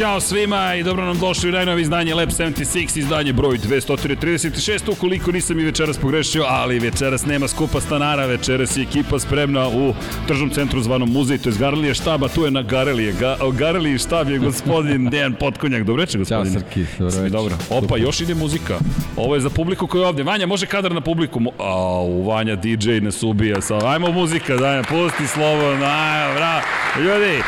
Ćao svima i dobro nam došli u najnovi izdanje Lab 76, izdanje broj 236. Ukoliko nisam i večeras pogrešio, ali večeras nema skupa stanara, večeras je ekipa spremna u tržnom centru zvanom muzej, to je Garelije štaba, tu je na Garelije. Ga, Garelije štab je gospodin Dejan Potkonjak. Dobro večer, gospodin. Ćao, Srki. Dobro večer. Dobro. Opa, još ide muzika. Ovo je za publiku koja je ovde. Vanja, može kadar na publiku. Au, Vanja DJ nas ubija. Sa... Ajmo muzika, daj, pusti slovo. Aj, bra. Ljudi,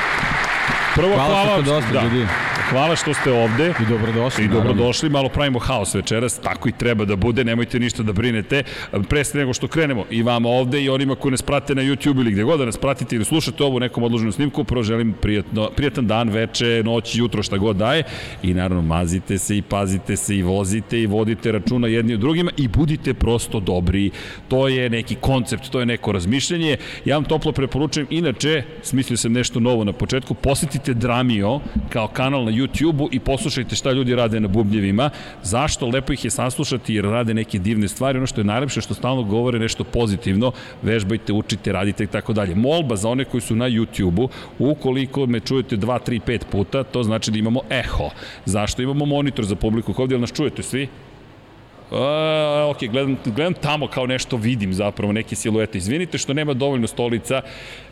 Prvo hvala, hvala što ste došli, da. ljudi. Hvala što ste ovde. I dobrodošli. I dobrodošli, malo pravimo haos večeras, tako i treba da bude, nemojte ništa da brinete. Pre nego što krenemo, i vama ovde i onima koji nas prate na YouTube ili gde god da nas pratite ili slušate ovo u nekom odloženom snimku, prvo želim prijatno, prijatan dan, veče, noć, jutro, šta god daje. I naravno, mazite se i pazite se i vozite i vodite računa jedni od drugima i budite prosto dobri. To je neki koncept, to je neko razmišljanje. Ja vam toplo preporučujem, inače, smislio sam nešto novo na početku, posetite Dramio kao kanal na YouTube YouTube-u i poslušajte šta ljudi rade na bubnjevima. Zašto? Lepo ih je saslušati jer rade neke divne stvari. Ono što je najlepše što stalno govore nešto pozitivno, vežbajte, učite, radite i tako dalje. Molba za one koji su na YouTube-u, ukoliko me čujete 2, 3, 5 puta, to znači da imamo eho. Zašto imamo monitor za publiku ovdje, nas čujete svi? Uh, ok, gledam, gledam tamo kao nešto vidim zapravo, neke siluete. Izvinite što nema dovoljno stolica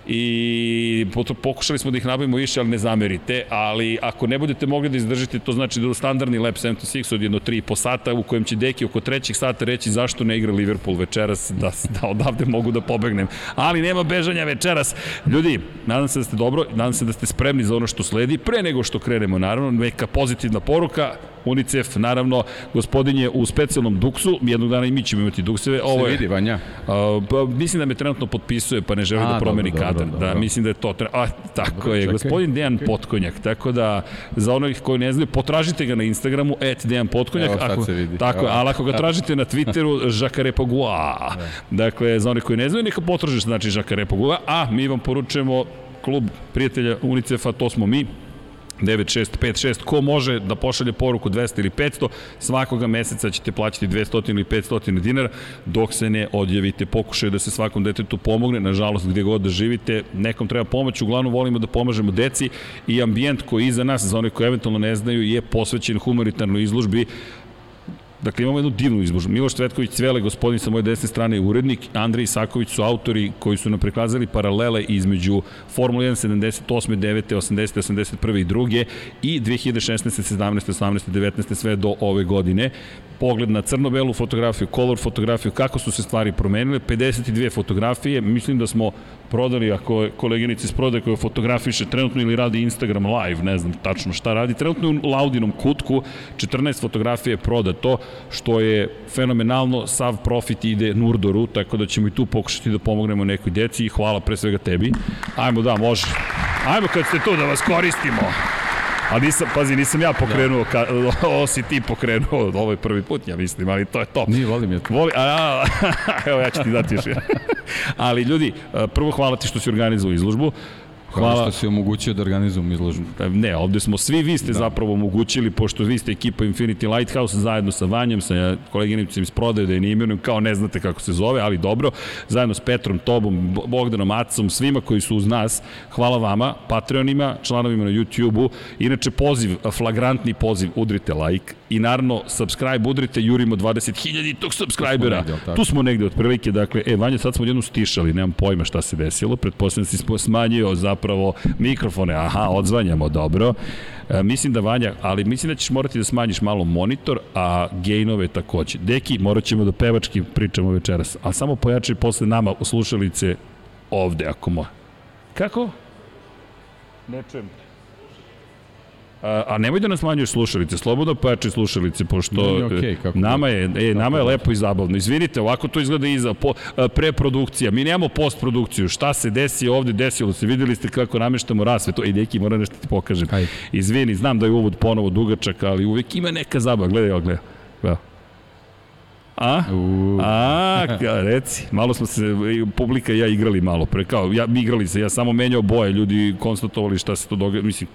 i pokušali smo da ih nabavimo više, ali ne zamerite, ali ako ne budete mogli da izdržite, to znači da je standardni lap 76 od jedno 3,5 sata u kojem će Deki oko trećeg sata reći zašto ne igra Liverpool večeras, da, da odavde mogu da pobegnem. Ali nema bežanja večeras. Ljudi, nadam se da ste dobro, nadam se da ste spremni za ono što sledi. Pre nego što krenemo, naravno, neka pozitivna poruka, UNICEF, naravno, gospodin je u specijalnom duksu, jednog dana i mi ćemo imati dukseve. Ovo je, Se vidi, Vanja. Uh, mislim da me trenutno potpisuje, pa ne želi da promeni dobro, kadar. Dobro, dobro. Da, mislim da je to. A, tako dobro, je, čekaj. gospodin Dejan okay. Potkonjak. Tako da, za onih koji ne znaju, potražite ga na Instagramu, et Dejan Potkonjak. Evo, ako, se vidi. Tako Evo. ali ako ga tražite na Twitteru, Žakare Pogua. Dakle, za onih koji ne znaju, neka potražiš, znači Žakare Pogua. A mi vam poručujemo klub prijatelja UNICEF-a, to smo mi, 9656, ko može da pošalje poruku 200 ili 500, svakoga meseca ćete plaćati 200 ili 500 dinara, dok se ne odjavite. Pokušaju da se svakom detetu pomogne, nažalost gde god da živite, nekom treba pomoć, uglavnom volimo da pomažemo deci i ambijent koji je iza nas, za one koji eventualno ne znaju, je posvećen humanitarnoj izložbi Dakle, imamo jednu divnu izložbu. Miloš Cvetković Cvele, gospodin sa moje desne strane, je urednik. Andrej Isaković su autori koji su nam prikazali paralele između Formula 1 78. 9. 80. 81. i 2. i 2016. 17. 18. 19. sve do ove godine pogled na crno-belu fotografiju, color fotografiju, kako su se stvari promenile, 52 fotografije, mislim da smo prodali, ako je koleginica iz prodaje koja fotografiše trenutno ili radi Instagram live, ne znam tačno šta radi, trenutno u Laudinom kutku, 14 fotografije je prodato, što je fenomenalno, sav profit ide Nurdoru, tako da ćemo i tu pokušati da pomognemo nekoj deci i hvala pre svega tebi. Ajmo da, može. Ajmo kad ste tu da vas koristimo. A nisam, pazi, nisam ja pokrenuo, ka, ovo si ti pokrenuo, ovo je prvi put, ja mislim, ali to je to. Nije, volim je to. Voli, a, a, evo ja ću ti dati još. ali ljudi, prvo hvala ti što si organizovao izložbu. Hvala. Hvala što si omogućio da organizujem izložbu. E, ne, ovde smo svi, vi ste da. zapravo omogućili, pošto vi ste ekipa Infinity Lighthouse zajedno sa Vanjem, sa koleginicom iz prodaje, da je ne imenujem, kao ne znate kako se zove, ali dobro, zajedno s Petrom, Tobom, Bogdanom, Acom, svima koji su uz nas, hvala vama, Patreonima, članovima na YouTube-u, inače poziv, flagrantni poziv, udrite like, i naravno subscribe udrite, jurimo 20.000 tog subscribera. Tu smo negde, tu smo negde od prvike, dakle, e, Vanja, sad smo jednu stišali, nemam pojma šta se desilo, pretpostavljam da si smanjio zapravo mikrofone, aha, odzvanjamo, dobro. E, mislim da Vanja, ali mislim da ćeš morati da smanjiš malo monitor, a gainove takođe. Deki, morat ćemo da pevački pričamo večeras, a samo pojačaj posle nama u slušalice ovde, ako mo. Kako? Ne čujem. A, a nemoj da nas manjuješ slušalice, slobodno pojačaj slušalice, pošto okay, kako nama je, e, nama je lepo i zabavno. Izvinite, ovako to izgleda iza, po, preprodukcija. Mi nemamo postprodukciju. Šta se desi ovde, desilo se. Videli ste kako nameštamo rasvetu. Ej, deki, moram nešto ti pokažem. Ajde. Izvini, znam da je uvod ponovo dugačak, ali uvek ima neka zabava. Gledaj, gledaj. Gledaj. A? Uh. A, reci. Malo smo se, publika i ja igrali malo pre, kao, ja, igrali se, ja samo menjao boje, ljudi konstatovali šta se to događa, mislim,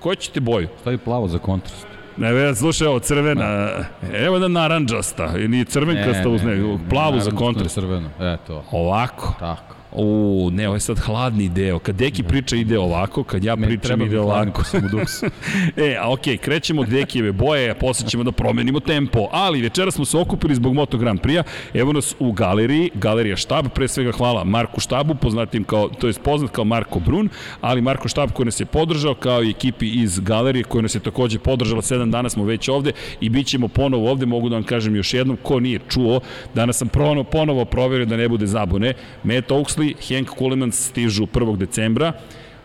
koje ćete boju? Stavi plavo za kontrast. Ne, ve, slušaj, ovo crvena, evo da naranđasta, ili crvenkasta uz ne, plavu za kontrast. crveno, e to. Ovako. Tako. U, ne, ovo je sad hladni deo. Kad Deki priča ide ovako, kad ja Meni pričam ide ovako. e, a okej, krećemo od Dekijeve boje, a posle ćemo da promenimo tempo. Ali večera smo se okupili zbog Moto Grand Prix-a. Evo nas u galeriji, galerija Štab, pre svega hvala Marku Štabu, poznatim kao, to je poznat kao Marko Brun, ali Marko Štab koji nas je podržao, kao i ekipi iz galerije koja nas je takođe podržala, sedam dana smo već ovde i bit ćemo ponovo ovde, mogu da vam kažem još jednom, ko nije čuo, danas sam ponovo, ponovo proverio da ne bude zabune. Matt Oaksley, Hank Coleman stižu 1. decembra,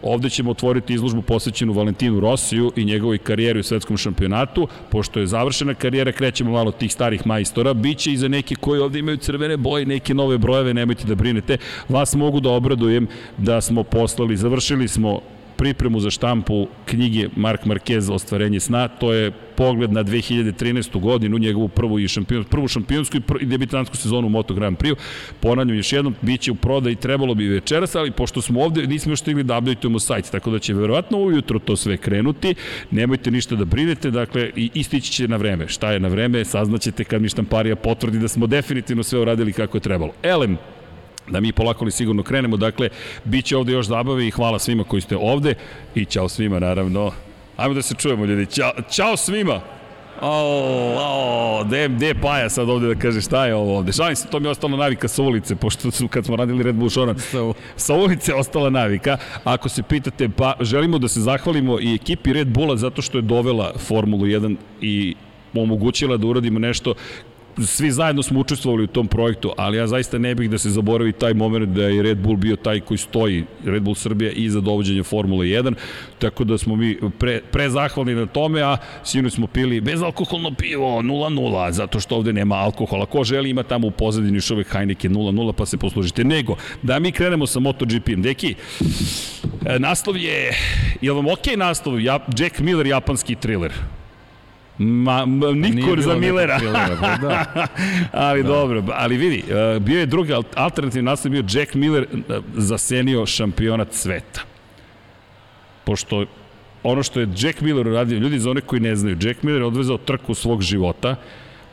Ovde ćemo otvoriti izložbu posvećenu Valentinu Rosiju i njegovoj karijeri u svetskom šampionatu. Pošto je završena karijera, krećemo malo tih starih majstora. Biće i za neke koji ovde imaju crvene boje, neke nove brojeve, nemojte da brinete. Vas mogu da obradujem da smo poslali, završili smo pripremu za štampu knjige Mark Marquez Ostvarenje sna, to je pogled na 2013. godinu, njegovu prvu i šampion, prvu šampionsku i, pr i debitansku sezonu u Moto Grand Prix. Ponavljam još jednom, bit će u prodaj, trebalo bi večeras, ali pošto smo ovde, nismo još stigli da updateujemo sajt, tako da će verovatno ujutro to sve krenuti. Nemojte ništa da brinete, dakle, i istići će na vreme. Šta je na vreme, saznaćete kad mi štamparija potvrdi da smo definitivno sve uradili kako je trebalo. Elem, da mi polako li sigurno krenemo. Dakle, bit će ovde još zabave i hvala svima koji ste ovde i čao svima naravno. Ajmo da se čujemo ljudi. Ćao, čao svima! O, o, de, de Paja sad ovde da kaže šta je ovo ovde. Šalim se, to mi je ostala navika sa ulice, pošto su kad smo radili Red Bull Šoran, Sa- sa ulice je ostala navika. Ako se pitate, pa želimo da se zahvalimo i ekipi Red Bulla zato što je dovela Formulu 1 i omogućila da uradimo nešto svi zajedno smo učestvovali u tom projektu, ali ja zaista ne bih da se zaboravi taj moment da je Red Bull bio taj koji stoji, Red Bull Srbija iza dovođenja Formule 1, tako da smo mi pre, pre zahvalni na tome, a sinu smo pili bezalkoholno pivo 0-0, zato što ovde nema alkohola. Ko želi ima tamo u pozadini još uvek Heineken 0-0, pa se poslužite. Nego, da mi krenemo sa MotoGP-em. Deki, e, naslov je, je vam okej okay naslov? Ja, Jack Miller, japanski thriller. Ma, ma Nikor za Millera. thrillera, pa da. ali da. dobro, ali vidi, uh, bio je drugi al- alternativni naslov bio Jack Miller uh, zasenio šampionat sveta. Pošto ono što je Jack Miller uradio, ljudi za one koji ne znaju, Jack Miller je odvezao trku svog života,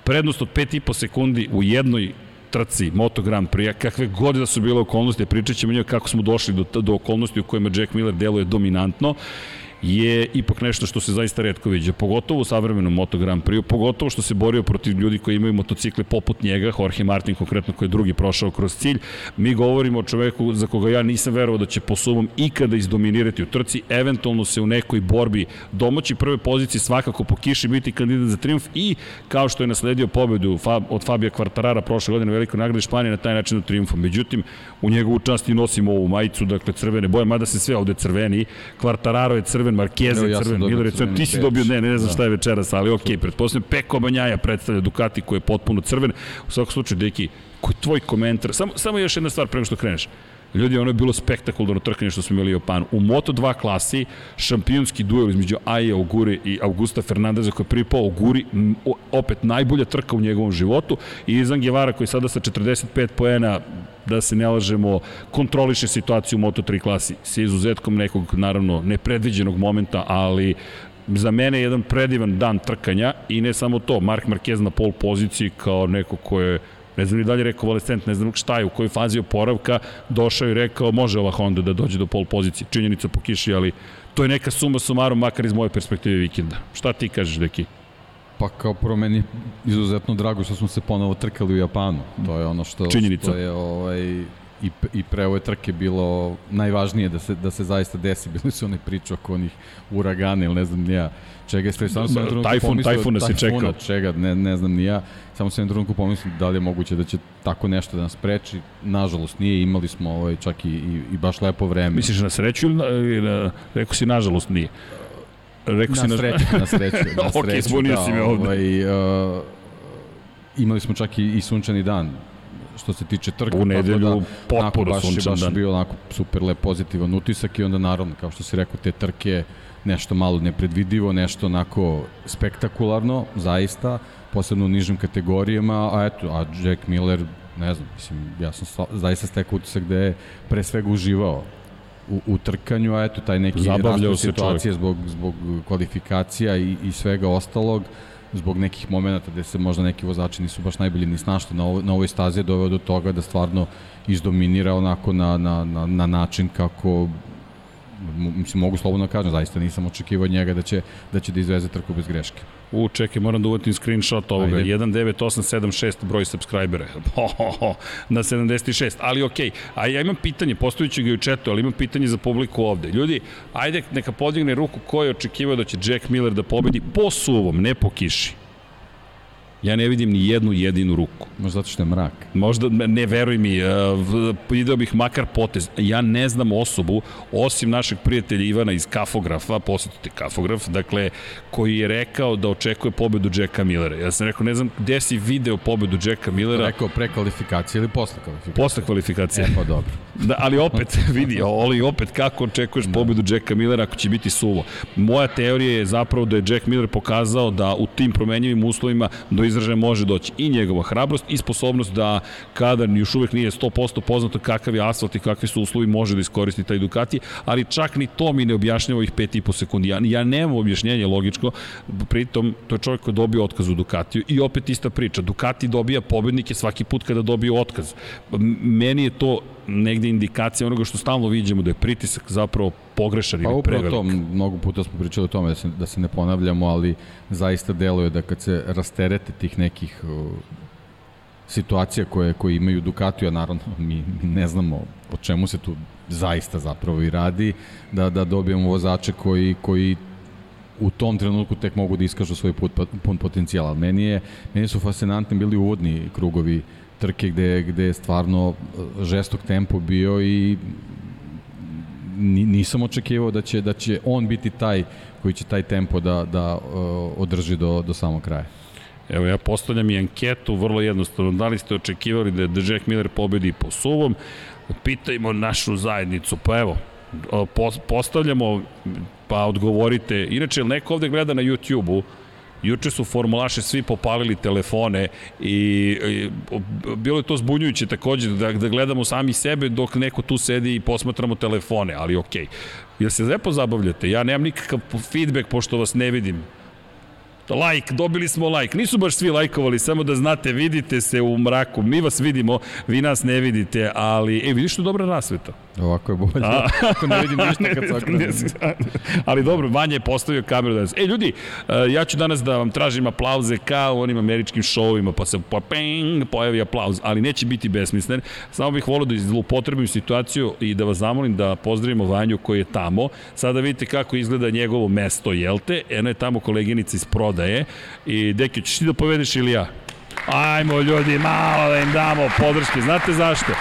prednost od 5,5 sekundi u jednoj trci Moto Grand Prix, kakve god da su bile okolnosti, pričat ćemo njoj kako smo došli do, do okolnosti u kojima Jack Miller deluje dominantno, je ipak nešto što se zaista redko viđa, pogotovo u savremenom Moto Grand Prix, pogotovo što se borio protiv ljudi koji imaju motocikle poput njega, Jorge Martin konkretno koji je drugi prošao kroz cilj. Mi govorimo o čoveku za koga ja nisam verovao da će po sumom ikada izdominirati u trci, eventualno se u nekoj borbi domoći prve pozicije svakako po kiši biti kandidat za triumf i kao što je nasledio pobedu od Fabija Kvartarara prošle godine u velikoj nagradi Španije na taj način do triumfa. Međutim, u njegovu čast i nosimo ovu majicu, dakle crvene boje, mada se sve ovde crveni. Kvartararo je crven, Evo, je ja sam crven, je crven, ti si dobio, ne, ne znam Da. šta je večeras, ali okej, okay, pretpostavljam Peko Banjaja predstavlja Ducati koji je potpuno crven. U svakom slučaju, Deki, koji je tvoj komentar? Samo, samo još jedna stvar pre nego što kreneš. Ljudi, ono je bilo spektakularno trkanje što smo imali u Japanu. U Moto2 klasi šampionski duel između Aje Oguri i Augusta Fernandeza koji je pripao Oguri, m, o- opet najbolja trka u njegovom životu i Izan Guevara koji sada sa 45 poena da se ne lažemo, kontroliše situaciju u Moto3 klasi sa izuzetkom nekog, naravno, nepredviđenog momenta, ali za mene je jedan predivan dan trkanja i ne samo to, Mark Marquez na pol poziciji kao neko ko je ne znam ni dalje rekao Valestent, ne znam šta je, u kojoj fazi oporavka, došao i rekao može ova Honda da dođe do pol pozicije, činjenica po kiši, ali to je neka suma sumarom, makar iz moje perspektive vikenda. Šta ti kažeš, Deki? Pa kao prvo meni izuzetno drago što smo se ponovo trkali u Japanu. To je ono što, Činjenica. što je ovaj, i, i pre ove trke bilo najvažnije da se, da se zaista desi. Bili su one priče oko onih uragana ili ne znam ni ja čega. Sve, samo sam trenutku tajfun- pomislio- tajfuna, čekao. Čega, ne, ne znam ni ja. Samo sam jednom trenutku pomislio da li je moguće da će tako nešto da nas preči. Nažalost nije, imali smo ovaj, čak i, i, i baš lepo vreme. Misliš na sreću ili na, na rekao si nažalost nije? Rekao si na sreću, na sreću. Na Ok, sreću, zbunio da, si me ovde. Ovaj, uh, imali smo čak i, i sunčani dan što se tiče trka. U nedelju da, potpuno baš, sunčan baš dan. bio onako super lep pozitivan utisak i onda naravno, kao što si rekao, te trke nešto malo nepredvidivo, nešto onako spektakularno, zaista, posebno u nižim kategorijama, a eto, a Jack Miller, ne znam, mislim, ja sam zaista stekao utisak da je pre svega uživao u, u trkanju, a eto taj neki Zabavljao se situacije zbog, zbog kvalifikacija i, i svega ostalog, zbog nekih momenta gde se možda neki vozači nisu baš najbolji ni snašli na, ovo, na ovoj stazi je doveo do toga da stvarno izdominira onako na, na, na, na način kako mislim, mogu slobodno da kažem, zaista nisam očekivao njega da će, da će da izveze trku bez greške. U, čekaj, moram da uvatim screenshot ovoga. 19876 broj subscribera. Ho, ho, ho, na 76. Ali okej, okay. a ja imam pitanje, postojiću ga i u četu, ali imam pitanje za publiku ovde. Ljudi, ajde neka podigne ruku ko je očekivao da će Jack Miller da pobedi po suvom, ne po kiši. Ja ne vidim ni jednu jedinu ruku. Možda zato što je mrak. Možda, ne veruj mi, uh, video bih makar potez. Ja ne znam osobu, osim našeg prijatelja Ivana iz Kafografa, posjetite Kafograf, dakle, koji je rekao da očekuje pobedu Jacka Millera. Ja sam rekao, ne znam gde si video pobedu Jacka Millera. Rekao pre kvalifikacije ili posle kvalifikacije? Posle kvalifikacije. E, pa dobro. Da, ali opet, vidi, ali opet kako očekuješ da. pobedu Jacka Millera ako će biti suvo. Moja teorija je zapravo da je Jack Miller pokazao da u tim promenjivim uslovima do izražaja može doći i njegova hrabrost i sposobnost da kada još uvek nije 100% poznato kakav je asfalt i kakvi su uslovi može da iskoristi taj Ducati, ali čak ni to mi ne objašnjava ovih 5,5 sekundi. Ja, ja nemam objašnjenje logičko, pritom to je čovjek koji dobio otkaz u Ducatiju i opet ista priča. Ducati dobija pobednike svaki put kada dobiju otkaz. Meni je to negde indikacija onoga što stalno vidimo da je pritisak zapravo pogrešan pa, ili prevelik. Pa upravo to, mnogo puta smo pričali o tome da se, da se ne ponavljamo, ali zaista deluje da kad se rasterete tih nekih uh, situacija koje, koje imaju Ducati, a naravno mi, mi ne znamo o čemu se tu zaista zapravo i radi, da, da dobijemo vozače koji, koji u tom trenutku tek mogu da iskažu svoj put, pun potencijal. Meni, je, meni su fascinantni bili uvodni krugovi trke gde, gde je stvarno e, žestok tempo bio i nisam očekivao da će, da će on biti taj koji će taj tempo da, da uh, održi do, do samog kraja. Evo ja postavljam i anketu, vrlo jednostavno, da li ste očekivali da, da Jack Miller pobedi po suvom? Pitajmo našu zajednicu, pa evo, postavljamo, pa odgovorite. Inače, neko ovde gleda na YouTube-u, Juče su formulaše svi popalili telefone i, i bilo je to zbunjujuće takođe da, da gledamo sami sebe dok neko tu sedi i posmatramo telefone, ali okej. Okay. Jel se lepo zabavljate? Ja nemam nikakav feedback pošto vas ne vidim. Like, dobili smo like. Nisu baš svi lajkovali, samo da znate, vidite se u mraku. Mi vas vidimo, vi nas ne vidite, ali, e, vidiš što dobra rasveta. Ovako je bolje. A, Ako ne vidim ništa kad se Ali dobro, Vanja je postavio kameru danas. E, ljudi, e, ja ću danas da vam tražim aplauze kao u onim američkim šovima, pa se pa ping, pojavi aplauz, ali neće biti besmislen. Samo bih volio da zlupotrebim situaciju i da vas zamolim da pozdravimo Vanju koji je tamo. Sada vidite kako izgleda njegovo mesto, jel te? Eno je tamo koleginica iz prodaje. I, Deki, ćeš ti da povedeš ili ja? Ajmo ljudi, malo da im damo podrške. Znate zašto?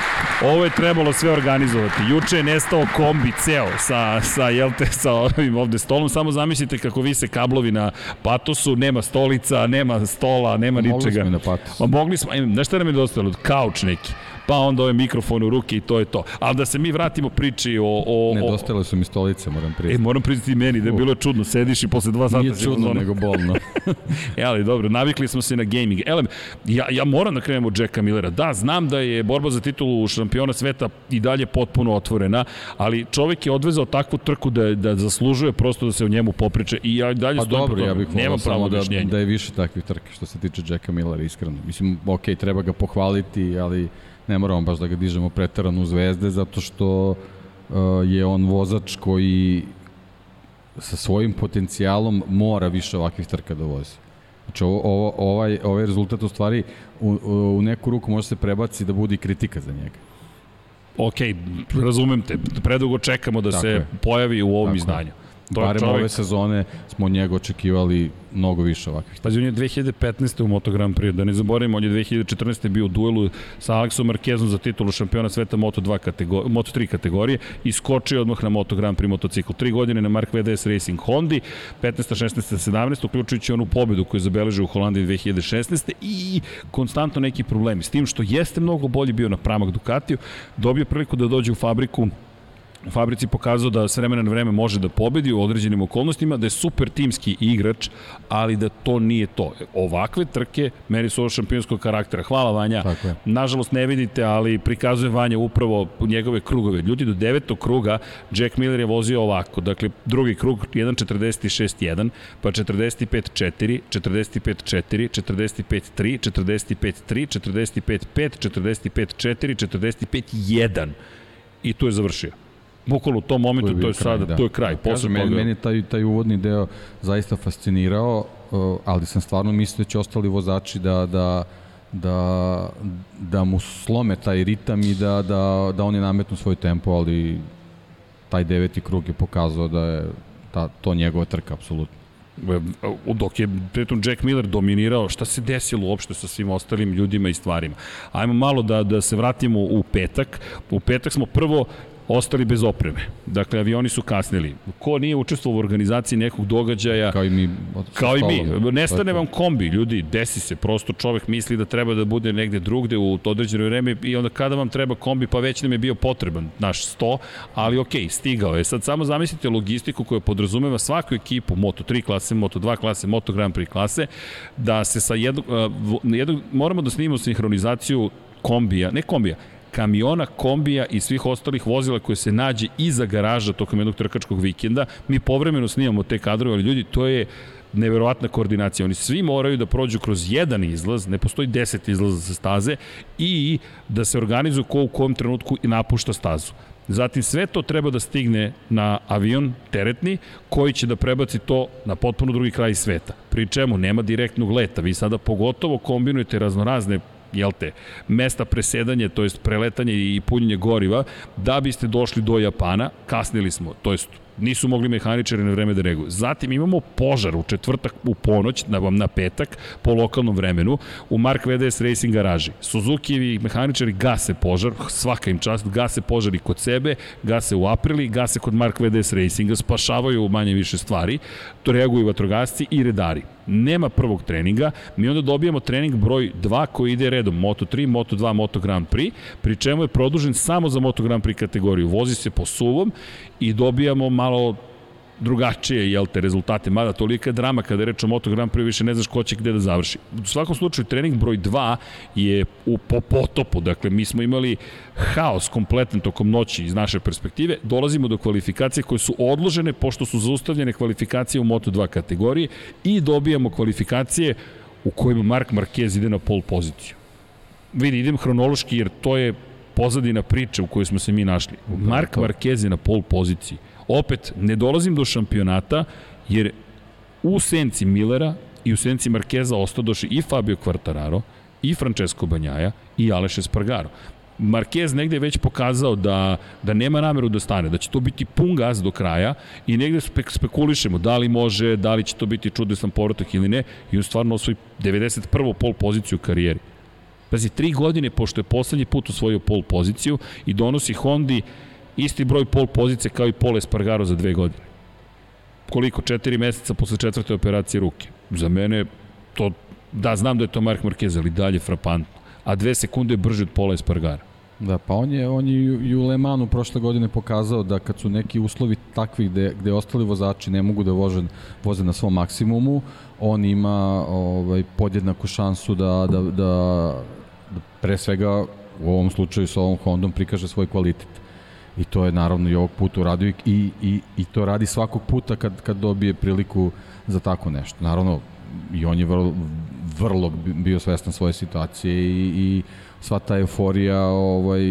Ovo je trebalo sve organizovati. Juče je nestao kombi ceo sa, sa, jelte, sa ovim ovde stolom. Samo zamislite kako vise kablovi na patosu, nema stolica, nema stola, nema ničega. Mogli smo i na patosu. Mogli smo, znaš šta nam je dostalo? Kauč neki pa onda ove mikrofon u ruke i to je to. Ali da se mi vratimo priči o... o Nedostale su mi stolice, moram priznati. E, moram priznati meni da je bilo čudno, sediš i posle dva sata... Nije čudno, nego bolno. e, ali dobro, navikli smo se na gaming. Elem, ja, ja moram da krenem od Jacka Millera. Da, znam da je borba za titulu šampiona sveta i dalje potpuno otvorena, ali čovek je odvezao takvu trku da, da zaslužuje prosto da se o njemu popriče i ja dalje pa stojim dobro, ja bih volao samo da, da je više takvih trke što se tiče Jacka Millera, iskreno. Mislim, ok, treba ga pohvaliti, ali ne moramo baš da ga dižemo pretarano u zvezde, zato što uh, je on vozač koji sa svojim potencijalom mora više ovakvih trka da vozi. Znači, ovo, ovo, ovaj, ovaj rezultat u stvari u, u neku ruku može se prebaci da bude i kritika za njega. Ok, razumem te. Predugo čekamo da Tako se je. pojavi u ovom Tako izdanju. Je. To Barem čovjek... ove sezone smo od njega očekivali mnogo više ovakvih. Pazi, on je 2015. u Moto Grand Prix, da ne zaboravimo, on je 2014. bio u duelu sa Aleksom Markezom za titulu šampiona sveta Moto, 2 kategorije, Moto 3 kategorije i skočio odmah na Moto Grand Prix motocikl. Tri godine na Mark VDS Racing Hondi, 15. 16. 17. uključujući onu pobedu koju je zabeležio u Holandiji 2016. i konstantno neki problemi. S tim što jeste mnogo bolji bio na pramak Ducatiju, dobio priliku da dođe u fabriku fabrici pokazao da s vremena na vreme može da pobedi u određenim okolnostima, da je super timski igrač, ali da to nije to. Ovakve trke meni su ovo šampionskog karaktera. Hvala Vanja. Nažalost ne vidite, ali prikazuje Vanja upravo njegove krugove. Ljudi do devetog kruga Jack Miller je vozio ovako. Dakle, drugi krug 1.46.1, pa 45.4, 45.4, 45.3, 45.3, 45.5, 45.4, 45.1 i tu je završio bukvalno u tom momentu, to je, to je sada, da. to je kraj. Posle meni, meni taj, taj uvodni deo zaista fascinirao, uh, ali sam stvarno mislio da će ostali vozači da, da, da, da mu slome taj ritam i da, da, da oni nametnu svoj tempo, ali taj deveti krug je pokazao da je ta, to njegova trka, apsolutno dok je pritom Jack Miller dominirao, šta se desilo uopšte sa svim ostalim ljudima i stvarima. Ajmo malo da, da se vratimo u petak. U petak smo prvo ostali bez opreme. Dakle, avioni su kasnili. Ko nije učestvovao u organizaciji nekog događaja... Kao i mi. Kao i mi. Nestane vam kombi, ljudi, desi se. Prosto čovek misli da treba da bude negde drugde u određeno vreme i onda kada vam treba kombi, pa već nam je bio potreban naš 100, ali ok, stigao je. Sad samo zamislite logistiku koja podrazumeva svaku ekipu, Moto3 klase, Moto2 klase, Moto Grand Prix klase, da se sa jednog, jednog moramo da snimamo sinhronizaciju kombija, ne kombija, kamiona, kombija i svih ostalih vozila koje se nađe iza garaža tokom jednog trkačkog vikenda. Mi povremeno snimamo te kadrove, ali ljudi, to je neverovatna koordinacija. Oni svi moraju da prođu kroz jedan izlaz, ne postoji deset izlaza sa staze i da se organizuju ko u kom trenutku i napušta stazu. Zatim sve to treba da stigne na avion teretni koji će da prebaci to na potpuno drugi kraj sveta. Pri čemu nema direktnog leta. Vi sada pogotovo kombinujete raznorazne jel te, mesta presedanja, to jest preletanje i punjenje goriva, da biste došli do Japana, kasnili smo, to jest nisu mogli mehaničari na vreme da reaguju. Zatim imamo požar u četvrtak u ponoć, na, na petak, po lokalnom vremenu, u Mark VDS Racing garaži. Suzuki-evi mehaničari gase požar, svaka im čast, gase požar i kod sebe, gase u aprili, gase kod Mark VDS Racinga, spašavaju manje više stvari, to reaguju vatrogasci i redari nema prvog treninga, mi onda dobijamo trening broj 2 koji ide redom Moto3, Moto2, Moto Grand Prix, pri čemu je produžen samo za Moto Grand Prix kategoriju. Vozi se po suvom i dobijamo malo drugačije jel te rezultate, mada tolika je drama kada je reč o Moto Grand Prix više ne znaš ko će gde da završi. U svakom slučaju trening broj 2 je u po potopu, dakle mi smo imali haos kompletan tokom noći iz naše perspektive, dolazimo do kvalifikacije koje su odložene pošto su zaustavljene kvalifikacije u Moto 2 kategoriji i dobijamo kvalifikacije u kojima Mark Marquez ide na pol poziciju. Vidi, idem hronološki jer to je pozadina priče u kojoj smo se mi našli. Mark Marquez je na pol poziciji Opet, ne dolazim do šampionata, jer u senci Millera i u senci Markeza ostadoše i Fabio Quartararo, i Francesco Banjaja, i Aleš Espargaro. Marquez negde je već pokazao da, da nema nameru da stane, da će to biti pun gaz do kraja i negde spek, spekulišemo da li može, da li će to biti čudesan povratak ili ne i on stvarno osvoji 91. pol poziciju u karijeri. Pazi, tri godine pošto je poslednji put osvojio pol poziciju i donosi Hondi isti broj pol pozice kao i Pol Espargaro za dve godine. Koliko? Četiri meseca posle četvrte operacije ruke. Za mene to, da znam da je to Mark Marquez, ali dalje frapantno. A dve sekunde je brže od Pola Espargara. Da, pa on je, on je i u Le Manu prošle godine pokazao da kad su neki uslovi takvi gde, gde ostali vozači ne mogu da voze, voze na svom maksimumu, on ima ovaj, podjednaku šansu da, da, da, da pre svega u ovom slučaju sa ovom Hondom prikaže svoj kvalitet. I to je naravno i ovog puta uradio i, i, i to radi svakog puta kad, kad dobije priliku za tako nešto. Naravno, i on je vrlo, vrlo bio svestan svoje situacije i, i sva ta euforija ovaj,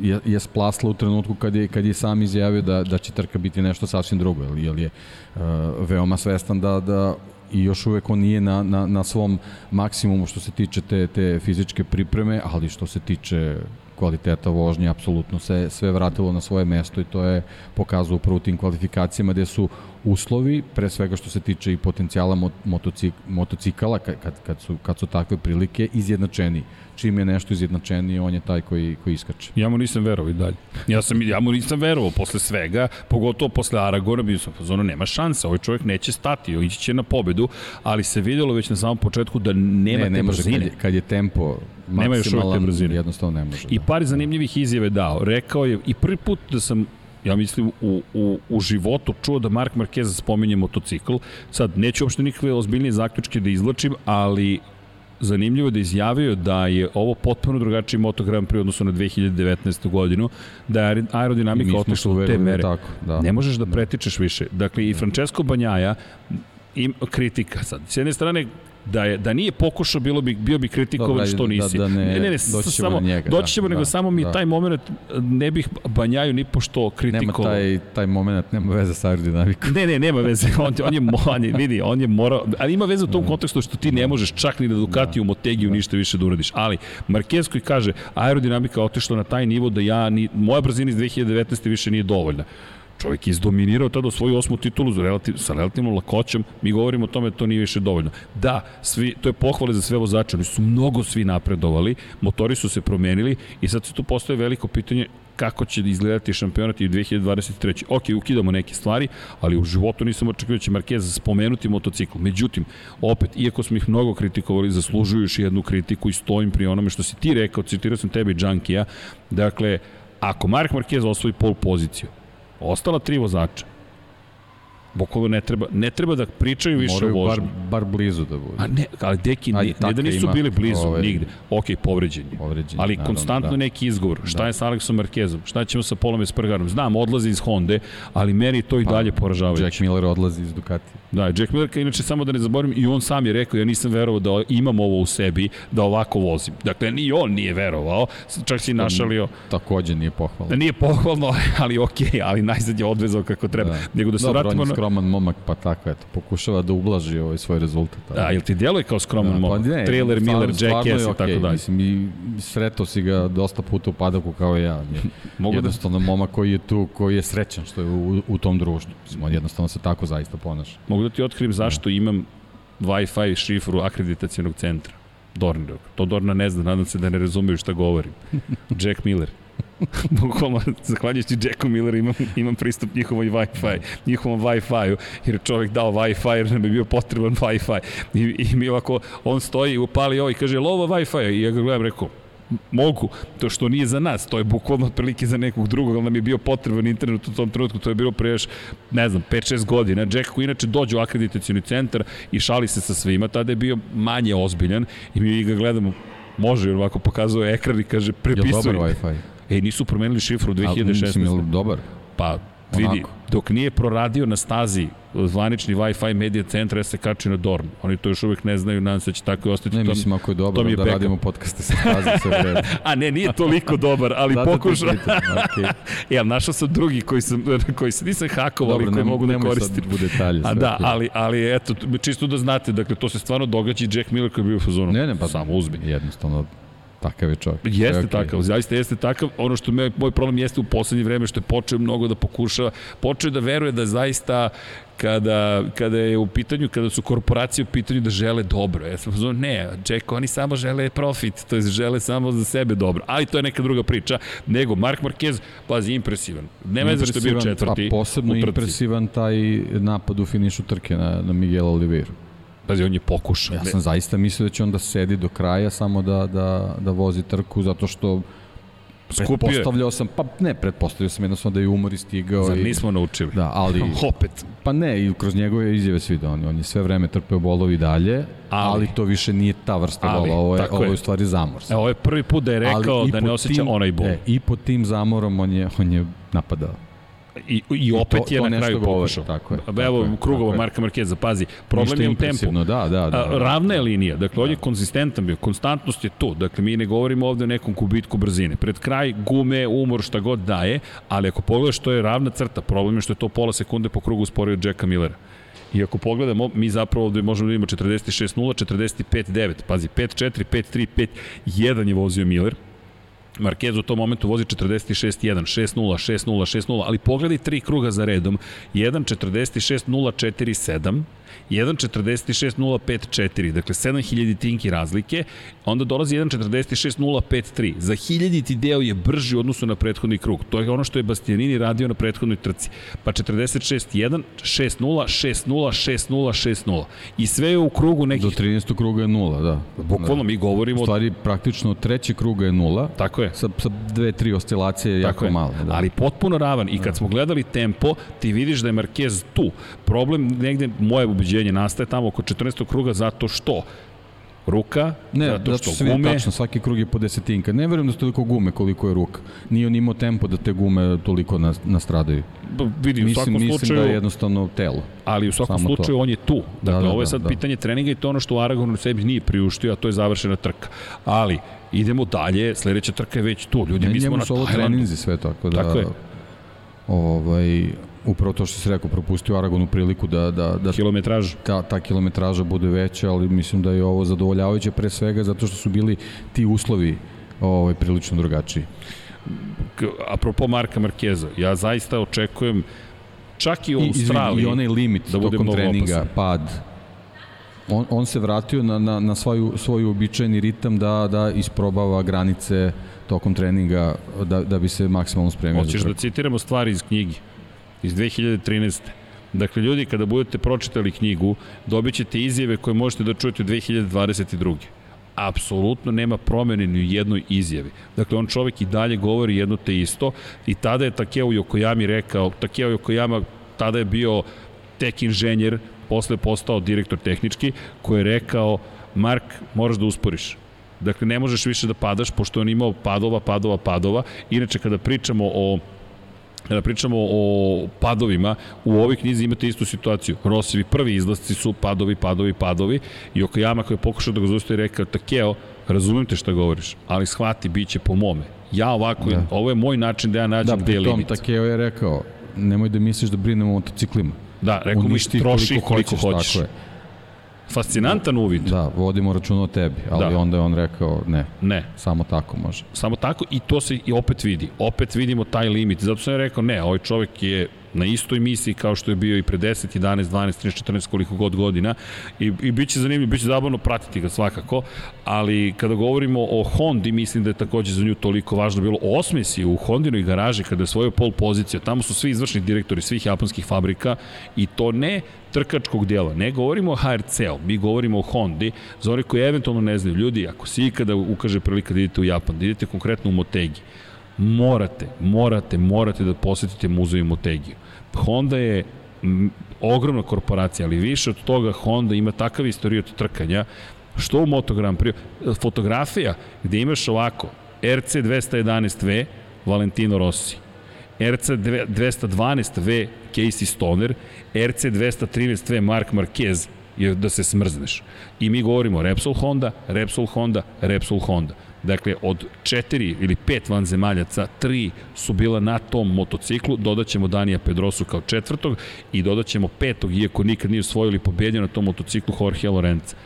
je, je splasla u trenutku kad je, kad je sam izjavio da, da će trka biti nešto sasvim drugo, jer, je uh, veoma svestan da, da i još uvek on nije na, na, na svom maksimumu što se tiče te, te fizičke pripreme, ali što se tiče kvaliteta vožnje apsolutno se sve vratilo na svoje mesto i to je pokazao upravo u tim kvalifikacijama gde su uslovi, pre svega što se tiče i potencijala motocik, motocikala kad, kad, su, kad su takve prilike, izjednačeni. Čim je nešto izjednačenije, on je taj koji, koji iskače. Ja mu nisam verovao i dalje. Ja, sam, ja mu nisam verovao posle svega, pogotovo posle Aragona, bio sam fazono, nema šansa, ovaj čovjek neće stati, ići će na pobedu, ali se videlo već na samom početku da nema ne, te ne brzine. Kad je, kad je tempo nema još te brzine. Jednostavno ne može. I da. par zanimljivih izjave dao. Rekao je, i prvi put da sam ja mislim, u, u, u životu čuo da Mark Marquez spominje motocikl. Sad, neću uopšte nikakve ozbiljnije zaključke da izlačim, ali zanimljivo da izjavio da je ovo potpuno drugačiji Moto Grand Prix odnosno na 2019. godinu, da je aerodinamika otišla u te mere. Tako, da. Ne možeš da pretičeš više. Dakle, i Francesco Banjaja im, kritika sad. S jedne strane, da je da nije pokušao bilo bi bio bi kritikovan Dobre, što da- nisi. Da, da ne, ne, ne, ne doći ćemo samo njega. doći ćemo da, nego da, samo mi da. taj momenat ne bih Banjaju ni pošto kritikovao. Nema taj taj momenat nema veze sa aerodinamikom. Ne, ne, nema veze. On, on je on je vidi, on je morao, ali ima veze u tom da. kontekstu što ti ne možeš čak ni da Ducati da. u Motegiju da. ništa više da uradiš. Ali Marquez koji kaže aerodinamika otišla na taj nivo da ja ni moja brzina iz 2019 više nije dovoljna čovjek je izdominirao tada svoju osmu titulu relativ, sa relativnom lakoćom, mi govorimo o tome da to nije više dovoljno. Da, svi, to je pohvale za sve vozače, oni su mnogo svi napredovali, motori su se promenili i sad se tu postoje veliko pitanje kako će izgledati šampionat i u 2023. Ok, ukidamo neke stvari, ali u životu nisam očekio da će Marquez spomenuti motocikl. Međutim, opet, iako smo ih mnogo kritikovali, zaslužuju još jednu kritiku i stojim pri onome što si ti rekao, citirao sam tebe i Džankija, dakle, ako Mark Marquez osvoji pol poziciju, Ostala tri vozača. Bukvalno ne treba, ne treba da pričaju više Moraju o vožnji. bar, bar blizu da budu. A ne, ali deki, ne, ne da nisu ima, bili blizu ove, nigde. Ok, povređeni. povređeni ali naravno, konstantno da. neki izgovor. Šta da. je sa Aleksom Markezom? Šta ćemo sa Polom Espargarom? Znam, odlazi iz Honda, ali meri to i pa, dalje poražavajuće. Jack Miller odlazi iz Ducati. Da, Jack Miller, inače samo da ne zaboravim, i on sam je rekao, ja nisam verovao da imam ovo u sebi, da ovako vozim. Dakle, ni on nije verovao, čak si našalio. Takođe nije pohvalno. Da nije pohvalno, ali ok, ali najzad je odvezao kako treba. Da. Nego da se Dobro, vratimo on je skroman momak, pa tako, eto, pokušava da ublaži ovaj svoj rezultat. Da, jel ti djeluje kao skroman da, momak? Pa ne, Trailer, Miller, Jackass i tako dalje. Mislim, i sreto si ga dosta puta u padaku kao ja. Mogu da- jednostavno da... momak koji je tu, koji je srećan što je u, u tom društvu. Mislim, on jednostavno se tako zaista ponaša. Mogu da ti otkrijem zašto imam Wi-Fi šifru akreditacijenog centra. Dornirog. To Dorna ne zna, nadam se da ne razumiju šta govorim. Jack Miller. Bukvalno, zahvaljujući Jacku Milleru imam, imam pristup njihovoj Wi-Fi, njihovom Wi-Fi-u, jer je čovjek dao Wi-Fi, jer nam je bio potreban Wi-Fi. I, i mi ovako, on stoji, upali ovo i kaže, lova Wi-Fi, i ja ga gledam, rekao, mogu, to što nije za nas, to je bukvalno otprilike za nekog drugog, ali nam je bio potreban internet u tom trenutku, to je bilo pre još, ne znam, 5-6 godina. Jack koji inače dođe u akreditacijoni centar i šali se sa svima, tada je bio manje ozbiljan i mi ga gledamo, može, jer ovako pokazuje ekran i kaže, prepisuj. Je dobar Wi-Fi? E, nisu promenili šifru 2016. A, mislim, je dobar? Pa, vidi, dok nije proradio na stazi zvanični Wi-Fi medija centra se kači na Dorn. Oni to još uvek ne znaju, nadam se da će tako i ostati. Ne, mislim ako je dobro da backup. radimo podcaste sa staze sve. A ne, nije toliko dobar, ali pokuša. okay. ja, našao sam drugi koji sam, koji se nisam hakovao, ali koji mogu da koristim. Dobro, u detalje. A da, ali, ali eto, čisto da znate, dakle, to se stvarno događa i Jack Miller koji je bio u fazonu. Ne, ne, pa samo uzmi. Jednostavno, Takav je čovjek. Jeste okay. takav, zaista jeste takav. Ono što me, moj problem jeste u poslednje vreme što je počeo mnogo da pokuša, počeo da veruje da zaista kada, kada je u pitanju, kada su korporacije u pitanju da žele dobro. Ja sam pozvao, ne, Jack, oni samo žele profit, to je žele samo za sebe dobro. Ali to je neka druga priča. Nego, Mark Marquez, pazi, impresivan. Nema veze što je bio četvrti. A posebno impresivan taj napad u finišu trke na, na Miguel Oliveira. Pazi, on je pokušao. Ja sam zaista mislio da će on da sedi do kraja samo da, da, da vozi trku, zato što Skupio pretpostavljao sam, pa ne, pretpostavljao sam jednostavno da je umor i stigao. Zar nismo naučili? Da, ali... Opet. Pa ne, i kroz njegove izjave svi da on, on je sve vreme trpeo bolovi dalje, ali, ali to više nije ta vrsta ali, bola, ovo je, ovo je u stvari zamor. E, ovo je prvi put da je rekao da ne osjeća tim, onaj bol. E, I pod tim zamorom on je, on je napadao. I, i opet I to, je na kraju pokušao. Tako je. Evo, tako krugova tako Marka Markeza, pazi, problem je u tempu. Da, da, da, da. Ravna je linija, dakle, on je konzistentan bio, konstantnost je tu, dakle, mi ne govorimo ovde o nekom kubitku brzine. Pred kraj gume, umor, šta god daje, ali ako pogledaš, to je ravna crta, problem je što je to pola sekunde po krugu sporio od Jacka Millera. I ako pogledamo, mi zapravo ovde možemo da imamo 46-0, 45-9, pazi, 5-4, 5-3, 5-1 je vozio Miller, Marquez u tom momentu vozi 46-1, 6-0, 6-0, 6-0, ali pogledaj tri kruga za redom. 1, 46, 0, 4, 7, 1.46.053, dakle 7000 tinki razlike, onda dolazi 1.46.053. Za hiljaditi deo je brži u odnosu na prethodni krug. To je ono što je Bastianini radio na prethodnoj trci. Pa 46.1, 6.0, 6.0, 6.0, 6.0. I sve je u krugu nekih... Do 13. kruga je 0, da. Bukvalno da. mi govorimo... U stvari, praktično treći kruga je 0. Tako je. Sa, sa dve, tri oscilacije jako je. male. Da. Ali potpuno ravan. I kad da. smo gledali tempo, ti vidiš da je Marquez tu. Problem negde, moje ubeđenje, nastaje tamo oko 14. kruga zato što ruka, ne, zato što svi, gume... Tačno, svaki krug je po desetinka. Ne verujem da su toliko gume koliko je ruka. Nije on imao tempo da te gume toliko nastradaju. Ba, vidi, mislim, u svakom mislim slučaju... da je jednostavno telo. Ali u svakom Samo slučaju to. on je tu. Da, dakle, da, da, ovo je sad da, pitanje treninga i to ono što u Aragonu sebi nije priuštio, a to je završena trka. Ali, idemo dalje, sledeća trka je već tu. Ljudi, ne, mi smo na Tajlandu. treninzi sve tako da... Tako je. Ovaj, upravo to što se rekao, propustio Aragonu priliku da, da, da kilometraž. Ta, ta kilometraža bude veća, ali mislim da je ovo zadovoljavajuće pre svega zato što su bili ti uslovi ovaj, prilično drugačiji. Apropo Marka Markeza, ja zaista očekujem čak i u Australiji I, i onaj limit da tokom treninga, opasan. pad, on, on se vratio na, na, na svoju, svoju običajni ritam da, da isprobava granice tokom treninga da, da bi se maksimalno spremio. Hoćeš da citiramo stvari iz knjigi? Iz 2013. Dakle, ljudi, kada budete pročitali knjigu, dobit ćete izjave koje možete da čujete u 2022 apsolutno nema promene ni u jednoj izjavi. Dakle, on čovek i dalje govori jedno te isto i tada je Takeo Yokoyami rekao, Takeo Yokoyama tada je bio tek inženjer, posle postao direktor tehnički, koji je rekao, Mark, moraš da usporiš. Dakle, ne možeš više da padaš, pošto on imao padova, padova, padova. Inače, kada pričamo o kada pričamo o padovima, u ovoj knjizi imate istu situaciju. Rosivi prvi izlasci su padovi, padovi, padovi i Okajama koji je pokušao da ga zustavi rekao, Takeo, razumem te šta govoriš, ali shvati, bit će po mome. Ja ovako, da. ovo je moj način da ja nađem da, gde je limit. Da, Takeo je rekao, nemoj da misliš da brinemo o motociklima. Da, rekao mi troši koliko, koliko hoćeš. hoćeš. Tako je. Fascinantan uvid. Da, vodimo račun o tebi, ali da. onda je on rekao ne. Ne. Samo tako može. Samo tako i to se i opet vidi. Opet vidimo taj limit. Zato sam ja rekao ne, ovaj čovek je na istoj misiji kao što je bio i pre 10, 11, 12, 13, 14, koliko god godina i, i bit će zanimljivo, bit će zabavno pratiti ga svakako, ali kada govorimo o Hondi, mislim da je takođe za nju toliko važno bilo osmesi u Hondinoj garaži kada je svoju pol poziciju, tamo su svi izvršni direktori svih japanskih fabrika i to ne trkačkog dijela. Ne govorimo o HRC-u, mi govorimo o Hondi. Za one koji eventualno ne znaju, ljudi, ako si ikada ukaže prilika da idete u Japan, da idete konkretno u Motegi, morate, morate, morate da posetite muzej Motegiju. Honda je ogromna korporacija, ali više od toga Honda ima takav istoriju od trkanja, što u Moto Grand Prix, fotografija gde imaš ovako, RC 211V, Valentino Rossi, RC 212V, Casey Stoner, RC 213V, Mark Marquez, je da se smrzneš. I mi govorimo Repsol Honda, Repsol Honda, Repsol Honda. Dakle, od četiri ili pet vanzemaljaca, tri su bila na tom motociklu, dodaćemo Danija Pedrosu kao četvrtog i dodaćemo petog, iako nikad nije osvojili pobednje na tom motociklu Jorge Lorenza.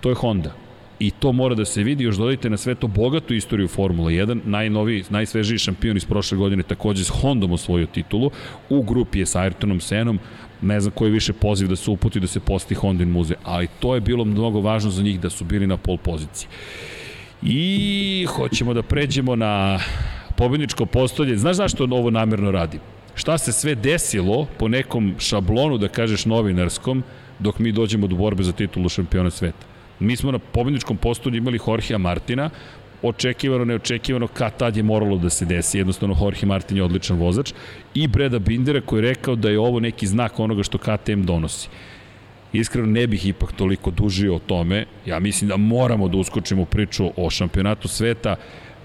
To je Honda. I to mora da se vidi, još dodajte na sve to bogatu istoriju Formula 1, najnoviji, najsvežiji šampion iz prošle godine takođe s Hondom osvojio titulu, u grupi je sa Ayrtonom Senom, ne znam koji više poziv da se uputi da se posti Hondin muzej, ali to je bilo mnogo važno za njih da su bili na pol poziciji. I hoćemo da pređemo na pobedničko postolje. Znaš zašto ovo namerno radim? Šta se sve desilo po nekom šablonu, da kažeš novinarskom, dok mi dođemo do borbe za titulu šampiona sveta? Mi smo na pobedničkom postolju imali Jorgea Martina, očekivano, neočekivano, kad tad je moralo da se desi. Jednostavno, Jorge Martin je odličan vozač. I Breda Bindera koji je rekao da je ovo neki znak onoga što KTM donosi. Iskreno ne bih ipak toliko dužio o tome. Ja mislim da moramo da uskočimo priču o šampionatu sveta.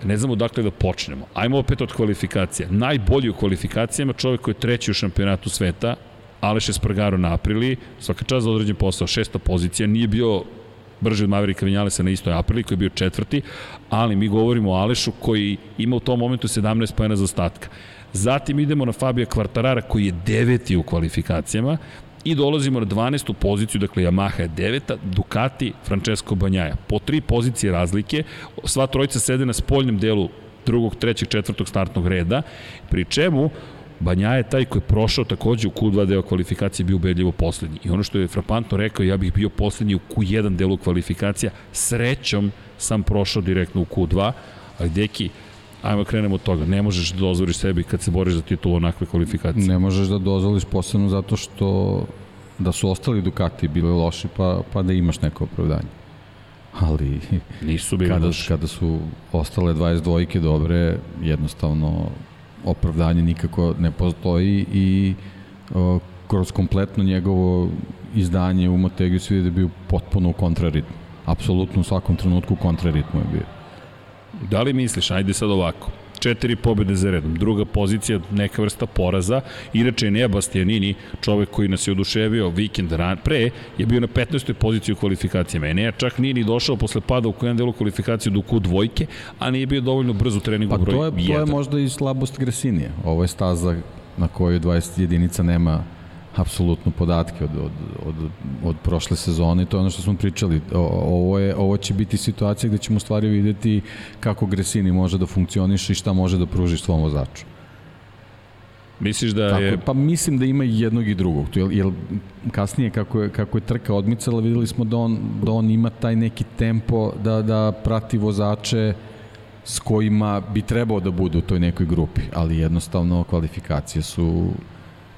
Ne znamo dakle da počnemo. Ajmo opet od kvalifikacija. Najbolji u kvalifikacijama čovjek koji je treći u šampionatu sveta, Aleš Espargaro na aprili, svaka čast za određen posao, šesta pozicija, nije bio brži od Maverika Vinjalesa na istoj aprili, koji je bio četvrti, ali mi govorimo o Alešu koji ima u tom momentu 17 pojena za ostatka. Zatim idemo na Fabija Kvartarara koji je deveti u kvalifikacijama, I dolazimo na 12. poziciju, dakle Yamaha je deveta, Ducati, Francesco Banjaja. Po tri pozicije razlike, sva trojica sede na spoljnom delu drugog, trećeg, četvrtog startnog reda, pri čemu Banja je taj koji je prošao takođe u Q2 deo kvalifikacije bio ubedljivo poslednji. I ono što je frapantno rekao, ja bih bio poslednji u Q1 delu kvalifikacija, srećom sam prošao direktno u Q2, ali deki, Ajmo krenemo od toga. Ne možeš da dozvoriš sebi kad se boriš za titulu onakve kvalifikacije. Ne možeš da dozvoliš posebno zato što da su ostali Ducati bili loši pa, pa da imaš neko opravdanje. ali Nisu bili kada, loši. kada su ostale 22 dobre, jednostavno opravdanje nikako ne postoji i o, kroz kompletno njegovo izdanje u Motegiju se vidi da je bio potpuno u kontraritmu. Apsolutno u svakom trenutku u kontraritmu je bio. Da li misliš, ajde sad ovako, četiri pobjede za redom, druga pozicija, neka vrsta poraza, inače je Nea Bastianini, čovek koji nas je oduševio vikend ran, pre, je bio na 15. poziciji u kvalifikacijama. Enea čak nije ni došao posle pada u kojem delu kvalifikacije do Q dvojke, a nije bio dovoljno brzo u treningu Pa broj to je, 1. to je možda i slabost Gresinije. Ovo je staza na kojoj 20 jedinica nema apsolutno podatke od, od, od, od prošle sezone i to je ono što smo pričali. O, ovo, je, ovo će biti situacija gde ćemo stvari videti kako Gresini može da funkcioniše i šta može da pruži svom vozaču. Misliš da Tako, je... pa mislim da ima i jednog i drugog. Jel, jel, kasnije kako je, kako je trka odmicala, videli smo da on, da on ima taj neki tempo da, da prati vozače s kojima bi trebao da bude u toj nekoj grupi, ali jednostavno kvalifikacije su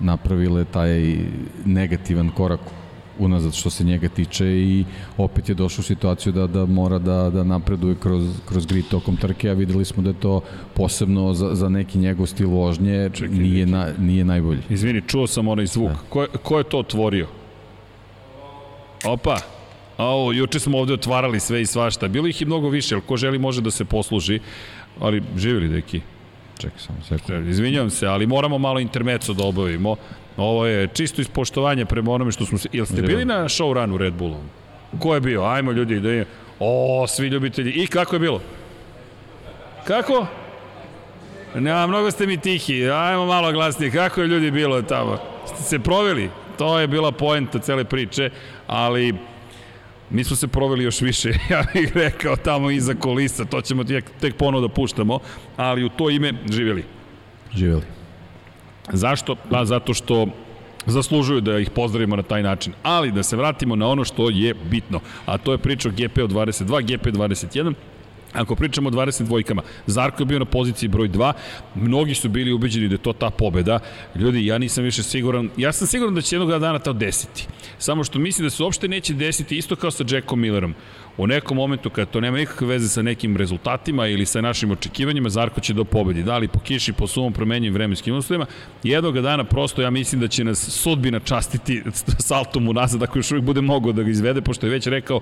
napravile taj negativan korak unazad što se njega tiče i opet je došao u situaciju da, da mora da, da napreduje kroz, kroz grid tokom trke, a videli smo da je to posebno za, za neki njegov stil vožnje Čekaj, nije, na, nije najbolji. Izvini, čuo sam onaj zvuk. Da. Ko, je, ko je to otvorio? Opa! Au, juče smo ovde otvarali sve i svašta. Bilo ih i mnogo više, ali ko želi može da se posluži. Ali živjeli, deki. Čekaj samo sekund. Izvinjavam se, ali moramo malo intermeco da obavimo. Ovo je čisto ispoštovanje prema onome što smo... Jel ste bili na showrunu Red Bullom? Ko je bio? Ajmo ljudi, da je... O, svi ljubitelji. I kako je bilo? Kako? Ne, mnogo ste mi tihi. Ajmo malo glasnije. Kako je ljudi bilo tamo? Ste se proveli? To je bila poenta cele priče, ali mi smo se proveli još više, ja bih rekao, tamo iza kolisa, to ćemo tek, tek ponovo da puštamo, ali u to ime živjeli. Živjeli. Zašto? Pa zato što zaslužuju da ih pozdravimo na taj način. Ali da se vratimo na ono što je bitno, a to je priča o GP od 22, GP 21, Ako pričamo o 20 dvojkama, Zarko je bio na poziciji broj 2, mnogi su bili ubeđeni da je to ta pobeda. Ljudi, ja nisam više siguran, ja sam siguran da će jednog dana to desiti. Samo što mislim da se uopšte neće desiti isto kao sa Jackom Millerom. U nekom momentu kad to nema nikakve veze sa nekim rezultatima ili sa našim očekivanjima, Zarko će do pobedi. Da li po kiši, po sumom promenjivim vremenskim uslovima, jednog dana prosto ja mislim da će nas sudbina častiti saltom unazad ako još uvijek bude mogo da ga izvede, pošto je već rekao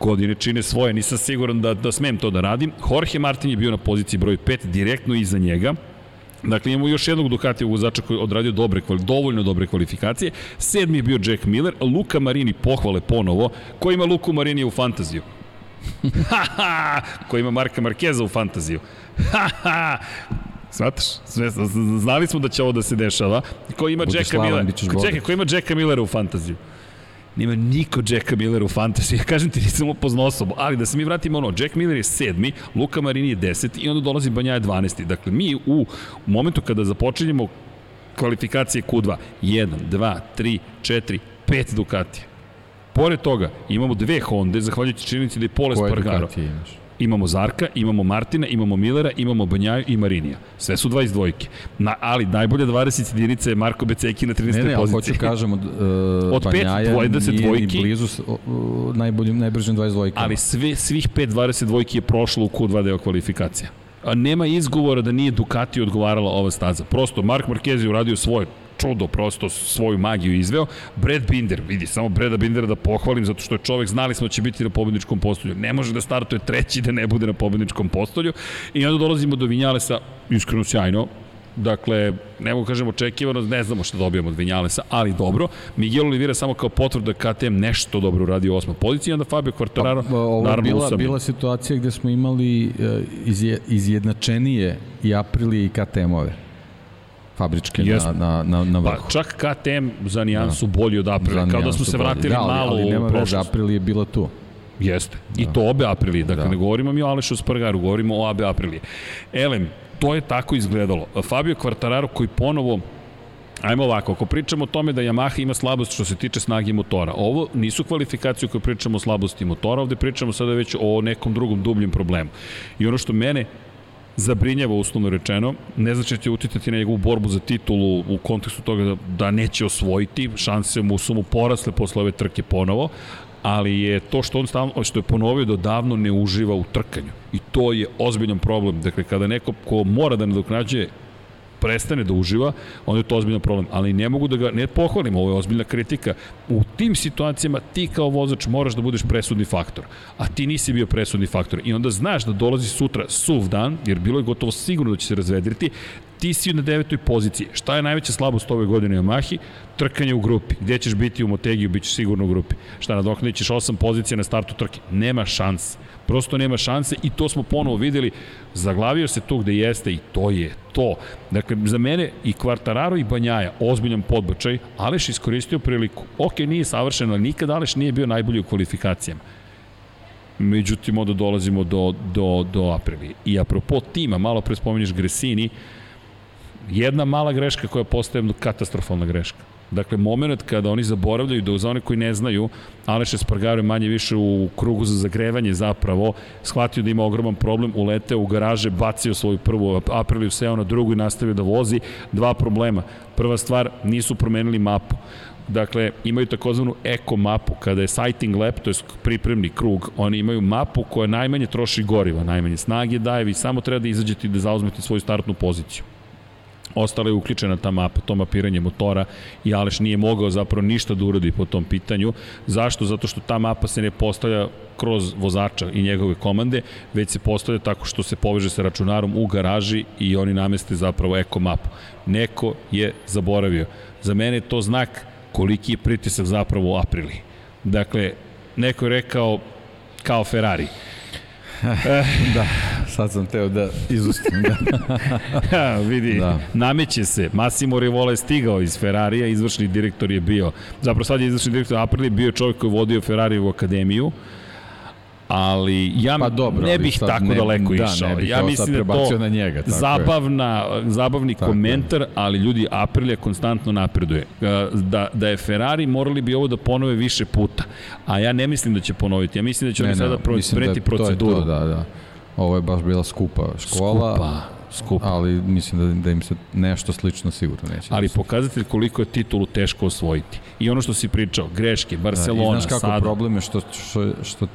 godine čine svoje, nisam siguran da, da smem to da radim. Jorge Martin je bio na poziciji broj 5, direktno iza njega. Dakle, imamo još jednog Ducatijevog vozača koji je odradio dobre, dovoljno dobre kvalifikacije. Sedmi je bio Jack Miller, Luka Marini pohvale ponovo. Ko ima Luku Marini u fantaziju? Ko ima Marka Markeza u fantaziju? Svataš? Znali smo da će ovo da se dešava. Ko ima Jacka Millera? čekaj, ko ima Jacka Millera u fantaziju? Nema niko Jacka Millera u fantaziji. Ja kažem ti, nisam upoznao osobu. Ali da se mi vratimo ono, Jack Miller je sedmi, Luka Marini je deseti i onda dolazi Banjaja 12. Dakle, mi u, u momentu kada započinjemo kvalifikacije Q2, 1, 2, 3, 4, 5 Ducatija. Pored toga, imamo dve Honda, zahvaljujući činjenici da je Pole Koje Spargaro. Ducatije imaš? Imamo Zarka, imamo Martina, imamo Millera, imamo Banjaju i Marinija. Sve su 22. Na, ali najbolje 20 jedinica je Marko Beceki na 13. Ne, ne, ali poziciji. hoću kažem, od, uh, Od Banjaja 20 nije dvojki. ni blizu s- o, o, najboljim, najbržim 22 Ali sve, svih 5 22 je prošlo u Q2 deo kvalifikacija. A nema izgovora da nije Ducati odgovarala ova staza. Prosto, Mark Marquez je uradio svoje čudo, prosto svoju magiju izveo. Brad Binder, vidi, samo Brada Bindera da pohvalim, zato što je čovek, znali smo da će biti na pobedničkom postolju. Ne može da startuje treći da ne bude na pobedničkom postolju. I onda dolazimo do Vinjalesa, iskreno sjajno, Dakle, ne mogu kažem očekivano, ne znamo šta dobijamo od Vinjalesa, ali dobro. Miguel Oliveira samo kao potvrda da KTM nešto dobro uradio u osmoj poziciji, onda Fabio Quartararo, Pa, ovo naravno bila, usamljen. bila situacija gde smo imali uh, izje, izjednačenije i Aprilije i KTM-ove fabričke Jesmo. na, na, na, na Pa vrhu. čak KTM za nijansu da. bolji od Aprilia, kao da smo se vratili da, ali, malo ali nema u veze, prošlost. Aprilije je bila tu. Jeste. Da. I to obe Aprilije. Dakle, da. Ne govorimo mi o Alešu Spargaru, govorimo o abe Aprilije. Elem, to je tako izgledalo. Fabio Quartararo koji ponovo Ajmo ovako, ako pričamo o tome da Yamaha ima slabost što se tiče snage motora, ovo nisu kvalifikacije u kojoj pričamo o slabosti motora, ovde pričamo sada već o nekom drugom dubljem problemu. I ono što mene zabrinjava uslovno rečeno, ne znači da će uticati na njegovu borbu za titulu u kontekstu toga da, da neće osvojiti, šanse mu su mu porasle posle ove trke ponovo, ali je to što on stalno, što je ponovio da davno ne uživa u trkanju. I to je ozbiljan problem. Dakle, kada neko ko mora da nadoknađuje prestane da uživa, onda je to ozbiljan problem. Ali ne mogu da ga, ne pohvalim, ovo je ozbiljna kritika. U tim situacijama ti kao vozač moraš da budeš presudni faktor, a ti nisi bio presudni faktor. I onda znaš da dolazi sutra suv dan, jer bilo je gotovo sigurno da će se razvedriti, ti si na devetoj poziciji. Šta je najveća slabost ove godine u Yamahi? Trkanje u grupi. Gde ćeš biti u Motegiju, bit ćeš sigurno u grupi. Šta, nadoknadit ćeš osam pozicija na startu trke. Nema šanse. Prosto nema šanse i to smo ponovo videli. Zaglavio se tu gde jeste i to je to. Dakle, za mene i Kvartararo i Banjaja, ozbiljan podbačaj, Aleš iskoristio priliku. Ok, nije savršeno, ali nikad Aleš nije bio najbolji u kvalifikacijama. Međutim, onda dolazimo do, do, do Aprilije. I apropo tima, malo pre spominješ Gresini, jedna mala greška koja postaje katastrofalna greška. Dakle, moment kada oni zaboravljaju da za one koji ne znaju, Aleš Espargaro je manje više u krugu za zagrevanje zapravo, shvatio da ima ogroman problem, uleteo u garaže, bacio svoju prvu Apriliju, seo na drugu i nastavio da vozi. Dva problema. Prva stvar, nisu promenili mapu. Dakle, imaju takozvanu eko mapu, kada je sighting lap, to je pripremni krug, oni imaju mapu koja najmanje troši goriva, najmanje snage daje, vi samo treba da izađete i da zauzmete svoju startnu poziciju ostala je uključena ta mapa, to mapiranje motora i Aleš nije mogao zapravo ništa da uradi po tom pitanju. Zašto? Zato što ta mapa se ne postavlja kroz vozača i njegove komande, već se postavlja tako što se poveže sa računarom u garaži i oni nameste zapravo eko mapu. Neko je zaboravio. Za mene je to znak koliki je pritisak zapravo u aprili. Dakle, neko je rekao kao Ferrari. da, sad sam teo da izustim. Da. ja, vidi, da. nameće se. Massimo Rivola je stigao iz Ferrarija, izvršni direktor je bio, zapravo sad je izvršni direktor Aprili, bio čovjek koji je vodio Ferrari u akademiju, ali ja pa dobro, ne bih tako ne, daleko da, išao. Ne ja mislim da to na njega, tako zabavna, je. zabavni tako komentar, je. ali ljudi Aprilia konstantno napreduje. Da, da je Ferrari morali bi ovo da ponove više puta, a ja ne mislim da će ponoviti. Ja mislim da će ne, oni ne, sada preti da proceduru. To da, da. Ovo je baš bila skupa škola. Skupa skup. Ali mislim da, da im se nešto slično sigurno neće. Ali pokazatelj koliko je titulu teško osvojiti. I ono što si pričao, greške, Barcelona, da, i znaš kako sada... problem je što, što, što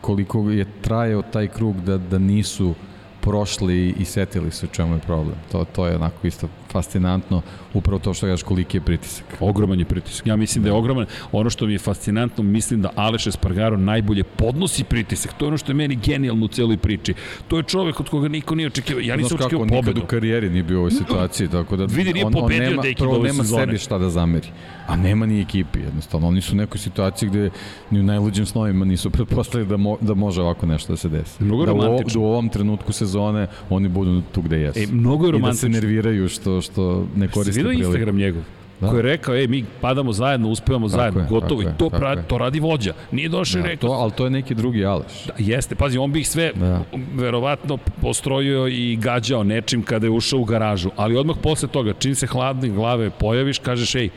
koliko je trajao taj krug da, da nisu prošli i setili se u čemu je problem. To, to je onako isto fascinantno, upravo to što kažeš koliki je pritisak. Ogroman je pritisak. Ja mislim da, da je ogroman. Ono što mi je fascinantno, mislim da Aleš Espargaro najbolje podnosi pritisak. To je ono što je meni genijalno u celoj priči. To je čovek od koga niko nije očekivao. Ja nisam očekivao pobedu. Nikad u karijeri nije bio u ovoj situaciji, tako da Vidi, nije on, pobedio on nema, deki prvo nema sezone. sebi šta da zameri, a nema ni ekipi jednostavno. Oni su u nekoj situaciji gde ni u najluđim snovima nisu pretpostavili da, mo, da može ovako nešto da se desi. Mnogo da romantično. U, da u ovom trenutku sezone oni budu tu gde jesu. E, mnogo je romantično. I da se nerviraju što, što ne koriste priliku. Instagram njegov? Da. koji je rekao, ej, mi padamo zajedno, uspevamo tako zajedno, je, gotovo. I to, pra, to radi vođa. Nije došao da, i rekao... To, ali to je neki drugi Aleš. Da, jeste, pazi, on bi ih sve da. verovatno postrojio i gađao nečim kada je ušao u garažu. Ali odmah posle toga, čim se hladne glave pojaviš, kažeš, ej,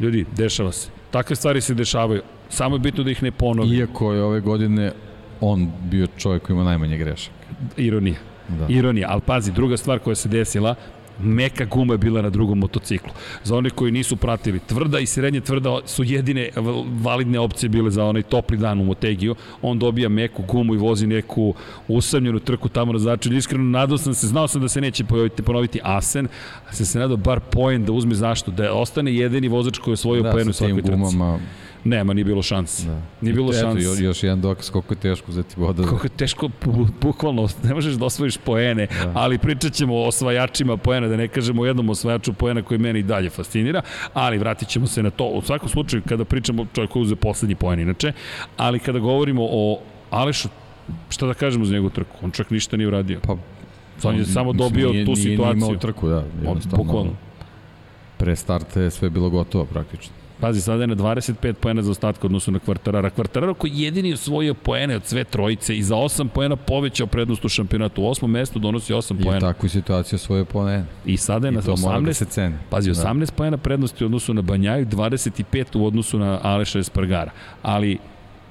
ljudi, dešava se. Takve stvari se dešavaju. Samo je bitno da ih ne ponovi. Iako je ove godine on bio čovjek koji ima najmanje grešaka. Ironija. Da. Ironija, ali pazi, druga stvar koja se desila, meka guma je bila na drugom motociklu. Za one koji nisu pratili, tvrda i srednje tvrda su jedine validne opcije bile za onaj topli dan u Motegiju. On dobija meku gumu i vozi neku usamljenu trku tamo na začelju. Iskreno, nadao sam se, znao sam da se neće ponoviti, ponoviti Asen, a sam se nadao bar poen da uzme zašto, da ostane jedini vozač koji je osvojio da, poen u svakoj trci. Gumama, Nema, nije bilo šanse. Da. Nije bilo šanse. Eto, još jedan dokaz koliko je teško uzeti voda. Koliko je teško, bukvalno, ne možeš da osvojiš poene, da. ali pričat ćemo o osvajačima poena, da ne kažemo o jednom osvajaču poena koji meni i dalje fascinira, ali vratit ćemo se na to. U svakom slučaju, kada pričamo čovjek koji uze poslednji poen inače, ali kada govorimo o Alešu, šta da kažemo za njegovu trku? On čak ništa nije uradio. Pa, on je samo dobio nije, tu nije, situaciju. Nije imao trku, da. Bukvalno. Pre starta je sve bilo gotovo praktično. Pazi, sada je na 25 poena za ostatka odnosu na Kvartarara. Kvartarara koji jedini osvojio poene od sve trojice i za 8 poena povećao prednost u šampionatu. U osmom mestu donosi 8 poena. I u takvu situaciju osvojio poene. I sada je I na 18, da se ceni. Pazi, 18 da. poena prednosti u odnosu na Banjaju, 25 u odnosu na Aleša Espargara. Ali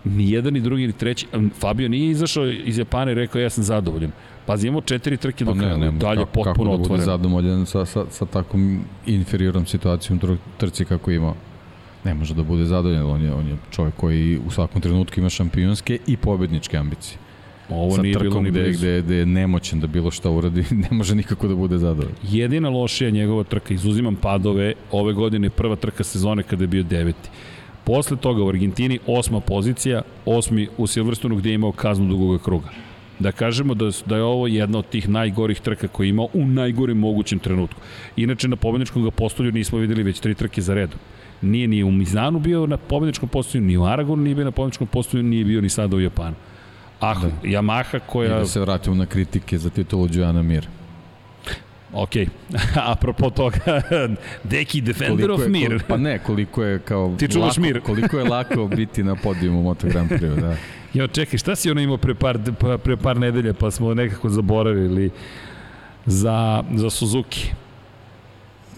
ni jedan, ni drugi, ni treći. Fabio nije izašao iz Japana i rekao ja sam zadovoljan. Pazi, imamo četiri trke do pa kraja, ne, ne, dalje kako, potpuno otvoreno. Kako da bude zadovoljan sa, sa, sa takvom inferiornom situacijom trci kako imao? Ne može da bude zadovoljan. On je, on je čovjek koji u svakom trenutku ima šampionske i pobedničke ambicije. Ovo Sa nije bilo ni gde, gde, gde je nemoćen da bilo šta uradi, ne može nikako da bude zadovoljan. Jedina lošija njegova trka, izuzimam padove, ove godine prva trka sezone kada je bio deveti. Posle toga u Argentini osma pozicija, osmi u Silverstonu gde je imao kaznu dugog kruga. Da kažemo da, da je ovo jedna od tih najgorih trka koje je imao u najgorim mogućem trenutku. Inače na pobedničkom ga postolju nismo videli već tri trke za redom. Nije ni u Mizanu bio na pobedničkom postolju, ni u Aragonu nije bio na pobedničkom postolju, nije bio ni sada u Japanu. Ah, da. Yamaha koja... I da se vratimo na kritike za titulu Đojana Mir. Ok, apropo toga, Deki Defender of Mir. pa ne, koliko je kao... Ti čuvaš lako, Mir. koliko je lako biti na podijumu Moto Grand Prix, da. Jo, čekaj, šta si ono imao pre par, pa, pre par nedelja, pa smo nekako zaboravili za, za Suzuki?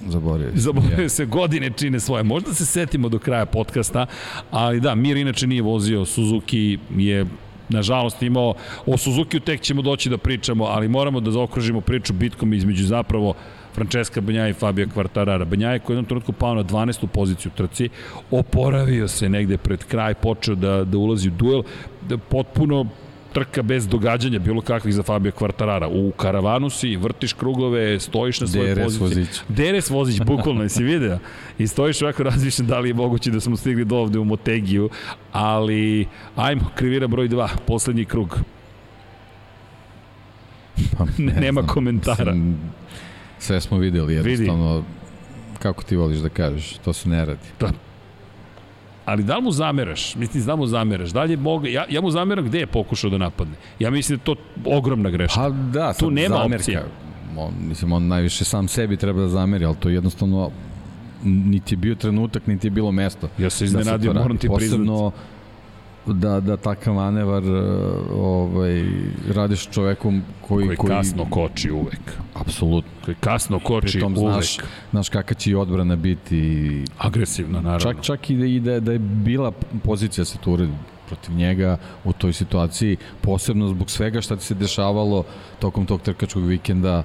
Zaboravio se. Zaboravio se, godine čine svoje. Možda se setimo do kraja podcasta, ali da, Mir inače nije vozio, Suzuki je nažalost imao, o Suzuki tek ćemo doći da pričamo, ali moramo da zaokružimo priču bitkom između zapravo Francesca Banjaja i Fabio Quartarara. Banjaja koji je jednom trenutku pao na 12. poziciju u trci, oporavio se negde pred kraj, počeo da, da ulazi u duel, da potpuno trka bez događanja bilo kakvih za Fabio Quartarara. U karavanu si, vrtiš krugove, stojiš na svojoj DRS poziciji. Vozić. DRS vozić, bukvalno, jesi video? I stojiš ovako razmišljam da li je moguće da smo stigli do ovde u Motegiju, ali ajmo, krivira broj 2, poslednji krug. Pa, ne, nema znam, komentara. Mislim, sve smo videli, jednostavno, Vidi. kako ti voliš da kažeš, to se ne radi. Da, ali da li mu zameraš? Mislim, da mu zameraš. Da li je moga, ja, ja mu zameram gde je pokušao da napadne. Ja mislim da je to ogromna greška. Pa da, tu nema zamerka, opcije. On, mislim, on najviše sam sebi treba da zameri, ali to je jednostavno niti je bio trenutak, niti je bilo mesto. Ja se da iznenadio, da moram ti priznati. Posebno da, da takav manevar e, ovaj, radiš čovekom koji, koji, koji kasno koči uvek. Apsolutno. Koji kasno koči Pritom uvek. Znaš, znaš kakva će i odbrana biti. Agresivna, naravno. Čak, čak i da, i da, da je bila pozicija se tu uredi protiv njega u toj situaciji, posebno zbog svega šta ti se dešavalo tokom tog trkačkog vikenda,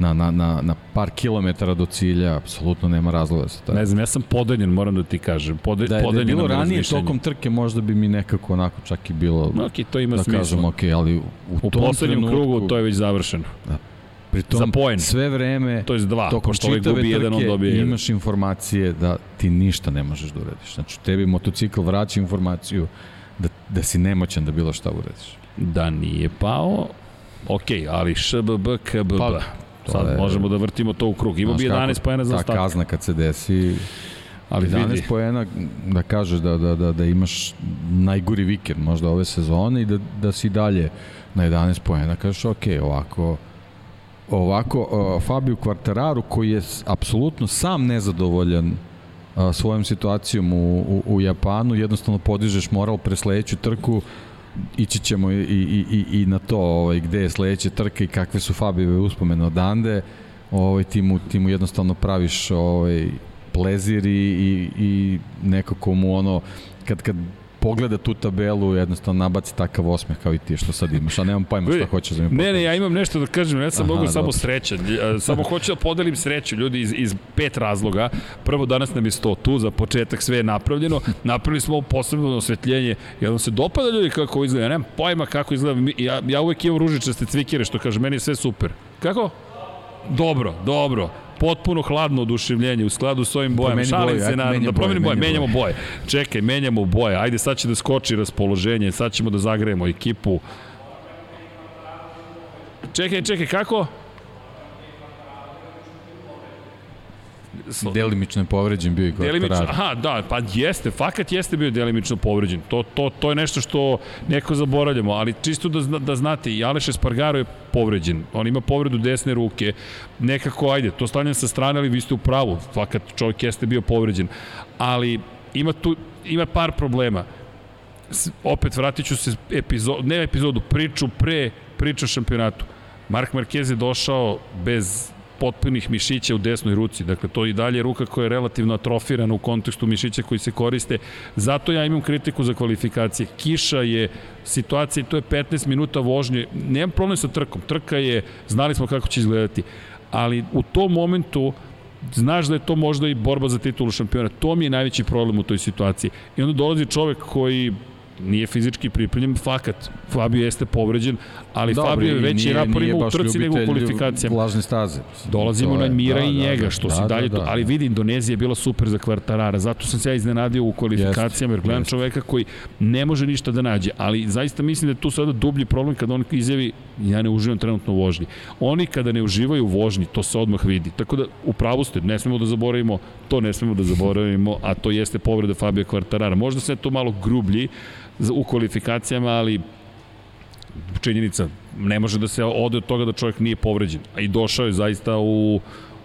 na, na, na, na par kilometara do cilja, apsolutno nema razloga da se to. Ne znam, ja sam podeljen, moram da ti kažem. Pode, da, je, da je bilo ranije tokom trke, možda bi mi nekako onako čak i bilo, no, okay, to ima da smisla. kažem, ok, ali u, u tom poslednjem trenutku, krugu to je već završeno. Da. Pritom, za poen. sve vreme, to je dva, tokom čitave trke jedan, on dobije jedan. imaš informacije da ti ništa ne možeš da uradiš. Znači, tebi motocikl vraća informaciju da, da si nemoćan da bilo šta uradiš. Da nije pao, ok, ali ŠBB, KBB. Pa, Sad je, možemo da vrtimo to u krug. Imao bi 11 poena za ostatak. Ta kazna kad se desi, ali 11 vidi. poena da kažeš da, da, da, da imaš najgori vikend možda ove sezone i da, da si dalje na 11 poena. Kažeš, ok, ovako ovako uh, Fabio Quartararo koji je apsolutno sam nezadovoljan uh, svojom situacijom u, u, u Japanu, jednostavno podižeš moral pre sledeću trku ići ćemo i, i, i, i na to ovaj, gde je sledeća trka i kakve su Fabijeve uspomene odande. Ovaj, ti, mu, ti mu jednostavno praviš ovaj, plezir i, i, i nekako mu ono kad, kad pogleda tu tabelu, jednostavno nabaci takav osmeh kao i ti što sad imaš, a nemam pojma šta hoćeš da mi Ne, ne, ja imam nešto da kažem, ja sam mogu samo sreća. Samo hoću da podelim sreću ljudi iz, iz pet razloga. Prvo, danas nam je sto tu, za početak sve je napravljeno. Napravili smo ovo posebno osvetljenje. Jel vam se dopada ljudi kako izgleda? Ja nemam pojma kako izgleda. Ja, ja uvek imam ružičaste cvikere, što kaže, meni je sve super. Kako? Dobro, dobro potpuno hladno oduševljenje u skladu s ovim bojem. Šalim boje, se naravno, da promenim boje, menjamo boje. Čekaj, menjamo boje. Ajde, sad će da skoči raspoloženje, sad ćemo da zagrejemo ekipu. Čekaj, čekaj, kako? Delimično je povređen bio i Delimično, aha, da, pa jeste, fakat jeste bio delimično povređen. To, to, to je nešto što neko zaboravljamo, ali čisto da, da znate, i Aleš Espargaro je povređen. On ima povredu desne ruke. Nekako, ajde, to stavljam sa strane, ali vi ste u pravu. Fakat čovjek jeste bio povređen. Ali ima tu, ima par problema. Opet vratit ću se epizod, ne epizodu, priču pre priču o šampionatu. Mark Marquez je došao bez potpunih mišića u desnoj ruci. Dakle, to i dalje ruka koja je relativno atrofirana u kontekstu mišića koji se koriste. Zato ja imam kritiku za kvalifikacije. Kiša je situacija, to je 15 minuta vožnje. Nemam problem sa trkom. Trka je, znali smo kako će izgledati. Ali u tom momentu znaš da je to možda i borba za titulu šampiona. To mi je najveći problem u toj situaciji. I onda dolazi čovek koji nije fizički pripremljen, fakat. Fabio jeste povređen, ali Dobre, Fabio je veći rapor ima u trci nego u kvalifikacijama. Vlažne staze. Dolazimo na Mira da, i da, njega, da, što da, si dalje da, da, ali vidi, Indonezija je bila super za kvartarara, zato sam se ja iznenadio u kvalifikacijama, jer gledam čoveka koji ne može ništa da nađe, ali zaista mislim da je tu sada dublji problem kada on izjavi ja ne uživam trenutno u vožnji. Oni kada ne uživaju u vožnji, to se odmah vidi. Tako da, u pravu ste, ne smemo da zaboravimo, to ne smemo da zaboravimo, a to jeste povreda Fabio Kvartarara. Možda se to malo grublji, u kvalifikacijama, ali činjenica, ne može da se ode od toga da čovjek nije povređen. A i došao je zaista u,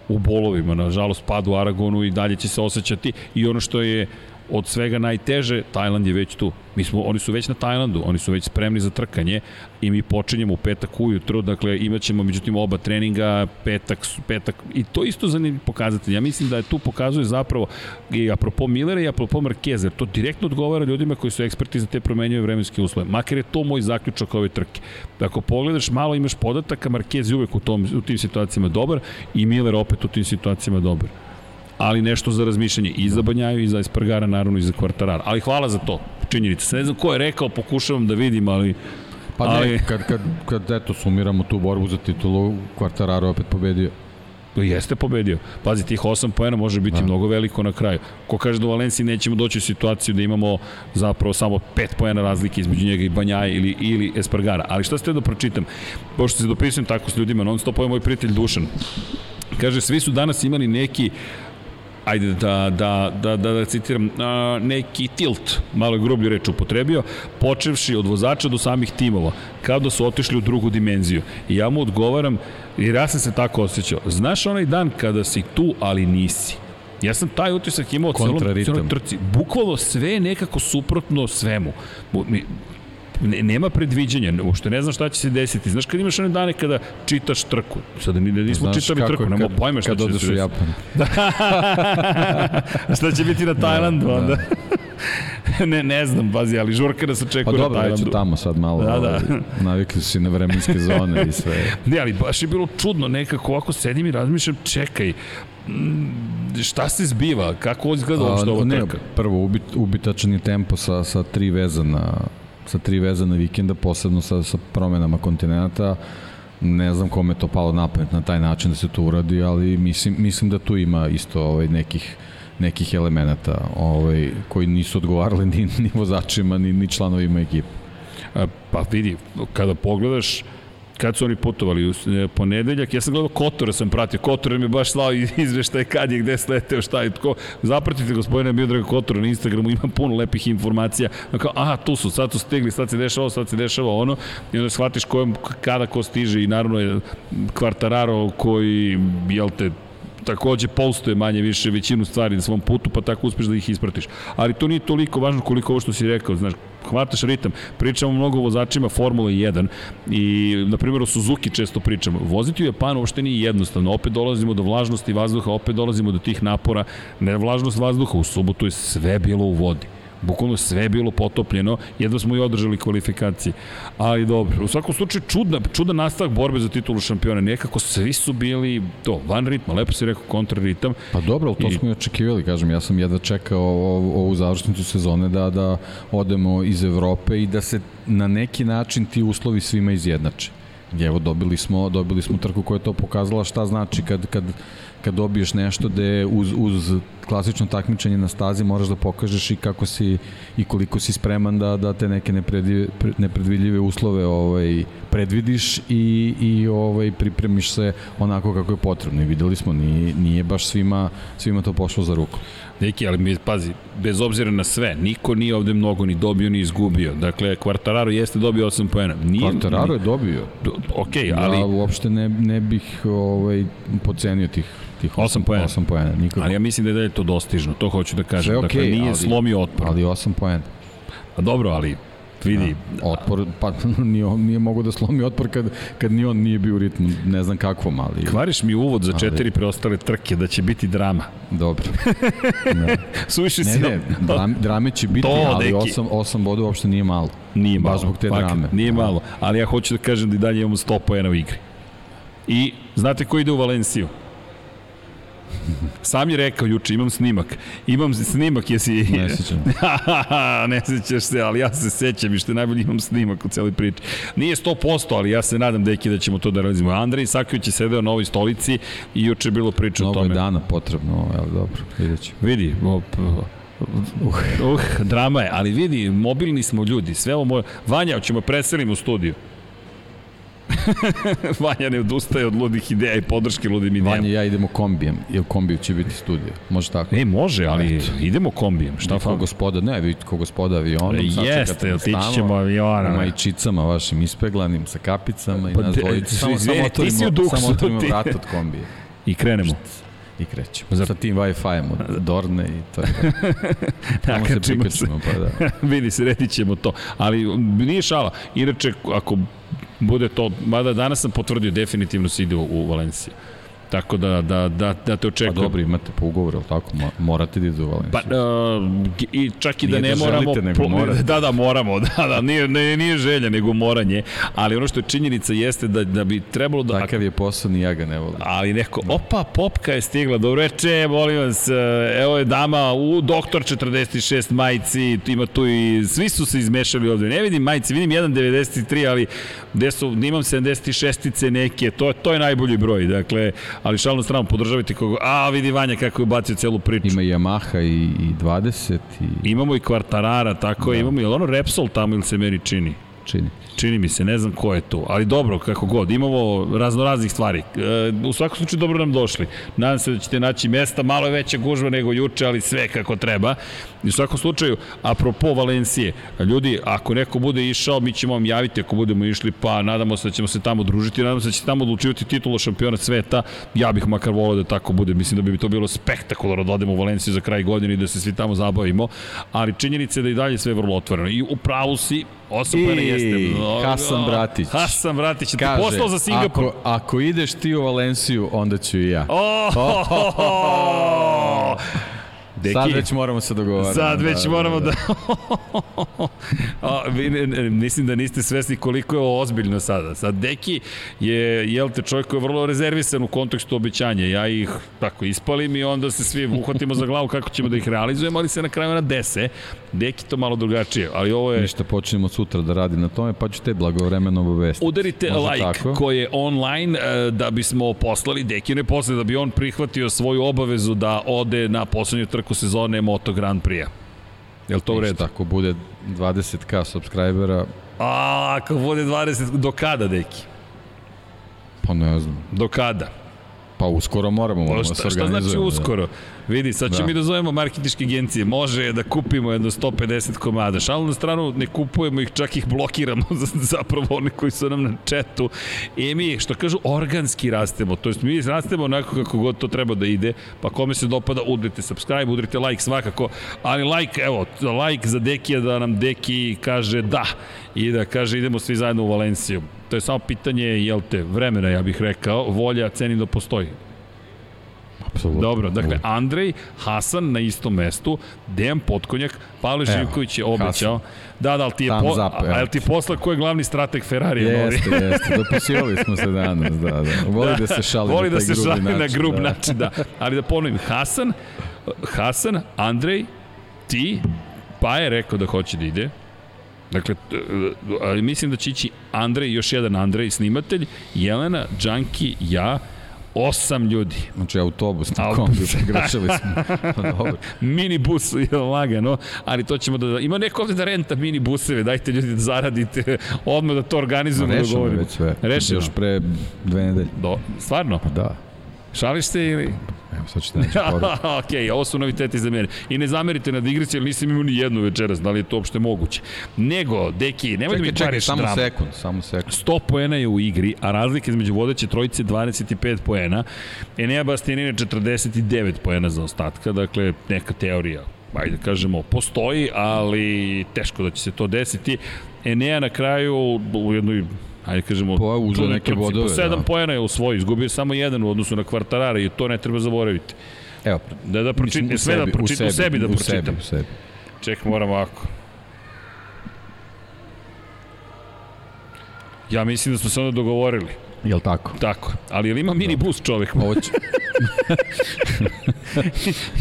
u bolovima, nažalost pad u Aragonu i dalje će se osjećati i ono što je od svega najteže, Tajland je već tu. Mi smo, oni su već na Tajlandu, oni su već spremni za trkanje i mi počinjemo u petak ujutro, dakle imaćemo međutim oba treninga, petak, petak i to isto zanimljiv pokazatelj. Ja mislim da je tu pokazuje zapravo i apropo Millera i apropo Markeza, to direktno odgovara ljudima koji su eksperti za te promenjive vremenske uslove. Makar je to moj zaključak ove trke. Ako pogledaš, malo imaš podataka, Markez je uvek u, tom, u tim situacijama dobar i Miller opet u tim situacijama dobar ali nešto za razmišljanje i za Banjaju i za Espargara, naravno i za Kvartarara. Ali hvala za to, činjenica. Ne znam ko je rekao, pokušavam da vidim, ali... Pa ali... ne, kad, kad, kad eto sumiramo tu borbu za titulu, Kvartararo opet pobedio. Jeste pobedio. Pazi, tih 8 poena može biti da. mnogo veliko na kraju. Ko kaže da u Valenciji nećemo doći u situaciju da imamo zapravo samo 5 poena razlike između njega i Banjaja ili, ili Espargara. Ali šta ste da pročitam? Pošto se dopisujem tako s ljudima, non stop je moj prijatelj Dušan. Kaže, svi su danas imali neki uh, ajde da, da, da, da, da citiram, a, neki tilt, malo grublju reč upotrebio, počevši od vozača do samih timova, kao da su otišli u drugu dimenziju. I ja mu odgovaram, jer ja sam se tako osjećao, znaš onaj dan kada si tu, ali nisi. Ja sam taj utisak imao celom, celom trci. Bukvalo sve nekako suprotno svemu ne, nema predviđanja, uopšte ne znam šta će se desiti. Znaš kad imaš one dane kada čitaš trku, sada mi nismo Znaš čitali trku, nema pojma šta će se desiti. Kad odeš u Japan. Da. šta će biti na da, Tajlandu da, onda? Da. ne, ne znam, bazi, ali žurka da se očekuje pa na Tajlandu. Pa dobro, tamo sad malo, da, da. Ovaj, navikli su si na vremenske zone i sve. ne, ali baš je bilo čudno, nekako ovako sedim i razmišljam, čekaj, šta se zbiva? Kako izgleda uopšte ovo trka? Prvo, ubit, ubitačan je tempo sa, sa tri vezana sa tri vezana vikenda, posebno sa, sa promenama kontinenta. Ne znam kome to palo na pamet na taj način da se to uradi, ali mislim, mislim da tu ima isto ovaj, nekih nekih elemenata ovaj, koji nisu odgovarali ni, ni vozačima, ni, ni članovima ekipe. Pa vidi, kada pogledaš kad su oni putovali u e, ponedeljak, ja sam gledao Kotora sam pratio, Kotor mi je baš slao izveštaj kad je, gde sleteo, šta je, tko, zapratite gospodina Biodraga Kotora na Instagramu, ima puno lepih informacija, kao, aha, tu su, sad su stigli, sad se dešava ovo, sad se dešava ono, i onda shvatiš kojom, kada ko stiže i naravno je Kvartararo koji, jel te, takođe polstuje manje više većinu stvari na svom putu, pa tako uspeš da ih ispratiš. Ali to nije toliko važno koliko ovo što si rekao, znaš, hvataš ritam. Pričamo mnogo o vozačima Formule 1 i, na primjer, o Suzuki često pričamo. Voziti u Japanu uopšte nije jednostavno. Opet dolazimo do vlažnosti vazduha, opet dolazimo do tih napora. Ne vlažnost vazduha, u subotu je sve bilo u vodi. Bukvalno sve je bilo potopljeno, jedva smo i održali kvalifikacije. Ali dobro, u svakom slučaju čudna, čudan nastavak borbe za titulu šampiona. Nekako svi su bili to, van ritma, lepo si rekao kontraritam. Pa dobro, to I... smo i očekivali, kažem, ja sam jedva čekao ovu završnicu sezone da, da odemo iz Evrope i da se na neki način ti uslovi svima izjednače. Evo, dobili smo, dobili smo trku koja je to pokazala šta znači kad, kad, kad dobiješ nešto gde uz, uz klasično takmičenje na stazi moraš da pokažeš i kako si i koliko si spreman da da te neke nepredvidljive uslove ovaj predvidiš i i ovaj pripremiš se onako kako je potrebno. I videli smo nije nije baš svima svima to pošlo za ruku. Neki, ali mi, pazi, bez obzira na sve, niko nije ovde mnogo ni dobio ni izgubio. Dakle, Quartararo jeste dobio 8 poena. Nije, Quartararo je dobio. Ok, ali... Ja uopšte ne, ne bih ovaj, pocenio tih tih 8 poena. 8 poena, nikako. Ali ja mislim da je to dostižno, to hoću da kažem. Sve okay, dakle, nije ali, slomio otpor. Ali 8 poena. Pa dobro, ali vidi. Da, otpor, pa nije, nije mogu da slomi otpor kad, kad ni on nije bio u ritmu, ne znam kakvom, ali... Kvariš mi uvod za četiri ali... preostale trke, da će biti drama. Dobro. Ne. Suviše ne, si... Ne, drame, drame će biti, to, ali 8, 8 bodova uopšte nije malo. Nije malo. Baš zbog te fakat, drame. Nije malo, ali ja hoću da kažem da i dalje imamo 100 pojena u igri. I znate ko ide u Valenciju? Sam je rekao juče, imam snimak. Imam snimak, jesi... Ne sećam. ne sećaš se, ali ja se sećam i što je najbolje imam snimak u celoj priči. Nije 100%, ali ja se nadam, deki, da ćemo to da realizimo. Andrej Isaković je sedeo na ovoj stolici i juče je bilo priča o Mnogo tome. je dana potrebno, ali dobro, vidjet ćemo. Vidi, op, uh, uh, drama je, ali vidi, mobilni smo ljudi, sve ovo moje... Vanja, ćemo preselimo u studiju. Vanja ne odustaje od ludih ideja i podrške ludim idejama. Vanja i ja idemo kombijem, jer kombiju će biti studio. Može tako? E, može, ali Eto. idemo kombijem. Šta fali? gospoda, ne, vidite ko gospoda avionom. Jeste, otići ćemo avionom. U majičicama vašim ispeglanim, sa kapicama i Pa nas de- dvojica. Samo, samo otvorimo, samo otvorimo vrat od kombije. I krenemo. I krećemo. Za- Sa tim Wi-Fi-em od Dorne i to je. Tamo se Nakačimo prikačimo, pa da. Vidi, sredit ćemo to. Ali nije šala. Inače, ako bude to, mada danas sam potvrdio definitivno se ide u, u Valenciju. Tako da, da, da, da te Pa očekujem. dobro, imate po ugovoru, tako? Mo- Morate da idu u Valenciju. Pa, uh, i čak i da Nije ne da moramo... želite, nego morate. Da, da, moramo, da, da, nije, ne, nije želja, nego moranje, ali ono što je činjenica jeste da, da bi trebalo da... Takav je posao, ni ja ga ne volim. Ali neko, opa, popka je stigla, dobro reče, molim vas, e, evo je dama u doktor 46 majici, ima tu i, svi su se izmešali ovde, ne vidim majici, vidim 1.93, ali gde su, imam 76-ice neke, to, to je najbolji broj, dakle, ali šalno stranu, podržavajte koga, a vidi Vanja kako je ubacio celu priču. Ima i Yamaha i, i 20 i Imamo i Kvartarara, tako da. je, imamo, je li ono Repsol tamo ili se meni čini? čini. Čini mi se, ne znam ko je tu, ali dobro, kako god, imamo raznoraznih stvari. E, u svakom slučaju dobro nam došli. Nadam se da ćete naći mesta, malo je veća gužva nego juče, ali sve kako treba. I u svakom slučaju, apropo Valencije, ljudi, ako neko bude išao, mi ćemo vam javiti ako budemo išli, pa nadamo se da ćemo se tamo družiti, nadamo se da će tamo odlučivati titula šampiona sveta. Ja bih makar volao da tako bude, mislim da bi to bilo spektakularno da odemo u Valenciju za kraj godine i da se svi tamo zabavimo, ali činjenica je da i dalje sve je vrlo otvoreno. I u pravu si, osam I jeste. Hasan Bratić. Hasan Bratić, ti Kaže, poslao za Singapur. ako, ako ideš ti u Valenciju, onda ću i ja. Oh, Deki, Sad već moramo se dogovarati. Sad već moramo da... A, vi, ne, ne, mislim da niste svesni koliko je ovo ozbiljno sada. Sad Deki je, jel te, čovjek koji je vrlo rezervisan u kontekstu obećanja. Ja ih tako ispalim i onda se svi uhvatimo za glavu kako ćemo da ih realizujemo, ali se na kraju na dese. Deki to malo drugačije, ali ovo je... Ništa, počnemo sutra da radi na tome, pa ću te blagovremeno obavestiti. Udarite Može like tako? koji je online e, da bismo poslali Dekine posle, da bi on prihvatio svoju obavezu da ode na poslednju trku sezone Moto Grand Prix-a. Je li to u redu? Ako bude 20k subscribera, A, ako bude 20, do kada, Deki? pa ne znam. Do kada? Pa uskoro moramo, moramo šta, da se šta organizujemo. znači uskoro? Vidi, sad ćemo Da. mi da zovemo marketičke agencije. Može da kupimo jedno 150 komada. Šalu na stranu, ne kupujemo ih, čak ih blokiramo zapravo oni koji su nam na četu. I mi, što kažu, organski rastemo. To jest mi rastemo onako kako god to treba da ide. Pa kome se dopada, udrite subscribe, udrite like svakako. Ali like, evo, like za Dekija da nam Deki kaže da. I da kaže idemo svi zajedno u Valenciju. To je samo pitanje, jel te, vremena, ja bih rekao. Volja, cenim da postoji. Apsolutno. Dobro, dakle, Andrej, Hasan na istom mestu, Dejan Potkonjak, Pavle Živković je obećao. Da, da, ali ti je, po, up, a, evo. a, jel ti posla ko je glavni strateg Ferrari? Jeste, jeste, dopisivali smo se danas, da, da. Voli da, da se šali Voli na da se šali na način, grub da. način, da. Ali da ponovim, Hasan, Hasan, Andrej, ti, pa je rekao da hoće da ide. Dakle, t- ali mislim da će ići Andrej, još jedan Andrej, snimatelj, Jelena, Džanki, ja, osam ljudi. Znači autobus na Autobus. kombiju, pogrešili smo. Pa dobro. minibus je lagano, ali to ćemo da... Ima neko ovde da renta minibuseve, dajte ljudi da zaradite, odmah da to organizujemo, da Rešeno govorimo. već sve. Rešeno. Još pre dve nedelje. Do, stvarno? Pa da. Šališ se ili... Evo, sad ćete neći ok, ovo su noviteti za mene. I ne zamerite na digrici, jer nisam imao ni jednu večeras, da li je to uopšte moguće. Nego, deki, nemoj da mi Čekaj, čekaj, kvariš samo dramu. sekund, samo sekund. 100 poena je u igri, a razlika između vodeće trojice 25 poena. Enea Bastianini 49 poena za ostatka, dakle neka teorija ajde kažemo, postoji, ali teško da će se to desiti. Enea na kraju u jednoj ajde kažemo, Pa, uzeo neke bodove, Po sedam da. poena je u svoj, izgubio samo jedan u odnosu na kvartarara i to ne treba zaboraviti. Evo, Da, da pročitam, mislim, u sve da sebi, pročitam, u sebi da u pročitam. Sebi, u sebi. Ček, moram ovako. Ja mislim da smo se onda dogovorili. Jel tako? Tako, ali jel ima mini bus čovek? Ovo će,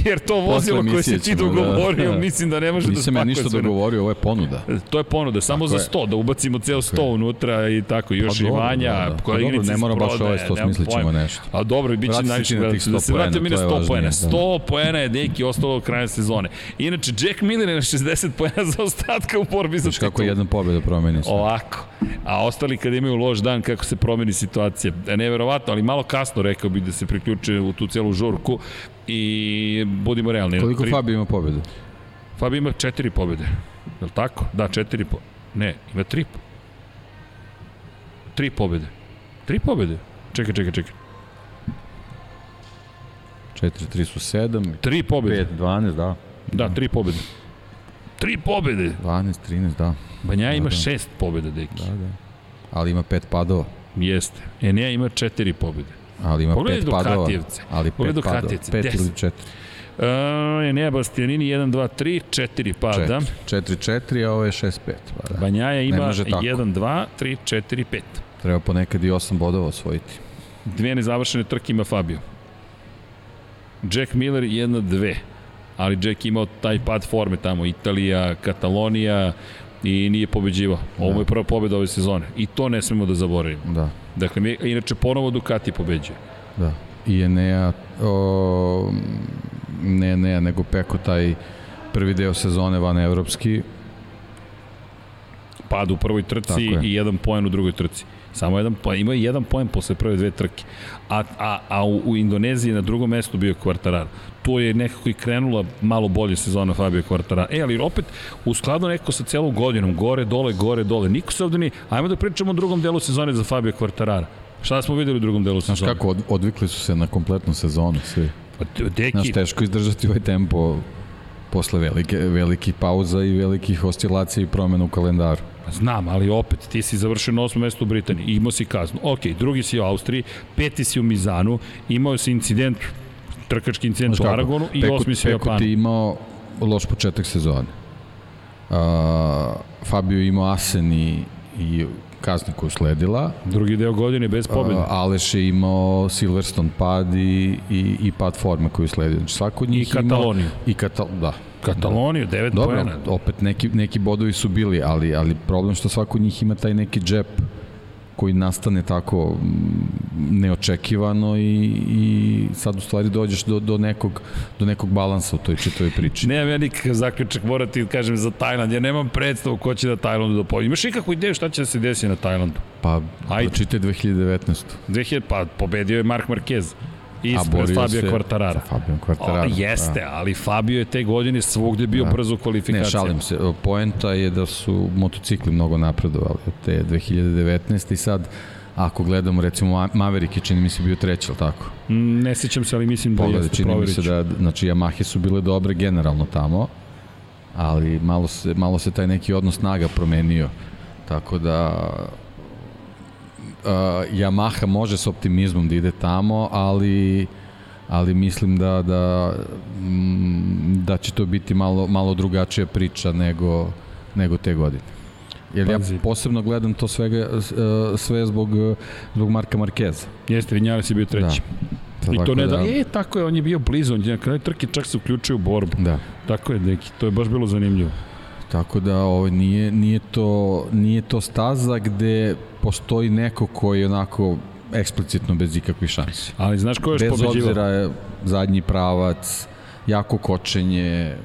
Jer to vozilo koje si ti da. dogovorio, da. mislim da ne može da nisam spakuje ja ništa sve dogovorio, ovo je ponuda. To je ponuda, samo Tako za je. 100, da ubacimo ceo 100 unutra i tako, još Pa i Vanja, da, da. Pa dobro, ne iz mora baš ovaj 100, nemam smislit ćemo nešto. A dobro, bit će najviše. Da 100 se vratimo i na poena, to je 100 poena. važnije, da. 100 poena je neki ostalo od kraja sezone. Inače, Jack Miller je na 60 poena za ostatka u borbi za Viš kako jedan pobjeda promeni sve. Ovako. A ostali kad imaju loš dan, kako se promeni situacija. E, Neverovatno, ali malo kasno rekao bih da se priključe u tu celu žurku i budimo realni. Koliko Tri- Fabio ima pobjeda? Fabio ima četiri pobjede. Je li tako? Da, četiri po... Ne, ima tri. po- Tri pobjede. Tri pobjede. Čekaj, čekaj, čekaj. 4, 3 su 7, Tri pobjede. 5, 12, da. Da, tri pobjede. Tri pobjede. 12, 13, da. Banja ima Da, da. šest pobjede, deki. Da, da. Ali ima pet padova. Jeste. Enea ima četiri pobjede. Ali ima Pogledaj pet padova. Dukatijevce. Ali pet padova. Pet Deset. ili četiri. Uh, Enea Bastianini 1, 2, 3, 4 pada. Četiri, četiri, a ovo je 6, 5. Pa da. Banjaja ima može tako. 1, 2, 3, 4, 5. Treba ponekad i 8 bodova osvojiti. Dve nezavršene trke ima Fabio. Jack Miller jedna, dve. Ali Jack imao taj pad forme tamo, Italija, Katalonija i nije pobeđivao. Ovo mu je prva pobeda ove sezone. I to ne smemo da zaboravimo. Da, Dakle, mi, inače ponovo Ducati pobeđuje. da. I Enea, o, ne Enea, nego Peko taj prvi deo sezone van evropski, Pad u prvoj trci je. i jedan poen u drugoj trci. Samo jedan poen, ima jedan poen posle prve dve trke. A, a, a u, u Indoneziji na drugom mestu bio Quartararo. To je nekako i krenula malo bolje sezona Fabio Quartararo. E, ali opet u skladu nekako sa celom godinom, gore, dole, gore, dole. Niko se ovde ni... Ajmo da pričamo o drugom delu sezone za Fabio Quartararo. Šta smo videli u drugom delu Znaš sezone? kako, od, odvikli su se na kompletnu sezonu svi. Pa, Deki, Znaš, teško izdržati ovaj tempo posle velike, velikih pauza i velikih oscilacija i promena u kalendaru. Znam, ali opet, ti si završio na osmom mestu u Britaniji, imao si kaznu. Ok, drugi si u Austriji, peti si u Mizanu, imao si incident, trkački incident Znaš u kako, Aragonu i Peko- osmi si u Peko Japanu. ti imao loš početak sezone. Uh, Fabio imao Asen i, i kaznu koju sledila. Drugi deo godine bez pobjede. Uh, Aleš je imao Silverstone pad i, i, i pad forme koju sledi. Znači svako od I njih imao... Kataloniju. I Katal, da. Kataloniju, devet Dobro, pojena. opet neki, neki bodovi su bili, ali, ali problem što svako od njih ima taj neki džep koji nastane tako mm, neočekivano i, i sad u stvari dođeš do, do, nekog, do nekog balansa u toj čitavoj priči. Nemam ja nikakav zaključak, moram ti kažem za Tajland, ja nemam predstavu ko će da Tajlandu da pobedi. Imaš ikakvu ideju šta će da se desi na Tajlandu? Pa, Ajde. pročitaj 2019. 2000, pa pobedio je Mark Marquez. A Ispred Fabio Quartarara. sa Fabijom O, Quartarara. jeste, ali Fabio je te godine svugde bio Da. brzo u Ne, šalim se. Poenta je da su motocikli mnogo napredovali od te 2019. i sad ako gledamo recimo Ma- Maverick je čini mi se bio treći, ali tako? Mm, Ne sjećam se, ali mislim da Pogledaj, jeste, čini mi se da, znači, Yamahe su bile dobre generalno tamo, ali malo se, malo se taj neki odnos snaga promenio. Tako da uh, Yamaha može s optimizmom da ide tamo, ali ali mislim da da mm, da će to biti malo malo drugačija priča nego nego te godine. Jer ja posebno gledam to svega, uh, sve zbog, zbog Marka Markeza. Jeste, Vinjales je bio treći. I to ne da, e, tako je, on je bio blizu, on je na kraju trke čak se uključio u borbu. Da. Tako je, deki, to je baš bilo zanimljivo. Tako da ovaj, nije, nije, to, nije to staza gde postoji neko koji je onako eksplicitno bez ikakvih šansi. Ali znaš ko je još Bez pobeđivao? obzira je zadnji pravac, jako kočenje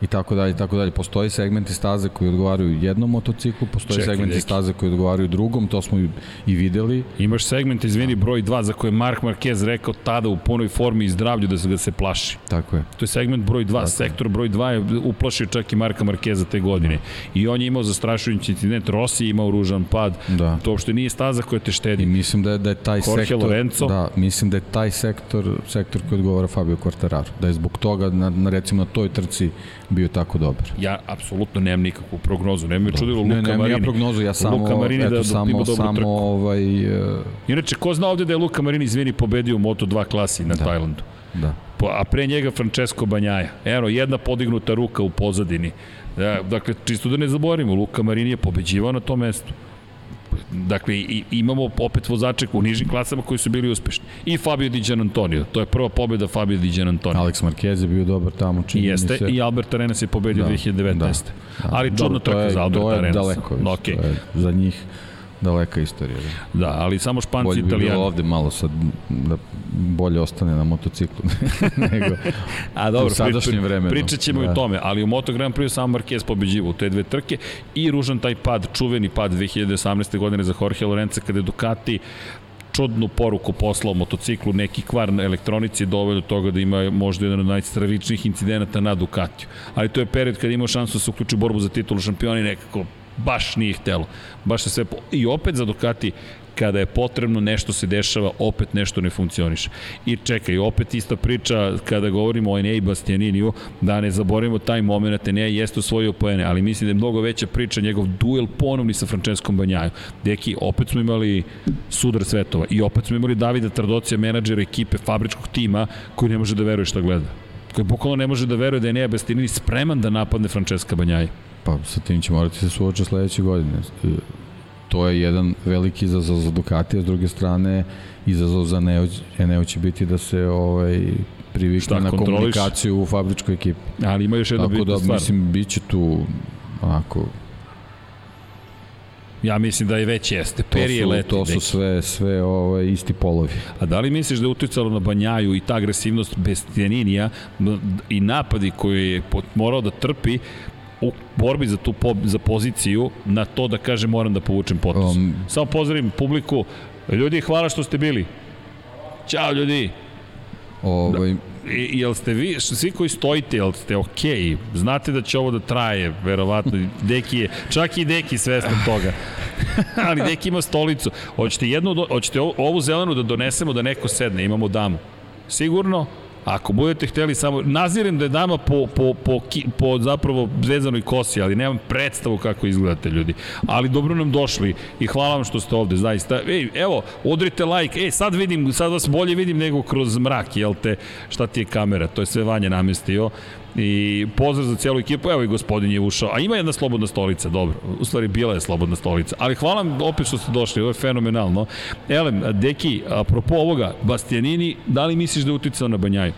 i tako dalje, i tako dalje. Postoji segmenti staze koji odgovaraju jednom motociklu, postoji Čekaj, segmenti deki. staze koji odgovaraju drugom, to smo i, i videli. Imaš segment, izvini, broj 2 za koje je Mark Marquez rekao tada u punoj formi i zdravlju da se ga se plaši. Tako je. To je segment broj 2, sektor broj 2 je uplašio čak i Marka Markeza te godine. I on je imao zastrašujući incident, Rossi je imao ružan pad, Da. to uopšte nije staza koja te I štedi. mislim da je, da je taj Jorge sektor Lorenzo. da, mislim da je taj sektor sektor koji odgovara Fabio Quartararo. Da je zbog toga na, na recimo na toj trci bio tako dobar. Ja apsolutno nemam nikakvu prognozu, nema me čudilo Ne, Luka ne, Marini. ja prognozu, ja samo, Luka Marini eto, da, da samo, samo trku. ovaj, e, Inače, ko zna ovde da je Luka Marini, izvini, pobedio u Moto2 klasi na Da. Tajlandu? da. Po- a pre njega Francesco Banjaja. Eno, jedna podignuta ruka u pozadini. Da, dakle, čisto da ne zaboravimo, Luka Marini je pobeđivao na tom mestu. Dakle, i, imamo opet vozače u nižim klasama koji su bili uspešni. I Fabio Di Antonio, to je prva pobjeda Fabio Di Antonio. Alex Marquez je bio dobar tamo, čini Jeste, mi se. i Albert Arenas je pobedio da, 2019. Da, da. Ali čudno trka za Albert Arenas. To je daleko, više, okay. to je za njih daleka istorija. Da, da ali samo Španci bolje i Italijani. Bolje bi ovde malo sad da bolje ostane na motociklu nego A dobro, u sadašnjem vremenu. Pričat ćemo da. i o tome, ali u Moto Grand Prix samo Marquez pobeđivo u te dve trke i ružan taj pad, čuveni pad 2018. godine za Jorge Lorenza kada je Ducati čudnu poruku poslao motociklu, neki kvar na elektronici doveo do toga da ima možda jedan od najstravičnijih incidenata na Ducatiju. Ali to je period kada imao šansu da se uključi u borbu za titulu šampiona i nekako baš nije htelo. Baš se sve... Po... I opet za Ducati kada je potrebno nešto se dešava, opet nešto ne funkcioniše. I čekaj, opet ista priča kada govorimo o Enei Bastianiniju, da ne zaboravimo taj moment, Enea jeste osvojio poene, ali mislim da je mnogo veća priča njegov duel ponovni sa Franceskom Banjaju. Deki, opet smo imali sudar svetova i opet smo imali Davida Tradocija, menadžera ekipe fabričkog tima koji ne može da veruje šta gleda koji bukvalno ne može da veruje da je Enea Bastianini spreman da napadne Franceska Banjaja. Pa sa tim će morati se suoča sledeće godine. To je jedan veliki izazov za Ducati, a s druge strane izazov za Neo, Neo će biti da se ovaj, privikne na komunikaciju u fabričkoj ekipi. Ali ima još jedna bitna da, stvar. mislim, bit će tu onako Ja mislim da je već jeste. Peri je leti. To su sve, sve ovaj, isti polovi. A da li misliš da je uticalo na Banjaju i ta agresivnost Bestianinija i napadi koje je morao da trpi u borbi za tu po, za poziciju na to da kaže moram da povučem potez. Um, Samo pozdravim publiku. Ljudi, hvala što ste bili. Ćao ljudi. Ovaj, da. Jel ste vi, svi koji stojite, jel ste okej? Okay? Znate da će ovo da traje, verovatno. Deki je, čak i Deki svestan toga. Ali Deki ima stolicu. Hoćete, jednu, hoćete ovu zelenu da donesemo da neko sedne, imamo damu. Sigurno? Ako budete hteli samo, nazirim da je dama po, po, po, po zapravo zvezanoj kosi, ali nemam predstavu kako izgledate ljudi. Ali dobro nam došli i hvala vam što ste ovde, zaista. Ej, evo, udrite like, ej, sad vidim, sad vas bolje vidim nego kroz mrak, jel te, šta ti je kamera, to je sve Vanja namestio. I pozdrav za celu ekipu, evo i gospodin je ušao. A ima jedna slobodna stolica, dobro. U stvari bila je slobodna stolica. Ali hvala vam opet što ste došli, ovo je fenomenalno. Elem, Deki, apropo ovoga, Bastianini, da li misliš da je uticao na Banjaju?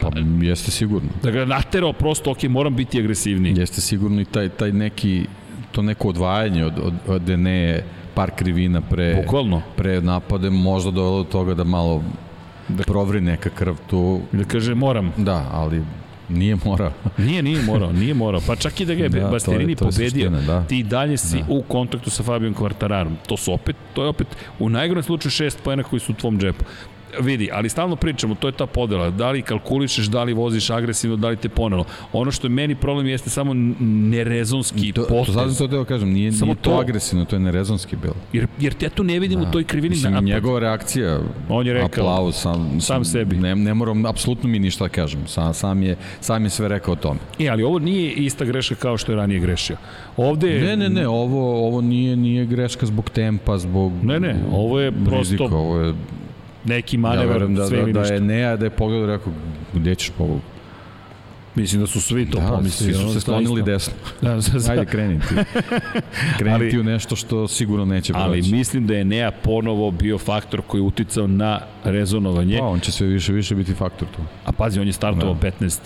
Pa jeste sigurno. Da ga naterao prosto, ok, moram biti agresivniji. Jeste sigurno i taj, taj neki, to neko odvajanje od, od, od ne par krivina pre, Bukvalno. pre napade možda dovelo do toga da malo da provri neka krv tu. Da kaže moram. Da, ali Nije morao. nije, nije morao, nije morao. Pa čak i da ga je da, Bastianini to je, to pobedio, suština, da. ti dalje si da. u kontaktu sa Fabijom Kvartararom. To su opet, to je opet u najgorem slučaju šest pojena koji su u tvom džepu vidi, ali stalno pričamo, to je ta podela, da li kalkulišeš, da li voziš agresivno, da li te ponelo. Ono što je meni problem jeste samo nerezonski to, potez. To sad sam to kažem, nije, samo nije to, to agresivno, to je nerezonski bilo. Jer, jer te tu ne vidim da. u toj krivini Mislim, napad. njegova reakcija, On je rekao, aplauz, sam, sam sebi. Ne, ne moram, apsolutno mi ništa da kažem, sam, sam, je, sam je sve rekao o tome. E, ali ovo nije ista greška kao što je ranije grešio. Ovde Ne, ne, ne, ovo, ovo nije, nije greška zbog tempa, zbog Ne, ne, ovo je prosto... Rizika, ovo je neki manevar, ja da, sve da, da, da je Neja da je pogledao rekao, gdje ćeš povuku? Mislim da su svi to da, pomislili. Svi su se sklonili desno. Da, za, za. Ajde, kreni ti. kreni ali, ti u nešto što sigurno neće proći. Ali mislim da je Nea ponovo bio faktor koji je uticao na rezonovanje. Pa, on će sve više više biti faktor tu. A pazi, on je startovao da. 15.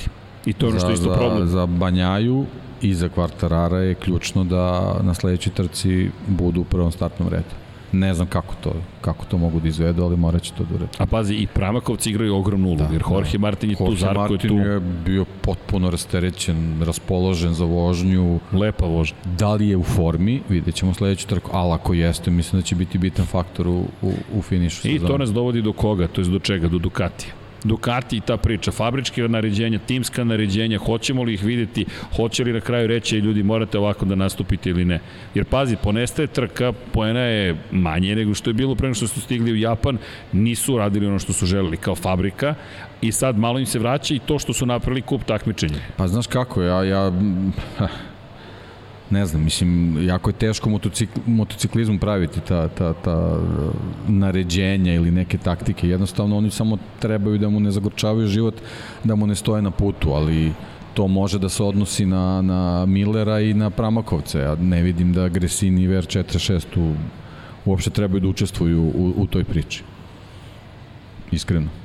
I to je ono što je isto za, problem. Za Banjaju i za Kvartarara je ključno da na sledećoj trci budu u prvom startnom redu. Ne znam kako to, kako to mogu da izvedu, ali morat će to da uredi. A pazi, i Pramakovci igraju ogromnu ulogu, da, jer Jorge da. Martin je Jorge tu, Zarko Martin je tu. je bio potpuno rasterećen, raspoložen za vožnju. Lepa vožnja. Da li je u formi, vidjet ćemo sledeću trku, ali ako jeste, mislim da će biti bitan faktor u, u, u finišu. I sezona. to nas dovodi do koga, to je do čega, do Ducatija. Ducati i ta priča, fabričke naređenja, timska naređenja, hoćemo li ih videti, hoće li na kraju reći ljudi morate ovako da nastupite ili ne. Jer pazi, ponestaje trka, poena je manje nego što je bilo pre što su stigli u Japan, nisu radili ono što su želeli kao fabrika i sad malo im se vraća i to što su napravili kup takmičenja. Pa znaš kako, ja, ja ne znam, mislim, jako je teško motocikl, motociklizmu praviti ta, ta, ta naređenja ili neke taktike. Jednostavno oni samo trebaju da mu ne zagorčavaju život, da mu ne stoje na putu, ali to može da se odnosi na, na Millera i na Pramakovce. Ja ne vidim da Gresini i VR46 tu uopšte trebaju da učestvuju u, u toj priči. Iskreno.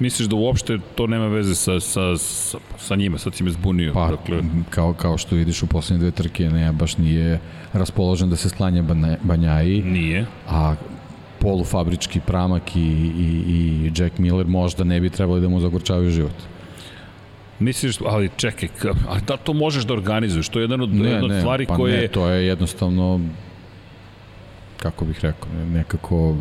Misliš da uopšte to nema veze sa, sa, sa, sa njima, sad si me zbunio. Pa, dakle... kao, kao što vidiš u poslednje dve trke, ne, baš nije raspoložen da se slanja Banjaji. Nije. A polufabrički pramak i, i, i Jack Miller možda ne bi trebali da mu zagorčavaju život. Misliš, ali čekaj, ali da to možeš da organizuješ? To je jedan od, ne, jedna od ne, stvari pa koje... Ne, to je jednostavno, kako bih rekao, nekako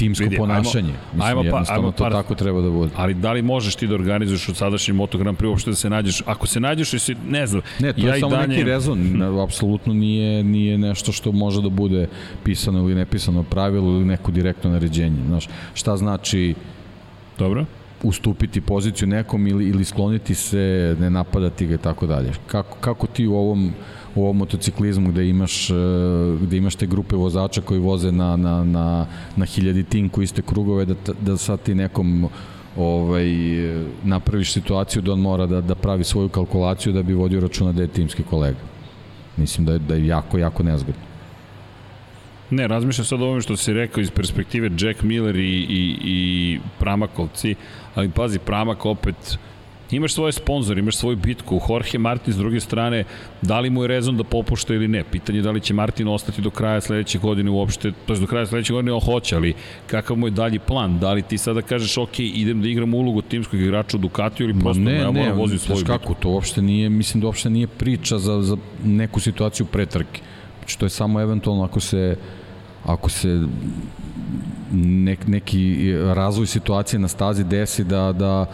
timsko Vidi, ponašanje. Ajmo, Mislim, ajmo, pa, jednostavno ajmo, to par, tako treba da bude. Ali da li možeš ti da organizuješ od sadašnjeg Moto Grand Prix uopšte da se nađeš? Ako se nađeš, si, ne znam. Ne, to ja je samo danje... neki rezon. Apsolutno nije, nije nešto što može da bude pisano ili nepisano pravilo ili neko direktno naređenje. Znaš, šta znači Dobro ustupiti poziciju nekom ili, ili skloniti se, ne napadati ga i tako dalje. Kako, kako ti u ovom u ovom motociklizmu gde imaš, e, gde imaš te grupe vozača koji voze na, na, na, na tinku iste krugove, da, da sad ti nekom ovaj, napraviš situaciju da on mora da, da pravi svoju kalkulaciju da bi vodio računa da je timski kolega. Mislim da je, da je jako, jako nezgodno. Ne, razmišljam sad o ovome što si rekao iz perspektive Jack Miller i, i, i Pramakovci, ali pazi, Pramak opet imaš svoje sponzor, imaš svoju bitku. Jorge Martin s druge strane, da li mu je rezon da popušta ili ne? Pitanje je da li će Martin ostati do kraja sledeće godine uopšte, to je do kraja sledeće godine on hoće, ali kakav mu je dalji plan? Da li ti sada kažeš, ok, idem da igram ulogu timskog igrača u Ducatiju ili prosto ne, ja moram voziti svoju bitku? kako, to uopšte nije, mislim da uopšte nije priča za, za neku situaciju pretrke. Znači, to je samo eventualno ako se ako se nek, neki razvoj situacije na stazi desi da, da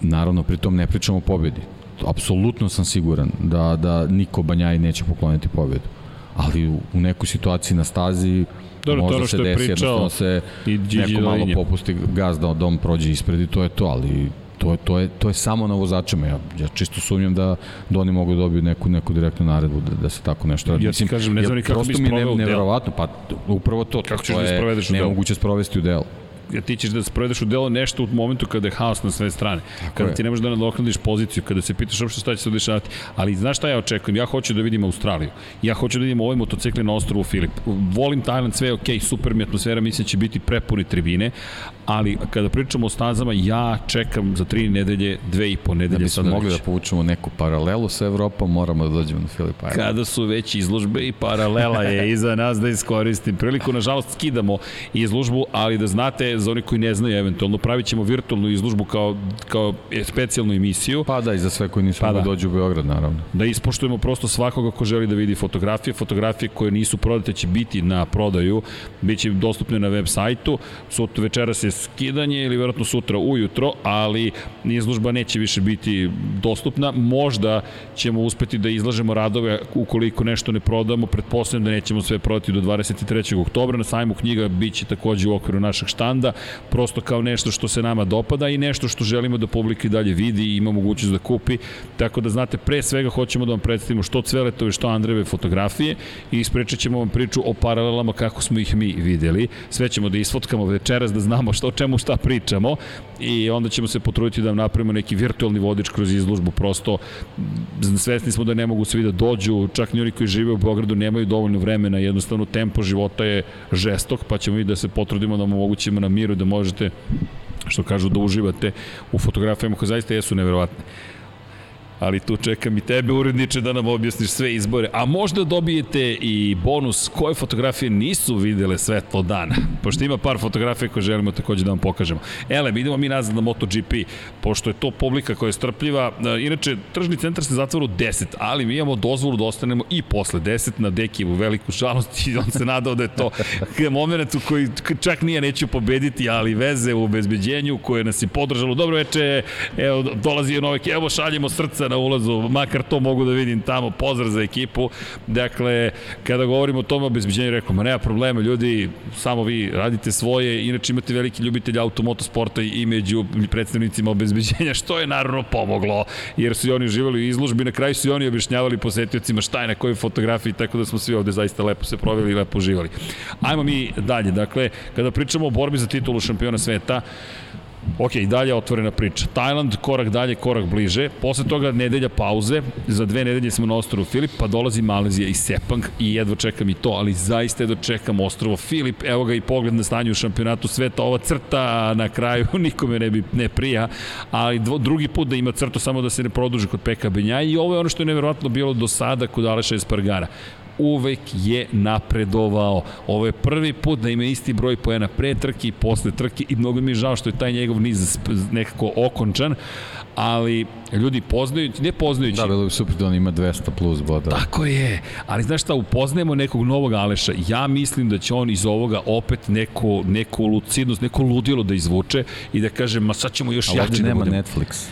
Naravno, pritom ne pričamo o pobedi. Apsolutno sam siguran da, da niko Banjaj neće pokloniti pobedu. Ali u, nekoj situaciji na stazi Dobro, možda se desi, jednostavno se i neko malo popusti gaz da, da on prođe ispred i to je to, ali to je, to je, to je samo na vozačima. Ja, ja čisto sumnjam da, da oni mogu da dobiju neku, neku direktnu naredbu da, da se tako nešto radi. Ja ti kažem, ne znam ni kako bi sproveo u delu. Pa upravo to. Kako ćeš da sprovedeš u delu? Nemoguće sprovesti u delu ti ćeš da sprovedeš u delo nešto u momentu kada je haos na sve strane. Tako kada je. ti ne možeš da nadoknadiš poziciju, kada se pitaš uopšte šta će se dešavati. Ali znaš šta ja očekujem? Ja hoću da vidim Australiju. Ja hoću da vidim ovaj motocikli na ostrovu Filip. Volim Tajland, sve je okej, okay, super mi atmosfera, mislim da će biti prepuni tribine, ali kada pričamo o stazama, ja čekam za tri nedelje, dve i po nedelje. Da bismo mogli da povučemo neku paralelu sa Evropom, moramo da dođemo na Filip Island. Kada su već izložbe i paralela je iza nas da iskoristim priliku. Nažalost, skidamo izložbu, ali da znate, za oni koji ne znaju, eventualno pravit ćemo virtualnu izložbu kao, kao specijalnu emisiju. Pa da, i za sve koji nisu pa da. dođu u Beograd, naravno. Da ispoštujemo prosto svakoga ko želi da vidi fotografije. Fotografije koje nisu prodate će biti na prodaju, bit će dostupne na web sajtu. Sutra večera se skidanje ili verovatno sutra ujutro, ali izložba neće više biti dostupna. Možda ćemo uspeti da izlažemo radove ukoliko nešto ne prodamo. Pretpostavljam da nećemo sve prodati do 23. oktobra. Na sajmu knjiga biće takođe u okviru našeg štanda prosto kao nešto što se nama dopada i nešto što želimo da publika i dalje vidi i ima mogućnost da kupi. Tako da znate, pre svega hoćemo da vam predstavimo što Cveletove, što Andreve fotografije i ispričat ćemo vam priču o paralelama kako smo ih mi videli. Sve ćemo da isfotkamo večeras da znamo što, o čemu šta pričamo i onda ćemo se potruditi da vam napravimo neki virtualni vodič kroz izložbu. Prosto svesni smo da ne mogu svi da dođu, čak ni oni koji žive u Beogradu nemaju dovoljno vremena, jednostavno tempo života je žestok, pa ćemo i da se potrudimo da omogućimo na miru da možete što kažu da uživate u fotografijama koje zaista jesu neverovatne ali tu čekam i tebe uredniče da nam objasniš sve izbore. A možda dobijete i bonus koje fotografije nisu videle svetlo dana, pošto ima par fotografija koje želimo takođe da vam pokažemo. Ele, idemo mi nazad na MotoGP, pošto je to publika koja je strpljiva. E, inače, tržni centar se zatvara u 10, ali mi imamo dozvolu da ostanemo i posle 10 na u veliku žalost i on se nadao da je to moment u koji čak nije neću pobediti, ali veze u obezbeđenju koje nas je podržalo. Dobro veče, evo, dolazi Novek, evo šaljemo srca na ulazu, makar to mogu da vidim tamo, pozdrav za ekipu. Dakle, kada govorimo o tome obezbeđenju, rekao, ma nema problema, ljudi, samo vi radite svoje, inače imate veliki ljubitelj automotosporta i među predstavnicima obezbeđenja, što je naravno pomoglo, jer su i oni živali u izložbi, na kraju su i oni objašnjavali posetiocima šta je na kojoj fotografiji, tako da smo svi ovde zaista lepo se proveli i lepo uživali. Ajmo mi dalje, dakle, kada pričamo o borbi za titulu šampiona sveta, Ok, dalje otvorena priča. Tajland, korak dalje, korak bliže. Posle toga nedelja pauze. Za dve nedelje smo na ostrovu Filip, pa dolazi Malezija i Sepang i jedva čekam i to, ali zaista jedva čekam ostrovo Filip. Evo ga i pogled na stanje u šampionatu sveta. Ova crta na kraju nikome ne bi ne prija, ali dvo, drugi put da ima crtu samo da se ne produži kod Peka Benja i ovo je ono što je neverovatno bilo do sada kod Aleša Espargara uvek je napredovao. Ovo je prvi put da ima isti broj poena pre trke i posle trke i mnogo mi je žao što je taj njegov niz nekako okončan, ali ljudi poznajući, ne poznajući... Da, bilo je super da on ima 200 plus boda. Tako je, ali znaš šta, upoznajemo nekog novog Aleša, ja mislim da će on iz ovoga opet neko, neko lucidnost, neko ludilo da izvuče i da kaže, ma sad ćemo još jače da nema budemo. Netflix.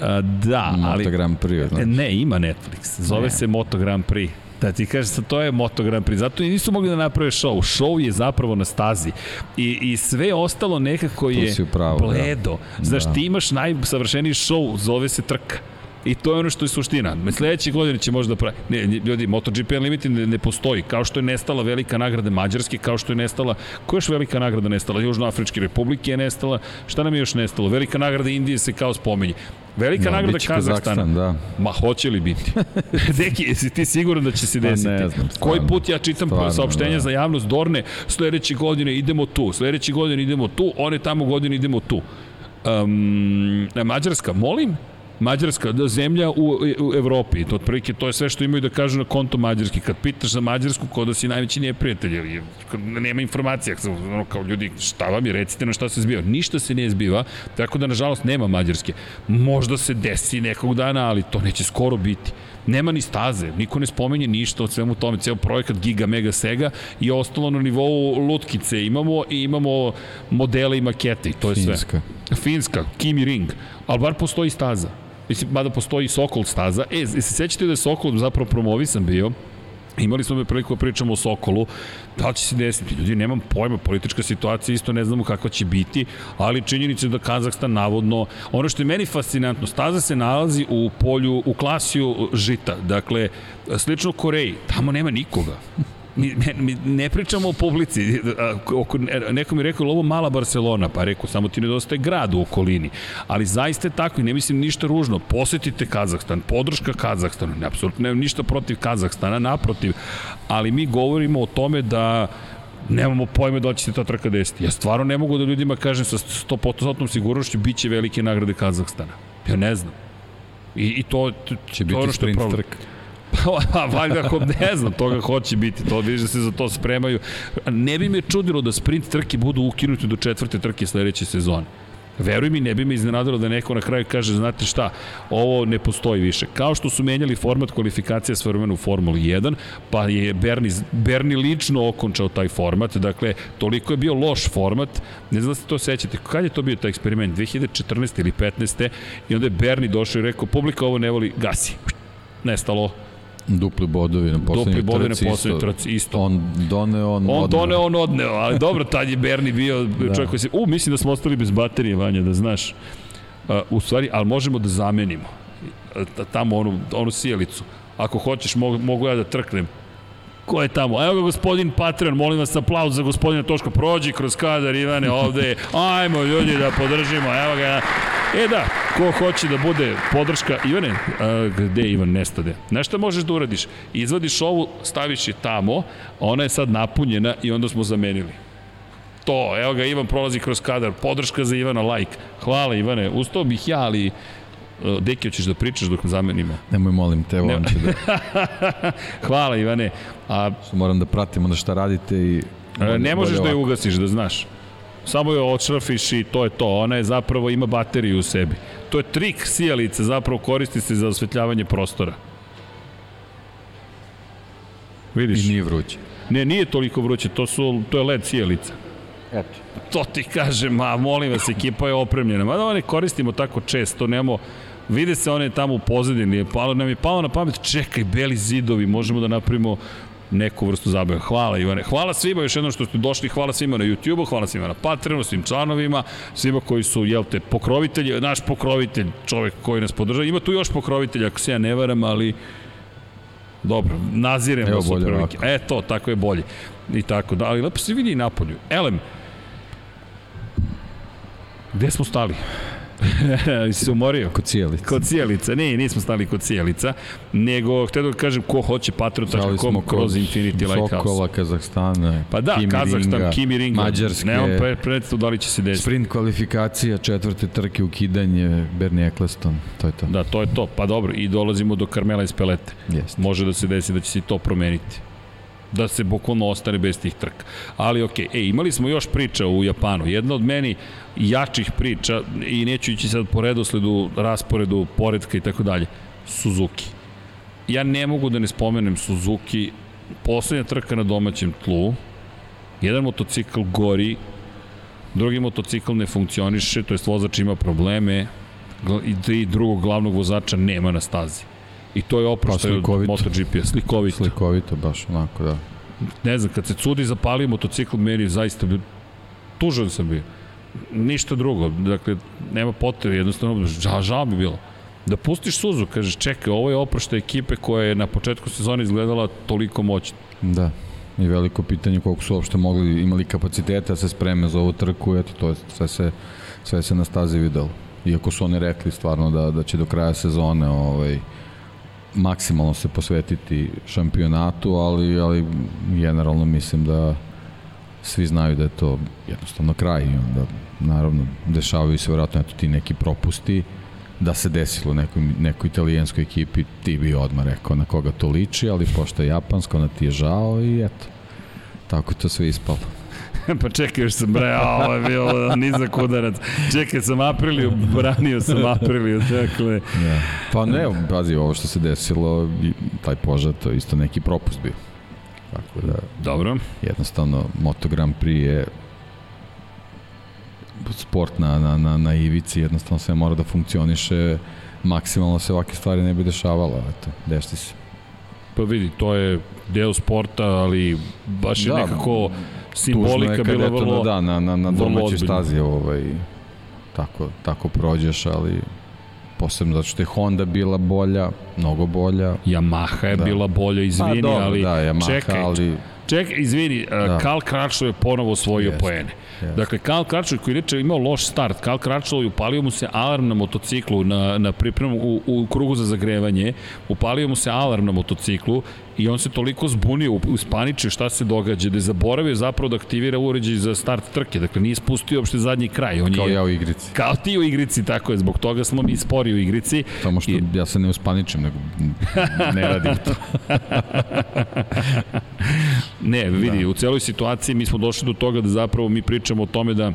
A, da, Moto ali... Grand Prix, znači. Ne, ima Netflix. Zove Ne. se Moto Grand Prix. Da ti kažeš, to je Moto Grand Prix. Zato i nisu mogli da naprave show. Show je zapravo na stazi. I, i sve ostalo nekako je pravu, da. bledo. Znaš, Da. ti imaš najsavršeniji show, zove se trka. I to je ono što je suština. Sledeće godine će možda pravi. Ne, ljudi, MotoGP Unlimited ne, ne postoji. Kao što je nestala velika nagrada Mađarske, kao što je nestala... Koja je još velika nagrada nestala? Južnoafričke republike je nestala. Šta nam je još nestalo? Velika nagrada Indije se kao spominje. Velika Da, nagrada Kazahstana. Kazahstan, da. Ma hoće li biti? Deki, jesi ti siguran da će se Pa desiti? ne znam, Koji stvarno. put ja čitam Stvarno, saopštenja da. za javnost Dorne, sledeće godine idemo tu, sledeće godine idemo tu, one tamo godine idemo tu. Um, Mađarska, molim? Mađarska, da, zemlja u, u Evropi, to otprilike to je sve što imaju da kažu na konto Mađarski. Kad pitaš za Mađarsku, ko da si najveći neprijatelj, jer je- nema informacija, ono kao ljudi, šta vam je, recite na šta se zbiva. Ništa se ne zbiva, tako da nažalost nema Mađarske. Možda se desi nekog dana, ali to neće skoro biti. Nema ni staze, niko ne spomenje ništa od svemu tome, ceo projekat Giga Mega Sega i ostalo na nivou lutkice imamo i imamo modele i makete i to je sve. Finska. Finska, Kimi Ring, ali bar postoji staza. Mislim, mada postoji Sokol staza. E, se sećate da je Sokol zapravo promovisan bio, Imali smo me priliku da pričamo o Sokolu, da li će se desiti? Ljudi, nemam pojma, politička situacija isto ne znamo kakva će biti, ali činjenica je da Kazahstan navodno, ono što je meni fascinantno, staza se nalazi u polju, u klasiju žita, dakle, slično Koreji, tamo nema nikoga. Mi, mi ne pričamo o publici. Oko, neko mi rekao, "Jel ovo mala Barcelona, pa rekao, samo ti nedostaje grad u okolini. Ali zaista je tako i ne mislim ništa ružno. Posetite Kazahstan, podrška Kazahstanu. Ne, apsolutno nemam ništa protiv Kazahstana, naprotiv. Ali mi govorimo o tome da nemamo pojma da li će se ta trka desiti. Ja stvarno ne mogu da ljudima kažem sa 100% sigurnošću bit će velike nagrade Kazahstana. Ja ne znam. I, i to, to, Će to je ono biti što je problem. trka. Pa, valjda ako ne znam, toga hoće biti, to vidiš da se za to spremaju. Ne bi me čudilo da sprint trke budu ukinuti do četvrte trke sledeće sezone. Veruj mi, ne bi me iznenadilo da neko na kraju kaže, znate šta, ovo ne postoji više. Kao što su menjali format kvalifikacija s vremena u Formuli 1, pa je Berni, Berni lično okončao taj format, dakle, toliko je bio loš format, ne znam da se to sećate, kad je to bio taj eksperiment, 2014. ili 15. i onda je Berni došao i rekao, publika ovo ne voli, gasi. Nestalo, Dupli bodovi na poslednjoj Dupli bodovi na poslednjoj trci, isto. On doneo, on, On odneo. doneo, on odneo, ali dobro, tad je Berni bio da. čovjek koji se... U, mislim da smo ostali bez baterije, Vanja, da znaš. Uh, u stvari, ali možemo da zamenimo uh, tamo onu, onu sjelicu. Ako hoćeš, mogu, mogu ja da trknem. Ko je tamo? Evo ga gospodin Patreon, molim vas aplauz za gospodina Toško. Prođi kroz kadar, Ivane, ovde. Ajmo ljudi da podržimo, evo ga. E da, ko hoće da bude podrška, Ivane, a, gde Ivan nestade? Šta možeš da uradiš? Izvadiš ovu, staviš je tamo, ona je sad napunjena i onda smo zamenili. To, evo ga, Ivan prolazi kroz kadar, podrška za Ivana, like. Hvala Ivane, ustao bih ja, ali Deki, hoćeš da pričaš dok zamenimo? Nemoj molim te, on će da... Hvala Ivane. A Moram da pratim onda šta radite i... E, ne možeš da je ugasiš, da znaš. Samo je odšrafiš i to je to. Ona je zapravo, ima bateriju u sebi. To je trik sijalice, zapravo koristi se za osvetljavanje prostora. Vidiš? I nije vruće. Ne, nije toliko vruće, to, su, to je LED sijalica. Eto. To ti kažem, ma molim vas, ekipa je opremljena. Ma da ne koristimo tako često, nemamo... Vide se one tamo u pozadini, palo, nam je palo na pamet, čekaj, beli zidovi, možemo da napravimo neku vrstu zabave. Hvala Ivane. Hvala svima još jednom što ste došli, hvala svima na YouTube-u, hvala svima na Patreonu, svim članovima, svima koji su, jel te, pokrovitelji, naš pokrovitelj, čovek koji nas podržava. Ima tu još pokrovitelja, ako se ja ne varam, ali dobro, nazirem Evo, bolje otprilike. ovako. E, to, tako je bolje. I tako da, ali lepo se vidi i napolju. Elem, Gde smo stali? se umorio? Kod cijelica. Kod cijelica. Ne, nismo stali kod cijelica, nego htio da kažem ko hoće patriot.com kroz Infinity Lighthouse. Sokola, Kazahstana, Pa da, Kimi Kazahstan, Ringa, Kimi Ringa. Mađarske. Nemam pre, predstav da li će se desiti. Sprint kvalifikacija, četvrte trke, ukidanje, Bernie Eccleston, to je to. Da, to je to. Pa dobro, i dolazimo do Karmela iz Pelete. Jeste. Može da se desi da će se to promeniti da se bukvalno ostane bez tih trka. Ali okej, okay. e, imali smo još priča u Japanu. Jedna od meni jačih priča, i neću ići sad po redosledu, rasporedu, poredka i tako dalje, Suzuki. Ja ne mogu da ne spomenem Suzuki, poslednja trka na domaćem tlu, jedan motocikl gori, drugi motocikl ne funkcioniše, to jest vozač ima probleme, i drugog glavnog vozača nema na stazi. I to je oproštaj pa, od MotoGP-a. Slikovito. Slikovito, baš onako, da. Ne znam, kad se cudi zapali motocikl, meni zaista. Tužan sam bio. Ništa drugo. Dakle, nema potrebe, jednostavno, žao, žao bi bilo. Da pustiš suzu, kažeš, čekaj, ovo je oproštaj ekipe koja je na početku sezone izgledala toliko moćno. Da. I veliko pitanje koliko su uopšte mogli, imali kapaciteta da se spreme za ovu trku, eto, to je sve se, sve se na stazi videlo. Iako su oni rekli stvarno da, da će do kraja sezone ovaj, maksimalno se posvetiti šampionatu, ali, ali generalno mislim da svi znaju da je to jednostavno kraj i onda naravno dešavaju se vjerojatno eto ti neki propusti da se desilo nekoj, nekoj italijanskoj ekipi, ti bi odmah rekao na koga to liči, ali pošto je japansko, ona ti je žao i eto, tako to sve ispalo. pa čekaj, još sam bre, a ovo je bio nizak udarac. Čekaj, sam Apriliju, branio sam Apriliju, dakle. Ja. Pa ne, pazi, ovo što se desilo, taj požar, to isto neki propust bio. Tako da... Dobro. Jednostavno, Moto Grand Prix je sport na, na, na, na ivici, jednostavno sve mora da funkcioniše, maksimalno se ovake stvari ne bi dešavala, eto, dešti se. Pa vidi, to je deo sporta, ali baš je da, nekako simbolika bila vrlo da, na, na, na domaćoj stazi ovaj, tako, tako prođeš, ali posebno zato što je Honda bila bolja, mnogo bolja. Yamaha je da. bila bolja, izvini, pa, dobro, ali da, Yamaha, čekaj, ali... čekaj, izvini, da. Karl Kračlo je ponovo osvojio yes. poene. Yes. Dakle, Karl Kračlo koji je imao loš start, Karl Kračlo je upalio mu se alarm na motociklu na, na pripremu u, u krugu za zagrevanje, upalio mu se alarm na motociklu i on se toliko zbunio, uspaničio šta se događa, da je zaboravio zapravo da aktivira uređaj za start trke, dakle nije spustio uopšte zadnji kraj. On kao je, ja u igrici. Kao ti u igrici, tako je, zbog toga smo mi spori u igrici. Samo što I... ja se ne uspaničim, nego ne radim to. ne, vidi, da. u celoj situaciji mi smo došli do toga da zapravo mi pričamo o tome da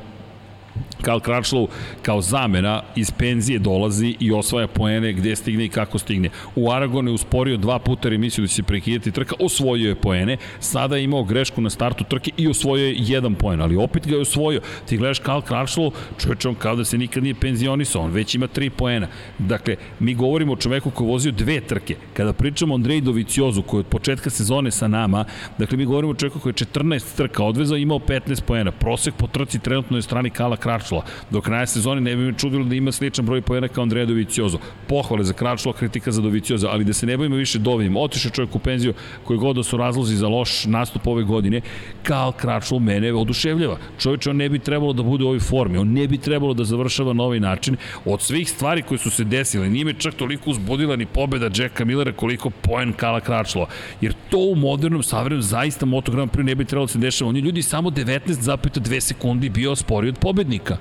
Karl Kračlow kao zamena iz penzije dolazi i osvaja poene gde stigne i kako stigne. U Aragonu je usporio dva puta remisiju da će se prekidati trka, osvojio je poene, sada je imao grešku na startu trke i osvojio je jedan poen, ali opet ga je osvojio. Ti gledaš Karl Kračlow, čovječ on kao da se nikad nije penzionisao, on već ima tri poena. Dakle, mi govorimo o čoveku koji vozio dve trke. Kada pričamo o Andrej Doviciozu, koji je od početka sezone sa nama, dakle mi govorimo o čoveku koji je 14 trka odvezao i imao 15 poena. Prosek po trci trenutno je strani Kala Kračlow Kračula. Do kraja sezone ne bi me čudilo da ima sličan broj pojena kao Andrea Doviciozo. Pohvale za Kračula, kritika za Doviciozo, ali da se ne bavimo više Dovijim. Otiše čovjek u penziju koji god da su razlozi za loš nastup ove godine. Karl Kračul mene oduševljava. Čovječ, on ne bi trebalo da bude u ovoj formi, on ne bi trebalo da završava na ovaj način. Od svih stvari koje su se desile, nije me čak toliko uzbudila ni pobeda Jacka Millera koliko poen Kala Kračlova. Jer to u modernom savremenu zaista Moto Grand Prix ne bi trebalo da se dešava. On je ljudi samo 19,2 sekundi bio spori od pobednika.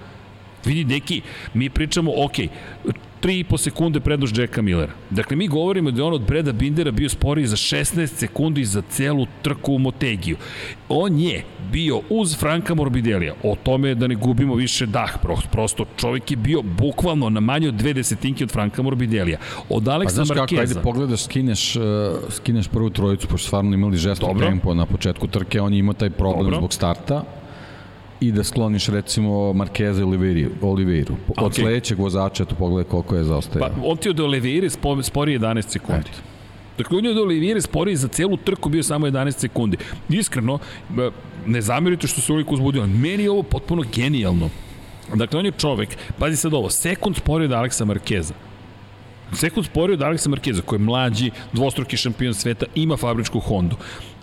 Vidi, neki, mi pričamo, ok, 3,5 sekunde prednost Jacka Millera. Dakle, mi govorimo da je on od Breda Bindera bio sporiji za 16 sekundi za celu trku u Motegiju. On je bio uz Franka Morbidelija. O tome da ne gubimo više dah. Prosto čovjek je bio bukvalno na manje od dve desetinke od Franka Morbidelija. Od Aleksa pa, znaš Markeza... Kako, ajde pogledaš, skineš, uh, skineš prvu trojicu, pošto stvarno imali žestok tempo na početku trke, on je imao taj problem Dobro. zbog starta i da skloniš recimo Markeza i Oliveiru. Od okay. sledećeg vozača to pogledaj koliko je zaostajao. Pa, on ti od Oliveira spori 11 sekundi. Eto. Dakle, on je od Oliveira spori za celu trku bio samo 11 sekundi. Iskreno, ne zamerite što se uliko uzbudio. Meni je ovo potpuno genijalno. Dakle, on je čovek, pazi sad ovo, sekund spori od Aleksa Markeza. Sekund sporiji od Aleksa Markeza, koji je mlađi, dvostruki šampion sveta, ima fabričku Hondu.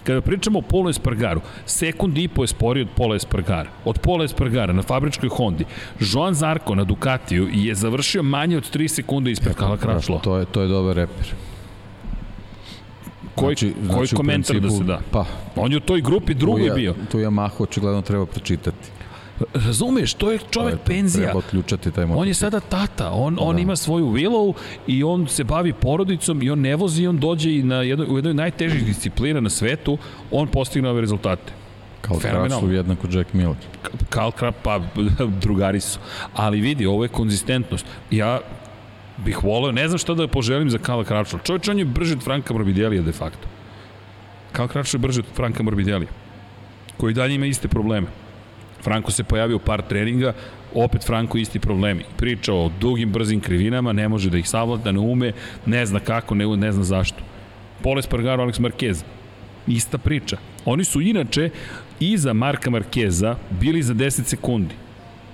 Kada pričamo o Polo Espargaru, sekund i po je sporiji od Pola Espargara. Od Pola Espargara na fabričkoj Hondi. Joan Zarko na Ducatiju je završio manje od 3 sekunde ispred Kala Kračlo. To je, to je dobar reper. Koji, znači, koji znači, komentar principu, da se da? Pa, On je u toj grupi drugi tu bio. Tu Yamaha očigledno treba pročitati. Razumeš, to je čovek to je, penzija. Treba otključati taj On je sada tata, on, da. on ima svoju Willow i on se bavi porodicom i on ne vozi i on dođe i na jedno, u jednoj najtežih disciplina na svetu, on postigne ove rezultate. Kao Kraslu jednako Jack Miller. Kal Krap, pa drugari su. Ali vidi, ovo je konzistentnost. Ja bih voleo, ne znam šta da poželim za Kala Kračla. Čovječ, on je brže od Franka Morbidelija de facto. Kal Kračla je brže od Franka Morbidelija, koji dalje ima iste probleme. Franko se pojavio u par treninga, opet Franko isti problemi. Priča o dugim, brzim krivinama, ne može da ih savlada, ne ume, ne zna kako, ne, ne zna zašto. Pole Spargaro, Alex Marquez, ista priča. Oni su inače iza Marka Markeza bili za 10 sekundi.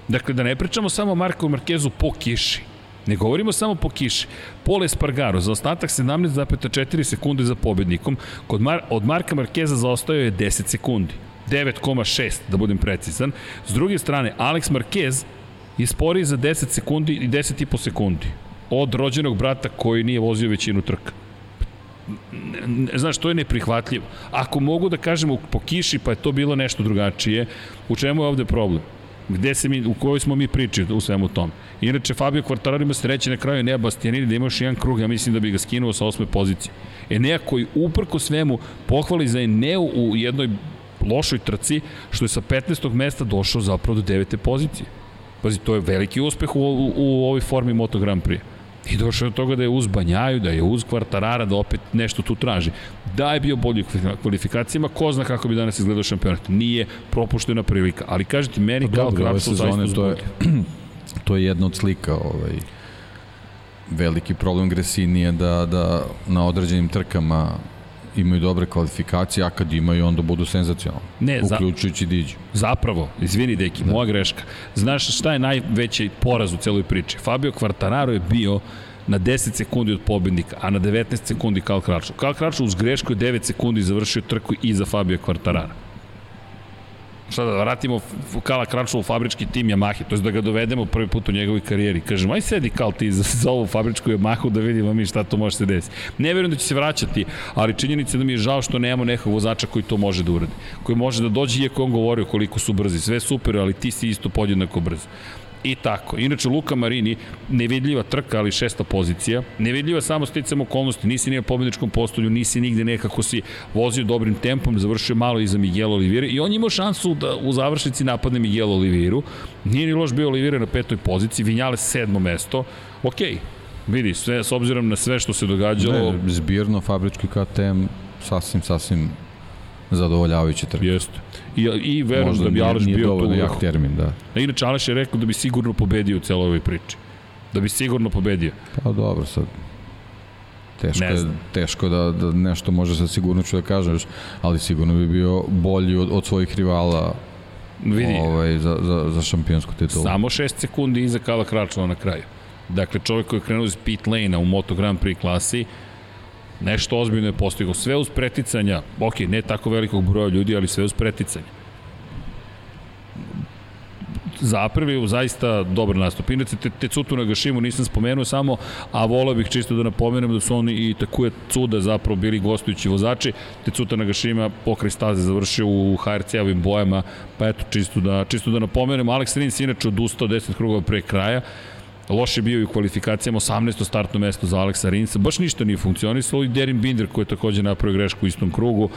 Dakle, da ne pričamo samo o Marku Markezu po kiši, Ne govorimo samo po kiši. Pole Spargaro za ostatak 17,4 sekunde za pobednikom. Kod Mar od Marka Markeza zaostao je 10 sekundi. 9,6 da budem precizan. S druge strane, Alex Marquez je sporiji za 10 sekundi i 10,5 sekundi od rođenog brata koji nije vozio većinu trka. Znaš, to je neprihvatljivo. Ako mogu da kažem po kiši, pa je to bilo nešto drugačije, u čemu je ovde problem? Gde se mi, u kojoj smo mi priči u svemu tom. Inače, Fabio Quartararo ima sreće na kraju Nea Bastianini da ima još jedan krug, ja mislim da bi ga skinuo sa osme pozicije. Enea koji uprko svemu pohvali za Eneu u jednoj lošoj trci, što je sa 15. mesta došao zapravo do 9. pozicije. Pazi, to je veliki uspeh u, u, u ovoj formi Moto Grand Prix. I došao je do toga da je uz Banjaju, da je uz Kvartarara, da opet nešto tu traži. Da je bio bolji u kvalifikacijama, ko zna kako bi danas izgledao šampionat. Nije propuštena prilika. Ali kažete, meni pa kao Krapsu zaista to je, to je jedna od slika ovaj, veliki problem Gresinije da, da na određenim trkama imaju dobre kvalifikacije, a kad imaju onda budu senzacionalni. Ne, uključujući Diđu. Zapravo, izvini deki, da. moja greška. Znaš šta je najveći poraz u celoj priči? Fabio Quartararo je bio na 10 sekundi od pobednika, a na 19 sekundi Kal Kračo. Kal Kračo uz grešku je 9 sekundi završio trku iza Fabio Quartarara šta da vratimo Kala Kračula u fabrički tim Yamahe, to je da ga dovedemo prvi put u njegovoj karijeri. Kažemo, aj sedi Kal ti za, za ovu fabričku Yamahu da vidimo mi šta to može se desiti. Ne verujem da će se vraćati, ali činjenica da mi je žao što nemamo nekog vozača koji to može da uradi. Koji može da dođe, iako on govorio koliko su brzi. Sve super, ali ti si isto podjednako brz. I tako. Inače, Luka Marini, nevidljiva trka, ali šesta pozicija. Nevidljiva samo sticam okolnosti, nisi nije na pobjedičkom postolju, nisi nigde nekako si vozio dobrim tempom, završio malo iza Miguel Olivira i on je imao šansu da u završnici napadne Miguel Oliviru. Nije ni loš bio Olivira na petoj poziciji, Vinjale sedmo mesto. Okej, okay. vidi, sve, s obzirom na sve što se događalo... Ne, zbirno fabrički KTM sasvim, sasvim zadovoljavajući trk. Jeste. I, i verujem Možda da bi Aleš bio tu. Možda jak termin, da. A inače, Aleš je rekao da bi sigurno pobedio u celoj ovoj priči. Da bi sigurno pobedio. Pa dobro, sad teško, je, teško da, da nešto može sa sigurnoću da kažeš, ali sigurno bi bio bolji od, od svojih rivala Vidi, ovaj, za, za, za šampionsku titulu. Samo 6 sekundi iza Kala Kračova na kraju. Dakle, čovjek koji je krenuo iz pit lane-a u Moto Grand Prix klasi, Nešto ozbiljno je postigao. Sve uz preticanja, ok, ne tako velikog broja ljudi, ali sve uz preticanja. Zapravo zaista dobar nastup. Inače, te, Tecutu Gašimu nisam spomenuo samo, a volao bih čisto da napomenem da su oni i Takuje Cuda zapravo bili gostujući vozači. Tecuta Nagashima pokraj staze završio u HRC-ovim bojama, pa eto, čisto da, čisto da napomenem. Alex Rins inače odustao 10 krugova pre kraja. Loše bio i u kvalifikacijama, 18. startno mesto za Aleksa Rinsa, baš ništa nije funkcionisalo i Derin Binder koji je takođe napravio grešku u istom krugu,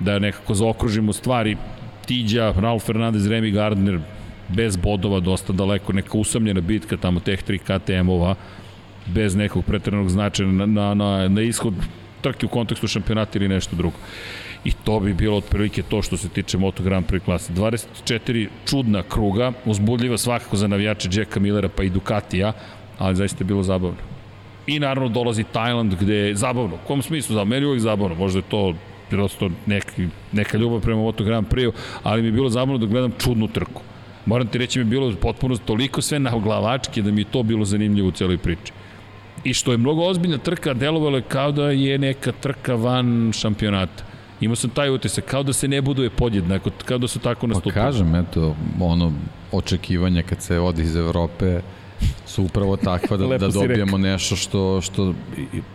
da nekako zaokružimo stvari, Tiđa, Ralf Fernandez, Remy Gardner, bez bodova, dosta daleko, neka usamljena bitka, tamo teh 3 KTM-ova, bez nekog pretrednog značaja na, na, na, na ishod trke u kontekstu šampionata ili nešto drugo. I to bi bilo otprilike to što se tiče Moto Grand Prix klase. 24 čudna kruga, uzbudljiva svakako za navijače Jacka Millera pa i Ducatija, ali zaista je bilo zabavno. I naravno dolazi Tajland gde je zabavno. U kom smislu zabavno? Meni je uvijek zabavno. Možda je to prosto neki, neka ljubav prema Moto Grand Prix, ali mi je bilo zabavno da gledam čudnu trku. Moram ti reći mi je bilo potpuno toliko sve na glavačke da mi je to bilo zanimljivo u celoj priči. I što je mnogo ozbiljna trka, delovalo je kao da je neka trka van šampionata. Imao sam taj utisak, kao da se ne buduje podjednako, kao da su tako nastupili. Pa kažem, eto, ono, očekivanja kad se odi iz Evrope, su upravo takva da, da dobijemo nešto što, što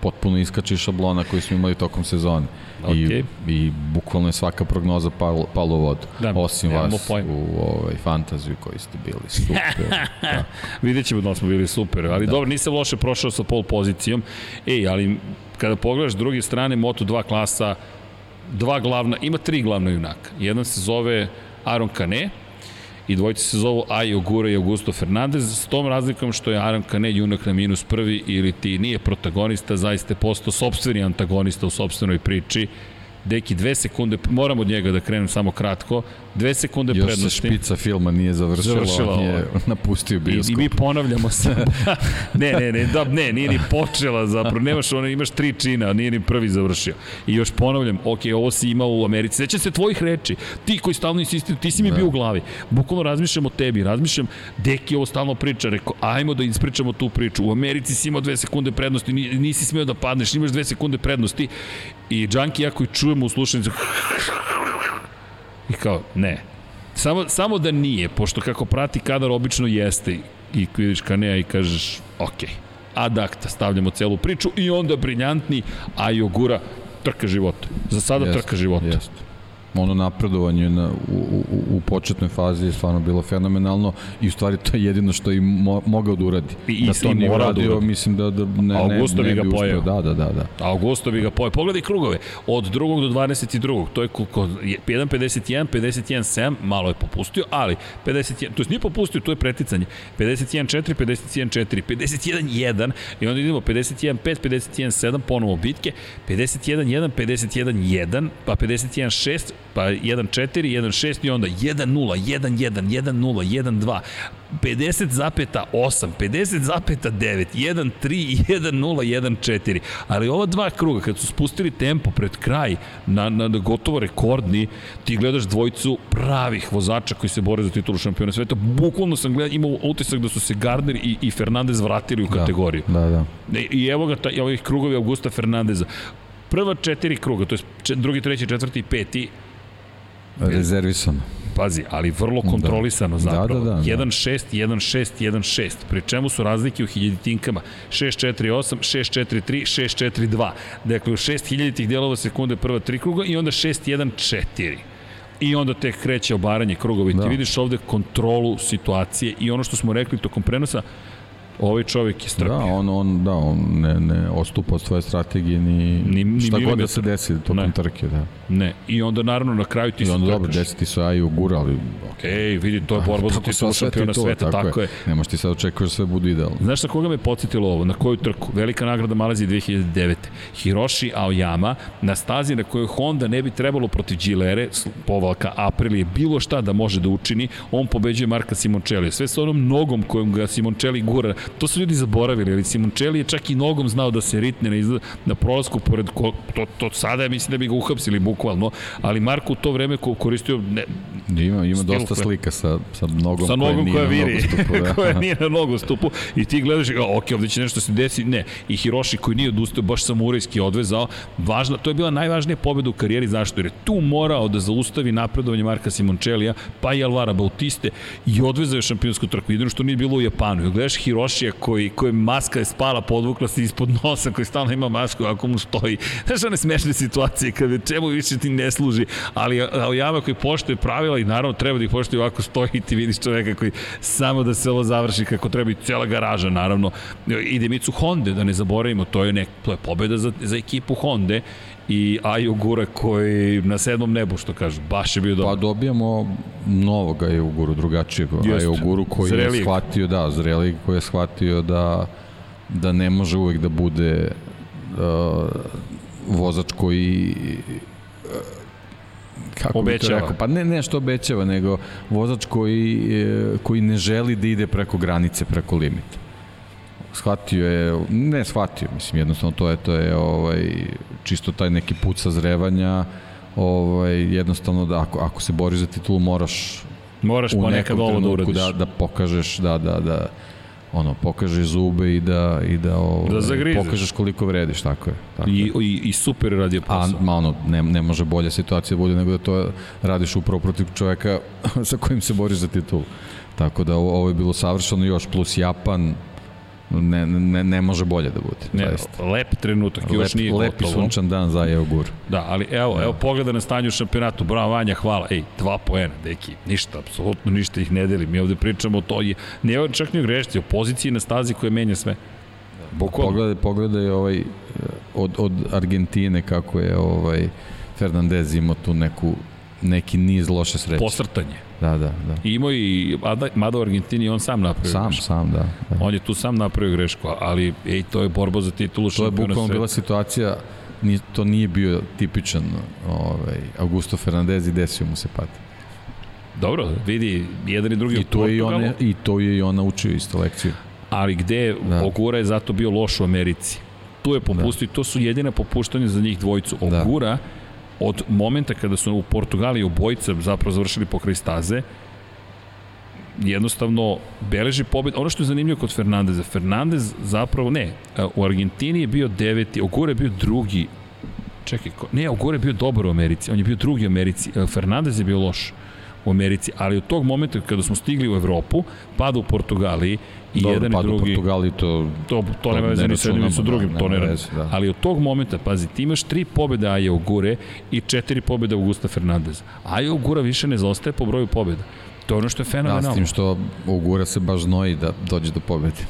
potpuno iskače šablona koji smo imali tokom sezone. Okay. I, I bukvalno je svaka prognoza palo, palo vodu. Da, Osim vas pojem. u ovaj, fantaziju koji ste bili super. da. Vidjet ćemo da smo bili super. Ali da. dobro, nisam loše prošao sa pol pozicijom. Ej, ali kada pogledaš druge strane Moto2 klasa, dva glavna, ima tri glavna junaka. Jedan se zove Aaron Kane, i dvojice se zovu Ajo Gura i Augusto Fernandez, s tom razlikom što je Aram Kane junak na minus prvi ili ti nije protagonista, zaista je postao sobstveni antagonista u sobstvenoj priči Deki, dve sekunde, moram od njega da krenem samo kratko, dve sekunde Još prednosti. Još se špica filma nije završila, završila on je napustio bioskop. I, I mi ponavljamo se. ne, ne, ne, da, ne, nije ni počela zapravo, nemaš ono, imaš tri čina, nije ni prvi završio. I još ponavljam, ok, ovo si imao u Americi, seća se tvojih reči, ti koji stalno insistiju, ti si mi da. bio u glavi, bukvalno razmišljam o tebi, razmišljam, Deki ovo stalno priča, rekao, ajmo da ispričamo tu priču, u Americi si imao dve sekunde prednosti, nisi smeo da padneš, imaš dve sekunde prednosti i Junkie jako i čujemo u slušanicu i kao, ne. Samo, samo da nije, pošto kako prati kadar obično jeste i vidiš Kanea i kažeš, ok, ad acta, stavljamo celu priču i onda briljantni, a Jogura trka života. Za sada jest, trka života. Jeste ono napredovanje na, u, u, u početnoj fazi je stvarno bilo fenomenalno i u stvari to je jedino što je mo, mogao da uradi. I, da to nije uradio, da mislim da, da ne, Augusto ne, ne bi ga pojeo. Da, da, da, da. Augusto bi ga pojeo. Pogledaj krugove. Od drugog do 22. To je koliko? 1.51, 51.7, malo je popustio, ali 51, to je nije popustio, to je preticanje. 51.4, 51.4, 51.1 i onda idemo 51.5, 51.7, ponovo bitke, 51.1, 51.1, pa 51.6, pa 1-4, 1-6 i onda 1-0, 1-1, 1-0, 1-2, 50,8, 50,9, 1-3, 1-0, 1-4. Ali ova dva kruga, kad su spustili tempo pred kraj, na, na, na gotovo rekordni, ti gledaš dvojicu pravih vozača koji se bore za titulu šampiona sveta. Bukvalno sam gledao, imao utisak da su se Gardner i, i Fernandez vratili u da, kategoriju. Da, da. I, i evo ga, ta, ovih krugovi Augusta Fernandeza. Prva četiri kruga, to je drugi, treći, četvrti i peti, Rezervisano. Pazi, ali vrlo kontrolisano da. zapravo. Da, da, da. 1-6, 1-6, 1-6. Pri čemu su razlike u hiljaditinkama. 6-4-8, 6-4-3, 6-4-2. Dakle, u 6 hiljaditih delova sekunde prva tri kruga i onda 6-1-4 i onda tek kreće obaranje krugova i da. ti vidiš ovde kontrolu situacije i ono što smo rekli tokom prenosa, Ovaj čovjek je strpio. Da, on, on, da, on ne, ne ostupa od svoje strategije ni, ni, ni šta god da se desi tokom ne. trke. Da. Ne, i onda naravno na kraju ti I onda dobro, desiti su Aju gura, ali... Ok, vidi, to je borba za titulu šampiona sveta, tako, tako je. je. Nemaš ti sad očekuješ da sve budu idealno. Znaš na koga me podsjetilo ovo? Na koju trku? Velika nagrada Malazije 2009. Hiroshi Aoyama na stazi na kojoj Honda ne bi trebalo protiv Gilere, povalka Aprilije, bilo šta da može da učini, on pobeđuje Marka Simoncelli. Sve sa onom nogom kojom ga Simoncelli gura To su ljudi zaboravili, ali Simoncelli je čak i nogom znao da se ritne na, izla, na prolazku pored ko, to, to sada mislim da bi ga uhapsili bukvalno, ali Marko u to vreme ko koristio ne, ima ima dosta koje, slika sa sa nogom, sa nogom koja, koja viri, da. koja nije na nogostupu i ti gledaš i ok, ovde će nešto se desi, ne. I Hiroshi koji nije odustao, baš samurajski odvezao. Važna, to je bila najvažnija pobeda u karijeri zašto jer je tu morao da zaustavi napredovanje Marka Simoncellija, pa i Alvara Bautiste i odvezao je šampionsku trku. Jedino što nije bilo u Japanu. I gledaš Hiroshi koji, koji maska je spala, podvukla se ispod nosa, koji stalno ima masku, ako mu stoji. Znaš one smešne situacije, kada čemu više ti ne služi, ali Aoyama koji poštuje pravila i naravno treba da ih poštuje ovako stoji ti vidiš čoveka koji samo da se ovo završi kako treba i cela garaža, naravno. I Demicu Honda, da ne zaboravimo, to je, nek, to je pobeda za, za ekipu Honda i Ajo Gura koji na sedmom nebu, što kažu, baš je bio dobro. Pa dobijamo novog Ajo Guru, drugačijeg Ajo Guru koji je shvatio, da, zrelijeg koji je shvatio da, da ne može uvek da bude uh, vozač koji uh, kako obećava. Rekao, pa ne nešto obećava, nego vozač koji, uh, koji ne želi da ide preko granice, preko limita shvatio je, ne shvatio, mislim, jednostavno to je, to je ovaj, čisto taj neki put sazrevanja, ovaj, jednostavno da ako, ako se boriš za titulu moraš Moraš ponekad ovo da uradiš. Da, da pokažeš da, da, da ono, pokažeš zube i da, i da, ovaj, Da zagrizeš. pokažeš koliko vrediš, tako je. Tako je. I, i, i super radio A, posao. ma ono, ne, ne može bolja situacija bude nego da to radiš upravo protiv čoveka sa kojim se boriš za titulu. Tako da ovo je bilo savršeno još, plus Japan, ne, ne, ne može bolje da bude. Ne, zaista. lep trenutak, još Lep, nije lepi gotovo. sunčan dan za Evo Gur. Da, ali evo, evo pogleda na stanje u šampionatu. Bravo Vanja, hvala. Ej, dva poena, deki. Ništa, apsolutno ništa ih ne deli. Mi ovde pričamo o to. Ne čak ni o grešci, o poziciji na stazi koja menja sve. Bukvalno. Pogledaj, pogledaj ovaj, od, od Argentine kako je ovaj Fernandez imao tu neku neki niz loše sreće. Posrtanje. Da, da, da. I imao i, mada, mada u Argentini on sam napravio Sam, grešku. sam, da. da. On je tu sam napravio grešku, ali ej, to je borba za titulu To je bukvalno bila situacija, ni, to nije bio tipičan ovaj, Augusto Fernandez i desio mu se pad. Dobro, vidi, jedan i drugi I to, je i, Portugalu, on, I to je i on naučio isto lekciju. ali gde Da. Ogura je zato bio loš u Americi. Tu je popustio i to su jedina popuštanja za njih dvojicu. Da. Od momenta kada su u Portugaliji obojica zapravo završili pokraj staze, jednostavno beleži pobed. Ono što je zanimljivo kod Fernandeza, Fernandez zapravo, ne, u Argentini je bio deveti, Ogura je bio drugi, čekaj, ko, ne, Ogura je bio dobar u Americi, on je bio drugi u Americi, e, Fernandez je bio loš u Americi, ali od tog momenta kada smo stigli u Evropu, pada u Portugaliji i Dobro, jedan i pad u drugi... Portugali to... To, to, To nema veze ni sa jednim ni sa drugim, da, to ne veze, da. Ali od tog momenta, pazi, ti imaš tri pobjede Aje Ogure i četiri pobjede Augusta Fernandeza. Aje Ogura više ne zostaje po broju pobjeda. To je ono što je Da, s fenomenalno. tim što Ugura se baš znoji da dođe do pobede.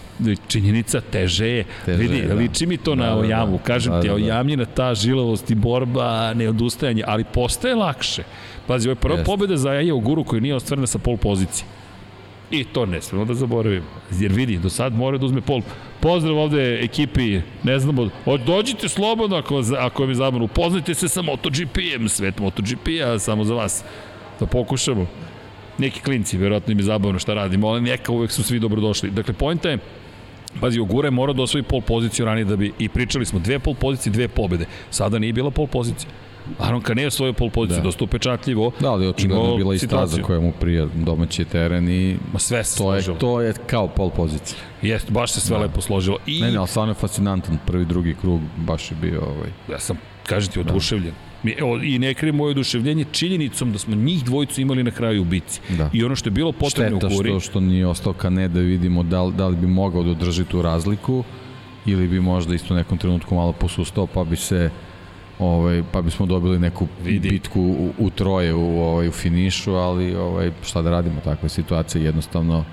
Činjenica teže je. Teže Vidi, je, da. liči mi to Da, na da, da. ojamu. Kažem Da, ti, da, da. ojamljena ta žilavost i borba, neodustajanje, ali postaje lakše. Pazi, ovo je prva pobjeda za Aje Oguru koja nije ostvarena sa pol pozicije. I to ne smemo da zaboravimo. Jer vidi, do sad mora da uzme pol. Pozdrav ovde ekipi, ne znamo, dođite slobodno ako, ako je zabavno. Upoznajte se sa MotoGP-em, svet MotoGP-a, samo za vas. Da pokušamo. Neki klinci, verovatno im je zabavno šta radimo, ali neka uvek su svi dobrodošli. Dakle, pojenta je, Pazi, Ogura je morao da osvoji pol poziciju ranije da bi, i pričali smo, dve pol pozicije, dve pobede. Sada nije bila pol pozicija. Aron Kane je osvojio pol poziciju, da. Da. dosta upečatljivo. Da, ali očigledno je bila i staza koja mu prija domaći teren i Ma sve se to je, složilo. to je kao pol pozicija. Jeste, baš se sve da. lepo složilo. I Ne, ne, ali stvarno je fascinantan. Prvi, drugi krug baš je bio ovaj... ja sam, kažem ti, oduševljen. Mi, evo, I ne krijem moje oduševljenje činjenicom da smo njih dvojicu imali na kraju u bici. Da. I ono što je bilo potrebno Šteta u Guri, što, što nije ostao Kane da vidimo da li, da li bi mogao da održi tu razliku ili bi možda isto u nekom trenutku malo posustao pa bi se ovaj pa bismo dobili neku Vidi. Bitku u, u troje u ovaj u finišu, ali ovaj šta da radimo takva situacija jednostavno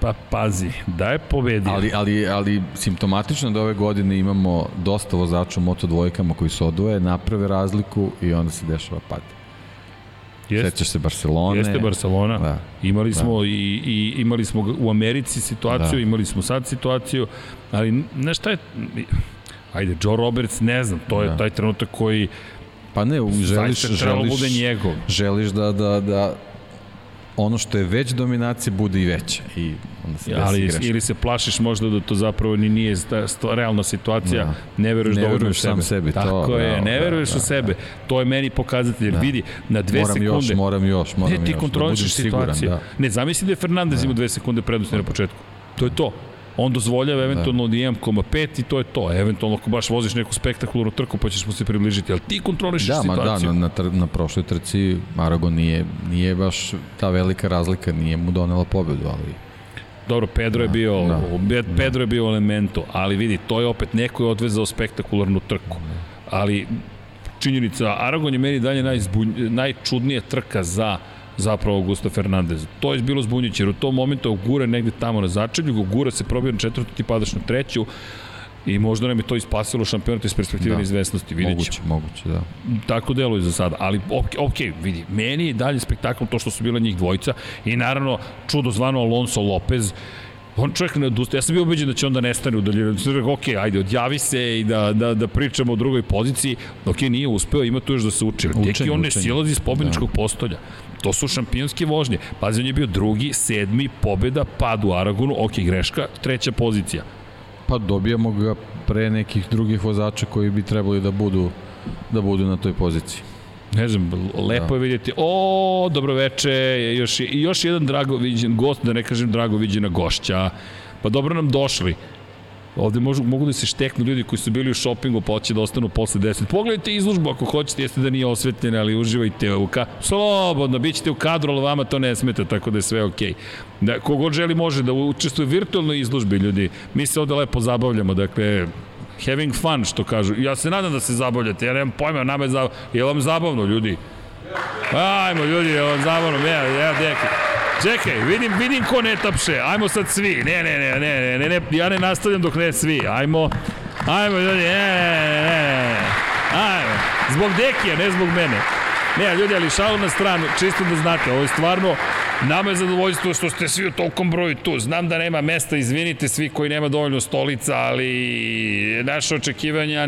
pa pazi, da je pobedio. ali ali ali simptomatično da ove godine imamo dosta vozača u Moto dvojkama koji se odvoje, naprave razliku i onda se dešava pad. Jeste. Sećaš se Barcelone? Jeste Barcelona. Da. Imali smo i, i imali smo u Americi situaciju, da. Da. imali smo sad situaciju, ali na šta je Ajde, Joe Roberts, ne znam, to je Da. taj trenutak koji Pa ne, želiš, želiš, bude njegov. želiš da, da, da ono što je već dominacija bude i veća i onda se desi ali greška. ili se plašiš možda da to zapravo ni nije sta, sta, realna situacija, Da. ne veruješ dovoljno u veruješ sebe. sam sebi, to, Tako je, bravo, ne da, veruješ da, u sebe. To je meni pokazatelj, jer Da. vidi, na dve moram sekunde... još, moram još, moram ne, ti još, kontrolišeš da budem siguran, situaciju. da. Ne, zamisli da je Fernandez imao dve sekunde prednosti na početku. To je to. On dozvoljava eventualno da. 1,5 i to je to. Eventualno ako baš voziš neku spektakularnu trku pa ćeš mu se približiti, ali ti kontrolišeš Da, ma da, situaciju. na, na, tr, na prošloj trci Aragon nije, nije baš ta velika razlika, nije mu donela pobedu, ali Dobro, Pedro je bio, da, da, Pedro je bio u elementu, ali vidi, to je opet neko je odvezao spektakularnu trku. Ali činjenica, Aragon je meni dalje najzbunj, najčudnija trka za zapravo Augusto Fernandez. To je bilo zbunjujuće, jer u tom momentu Gura negde tamo na začelju, Gura se probio na četvrtu, ti padaš na treću, I možda nam je to ispasilo šampionat iz perspektive da. neizvesnosti, vidjet ćemo. moguće, moguće, da. Tako deluje za sada, ali ok, ok, vidi, meni je dalje spektakl to što su bila njih dvojica i naravno čudo zvano Alonso Lopez, on čovjek ne odustaje. Ja sam bio ubeđen da će onda nestane u daljinu. Sam rekao, ok, ajde, odjavi se i da, da, da pričamo o drugoj poziciji. Ok, nije uspeo, ima tu još da se uči. Tek i on ne učenje. silazi iz pobedničkog da. postolja. To su šampionske vožnje. Pazi, on je bio drugi, sedmi, pobeda, pad u Aragonu, ok, greška, treća pozicija. Pa dobijamo ga pre nekih drugih vozača koji bi trebali da budu da budu na toj poziciji. Ne znam, lepo da. je vidjeti. O, dobroveče, još, još jedan drago viđen gost, da ne kažem drago viđena gošća. Pa dobro nam došli. Ovde možu, mogu da se šteknu ljudi koji su bili u šopingu, pa hoće da ostanu posle 10. Pogledajte izložbu ako hoćete, jeste da nije osvetljena, ali uživajte u ka... Slobodno, bit ćete u kadru, ali vama to ne smeta, tako da je sve okej. Okay. Da, kogod želi može da učestvuje virtualnoj izložbi, ljudi. Mi se ovde lepo zabavljamo, dakle, having fun, što kažu. Ja se nadam da se zabavljate, ja nemam pojma, nama je zabavno. Je vam zabavno, ljudi? Ajmo, ljudi, je vam zabavno, ja, ja, deki. Čekaj, vidim, vidim ko ne tapše. Ajmo sad svi. Ne, ne, ne, ne, ne, ne, ja ne nastavljam dok ne svi. Ajmo, ajmo ljudi, ne, ne, ne, ne. Ajmo. Zbog Dekija, ne zbog mene. Ne, ljudi, ali šalu na stranu, čisto da znate, ovo je stvarno Nama je zadovoljstvo što ste svi u tolkom broju tu. Znam da nema mesta, izvinite svi koji nema dovoljno stolica, ali naše očekivanja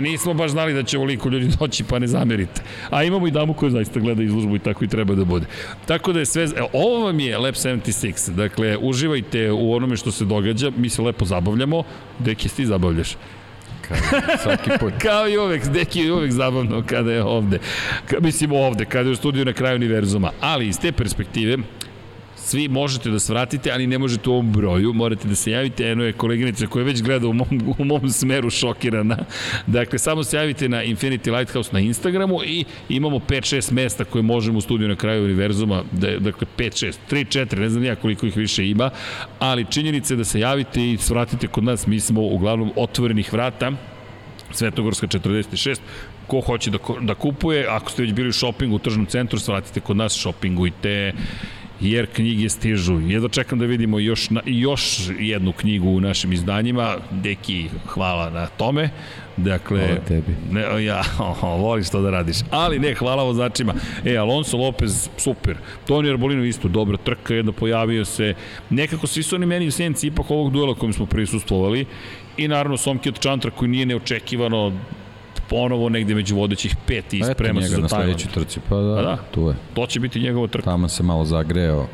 nismo baš znali da će ovoliko ljudi doći, pa ne zamerite. A imamo i damu koja zaista gleda izložbu i tako i treba da bude. Tako da je sve... Evo, ovo vam je Lab 76. Dakle, uživajte u onome što se događa. Mi se lepo zabavljamo. Deki, ti zabavljaš? Kao, svaki put. Kao i uvek, Deki je uvek zabavno kada je ovde. Mislim ovde, kada je u studiju na kraju univerzuma. Ali iz te perspektive, svi možete da svratite, ali ne možete u ovom broju, morate da se javite, eno je koleginica koja već gleda u mom, u mom smeru šokirana. Dakle, samo se javite na Infinity Lighthouse na Instagramu i imamo 5-6 mesta koje možemo u studiju na kraju univerzuma, da, dakle 5-6, 3-4, ne znam ja koliko ih više ima, ali činjenica je da se javite i svratite kod nas, mi smo uglavnom otvorenih vrata, Svetogorska 46, ko hoće da, da kupuje, ako ste već bili u šopingu u tržnom centru, svratite kod nas, šopingujte, jer knjige stižu. Jedno čekam da vidimo još, na, još jednu knjigu u našim izdanjima. Deki, hvala na tome. Dakle, hvala tebi. Ne, ja, oh, voliš to da radiš. Ali ne, hvala vozačima. E, Alonso Lopez, super. Toni Arbolino isto, dobra trka, jedno pojavio se. Nekako svi su oni meni u sjenci ipak ovog duela kojim smo prisustvovali. I naravno Somki od Čantra koji nije neočekivano ponovo negde među vodećih pet i sprema se za Tajland. na sledećoj trci, pa da, pa da, tu je. To će biti njegova trka. Tamo se malo zagreo,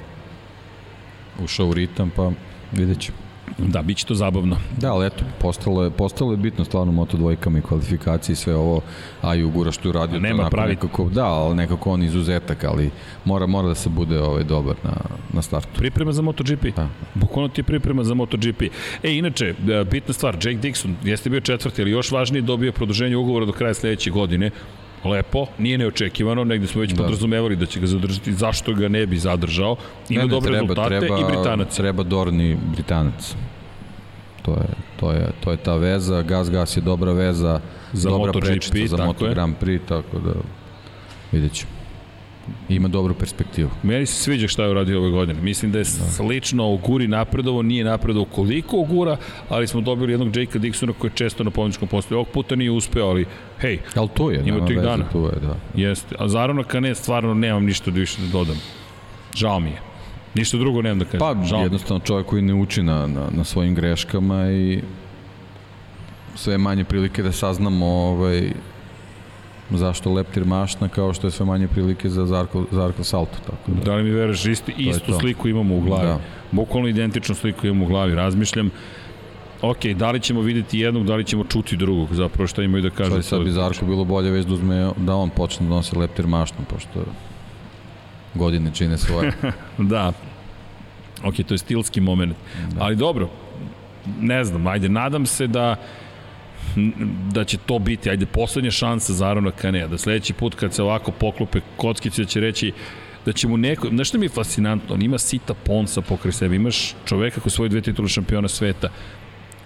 ušao u ritam, pa vidjet ćemo. Da, bit će to zabavno. Da, ali eto, postalo je, postalo je bitno stvarno moto dvojkama i kvalifikacije i sve ovo, a i Ugura što je uradio nema pravi... nekako, da, ali nekako on izuzetak, ali mora, mora da se bude ovaj, dobar na, na startu. Priprema za MotoGP. Da. Bukvalno ti je priprema za MotoGP. E, inače, e, bitna stvar, Jake Dixon jeste bio četvrti, ali još važnije dobio produženje ugovora do kraja sledeće godine lepo, nije neočekivano, negde smo već da. podrazumevali da će ga zadržati, zašto ga ne bi zadržao, ima ne, ne, dobre treba, rezultate treba, i Britanac. Treba Dorni Britanac. To je, to je, to je ta veza, Gas Gas je dobra veza, za dobra MotoGP, prečita za Moto Grand Prix, tako da vidjet ćemo. Ima dobru perspektivu. Meni se sviđa šta je uradio ove godine. Mislim da je da. slično Oguri napredovo, nije napredovo koliko Ogura, ali smo dobili jednog Jakea Dixona koji je često na pobjedičkom postoju. Ovog puta nije uspeo, ali hej, ali to je, ima tih dana. To je, da. Jeste. A za Arona Kane stvarno nemam ništa da više da dodam. Žao mi je. Ništa drugo nemam da kažem. Pa, Žao jednostavno čovjek koji ne uči na, na, na svojim greškama i sve manje prilike da saznamo ovaj, zašto Leptir mašna kao što je sve manje prilike za Zarko, Zarko Salto. Tako da, da li mi veruješ, isti, istu sliku imamo u glavi. Da. Bukvalno identičnu sliku imamo u glavi. Razmišljam, ok, da li ćemo videti jednog, da li ćemo čuti drugog, zapravo šta imaju da kažu. Sad bi Zarko bilo bolje već da uzme, da on počne da nosi Leptir mašnu, pošto godine čine svoje. da, ok, to je stilski moment. Da. Ali dobro, ne znam, ajde, nadam se da da će to biti, ajde, poslednja šansa za Arona Kanea, da sledeći put kad se ovako poklope kockice da će reći da će mu neko, znaš što mi je fascinantno, on ima sita ponsa pokraj sebe, imaš čoveka koji svoje dve titule šampiona sveta,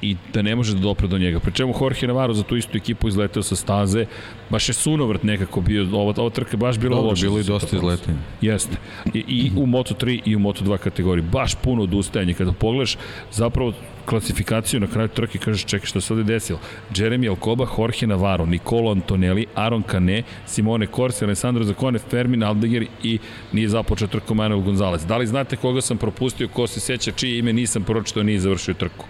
i da ne može da dopre do njega. Pri čemu Jorge Navarro za tu istu ekipu izleteo sa staze, baš je sunovrt nekako bio, ova, ova trka baš bila Dobro, loša. bilo i dosta izletenja. Jeste. I, I u Moto3 i u Moto2 kategoriji. Baš puno odustajanje. Kada pogledaš zapravo klasifikaciju na kraju trke kažeš čekaj šta se ovde desilo. Jeremy Alcoba, Jorge Navarro, Nicolo Antonelli, Aaron Cane, Simone Corsi, Alessandro Zacone, Fermin Aldeguer i nije započeo trku Manuel Gonzalez. Da li znate koga sam propustio, ko se seća, čije ime nisam pročitao, nije završio trku?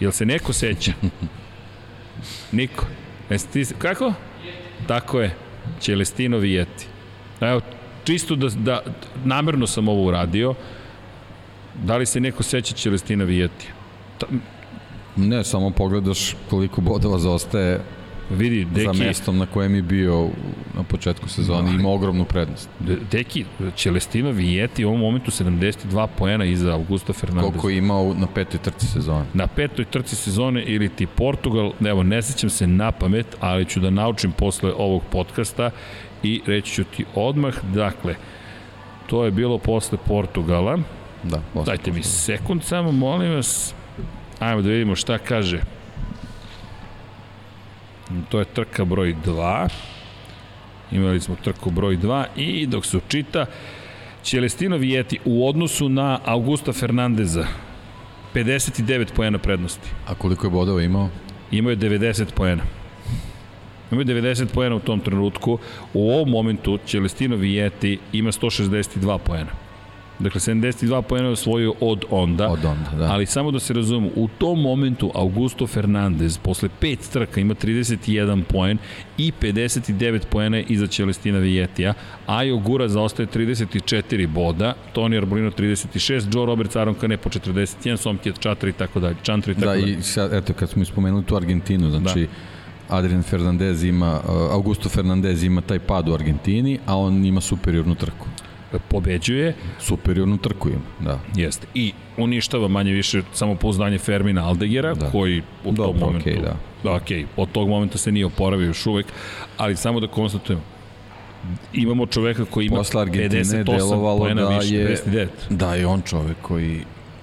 Jel se neko seća? Niko. Jesi ti, kako? Tako je. Celestino Vijeti. Evo, čisto da, da, namerno sam ovo uradio. Da li se neko seća Celestina Vijeti? Ne, samo pogledaš koliko bodova zaostaje Vidi, Deki... Za mestom na kojem je bio na početku sezone, ima ogromnu prednost. Deki, Celestino Vijeti u ovom momentu 72 poena iza Augusta Fernandeza. Koliko je imao na petoj trci sezone. Na petoj trci sezone ili ti Portugal, evo, ne sećam se na pamet, ali ću da naučim posle ovog podcasta i reći ću ti odmah, dakle, to je bilo posle Portugala. Da, Dajte mi sekund samo, molim vas. Ajmo da vidimo šta kaže. To je trka broj 2. Imali smo trku broj 2 i dok se učita, Celestino Vijeti u odnosu na Augusta Fernandeza 59 poena prednosti. A koliko je bodova imao? Imao je 90 poena. Imao je 90 poena u tom trenutku. U ovom momentu Celestino Vijeti ima 162 poena. Dakle, 72 poena je osvojio od onda. Od onda, da. Ali samo da se razumemo, u tom momentu Augusto Fernandez posle pet trka ima 31 poen i 59 poena iza Celestina Vijetija. Ajo Gura zaostaje 34 boda, Toni Arbolino 36, Joe Roberts, Aron Kane po 41, Somkjet Čatri i tako dalje. Čantri i tako da, dalje. i sad, eto, kad smo ispomenuli tu Argentinu, znači da. Adrian Fernandez ima, uh, Augusto Fernandez ima taj pad u Argentini, a on ima superiornu trku pobeđuje. Superiornu trku ima, da. Jeste. I uništava manje više samopouzdanje Fermina Aldegera, da. koji u Dobro, tom momentu... Okay, da. Da, okay, od tog momenta se nije oporavio još uvek, ali samo da konstatujemo, imamo čoveka koji ima Posle 58 poena da više, je, 59. Da, je on čovek koji,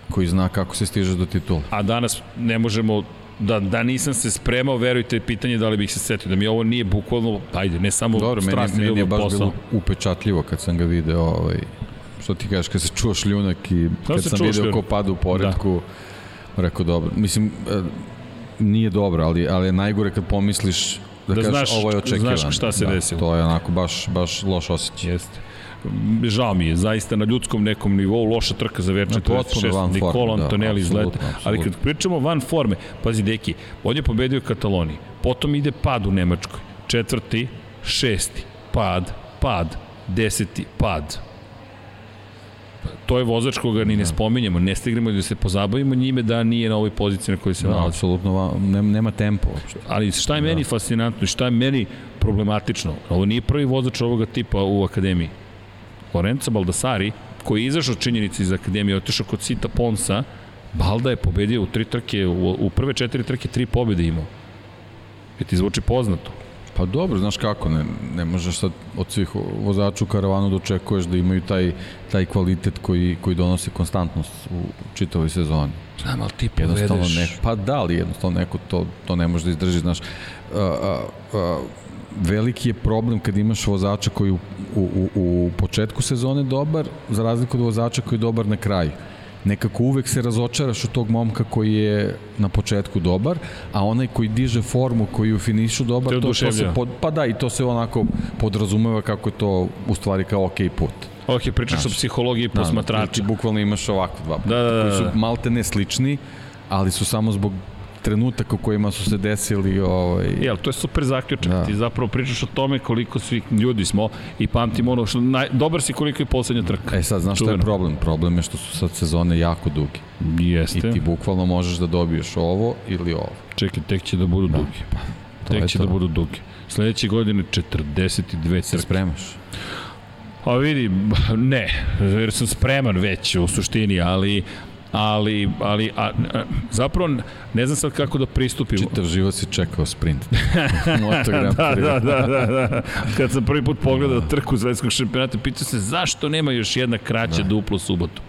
koji zna kako se stiže do titula. A danas ne možemo da, da nisam se spremao, verujte, pitanje da li bih se setio, da mi ovo nije bukvalno, ajde, ne samo Dobro, strasni meni, meni je baš posao. bilo upečatljivo kad sam ga video, ovaj, što ti kažeš, kad se čuo šljunak i kad, kad sam video šljunak? ko pada u poredku, da. rekao dobro. Mislim, e, nije dobro, ali, ali je najgore kad pomisliš da, da kažeš znaš, ovo je očekivano. Znaš šta se da, desilo. To je onako baš, baš loš osjećaj. Jeste žao mi je, zaista na ljudskom nekom nivou loša trka za Verče 46, Nikola da, Antonelli izleta, ali kad pričamo van forme, pazi deki, on je pobedio Kataloniji, potom ide pad u Nemačkoj, četvrti, šesti, pad, pad, deseti, pad, to je vozač koga ni ne da. spominjemo, ne stignemo da se pozabavimo njime da nije na ovoj poziciji na kojoj se da, nalazi. Apsolutno, nema, nema tempo. Ali šta je da. meni fascinantno i šta je meni problematično, ovo nije prvi vozač ovoga tipa u akademiji. Lorenzo Baldassari, koji je izašao činjenici iz Akademije, otišao kod Sita Ponsa, Balda je pobedio u tri trke, u, u prve četiri trke tri pobede imao. Je ti zvuči poznato? Pa dobro, znaš kako, ne, ne možeš sad od svih vozača u karavanu da očekuješ da imaju taj, taj kvalitet koji, koji donosi konstantnost u čitavoj sezoni. Znam, ali ti povedeš... Ne, pa da, ali jednostavno neko to, to ne može da izdrži, znaš. A, a, a, veliki je problem kad imaš vozača koji u, u, u, početku sezone dobar, za razliku od vozača koji je dobar na kraju. Nekako uvek se razočaraš od tog momka koji je na početku dobar, a onaj koji diže formu, koji u finišu dobar, to, to se pod, pa da, i to se onako podrazumeva kako je to u stvari kao ok put. Ok, pričaš Znaš, o psihologiji da, posmatrača. Da, ti bukvalno imaš ovako dva puta, da, da, da, koji su da. malte ne slični, ali su samo zbog trenutaka u kojima su se desili ovaj Jel, to je super zaključak. Da. Ti zapravo pričaš o tome koliko svi ljudi smo i pamtimo ono što naj, dobar si koliko je poslednja trka. E sad znaš šta je problem? Problem je što su sad sezone jako duge. Jeste. I ti bukvalno možeš da dobiješ ovo ili ovo. Čekaj, tek će da budu da. duge. Pa, tek će da to. da budu duge. Sledeće godine 42 trke. Se spremaš? A vidi, ne, jer sam spreman već u suštini, ali ali, ali a, a, zapravo ne znam sad kako da pristupim. Čitav život si čekao sprint. da, da, da, da, da. Kad sam prvi put pogledao da. trku zvetskog šampionata, pitao se zašto nema još jedna kraća da. duplo subotu.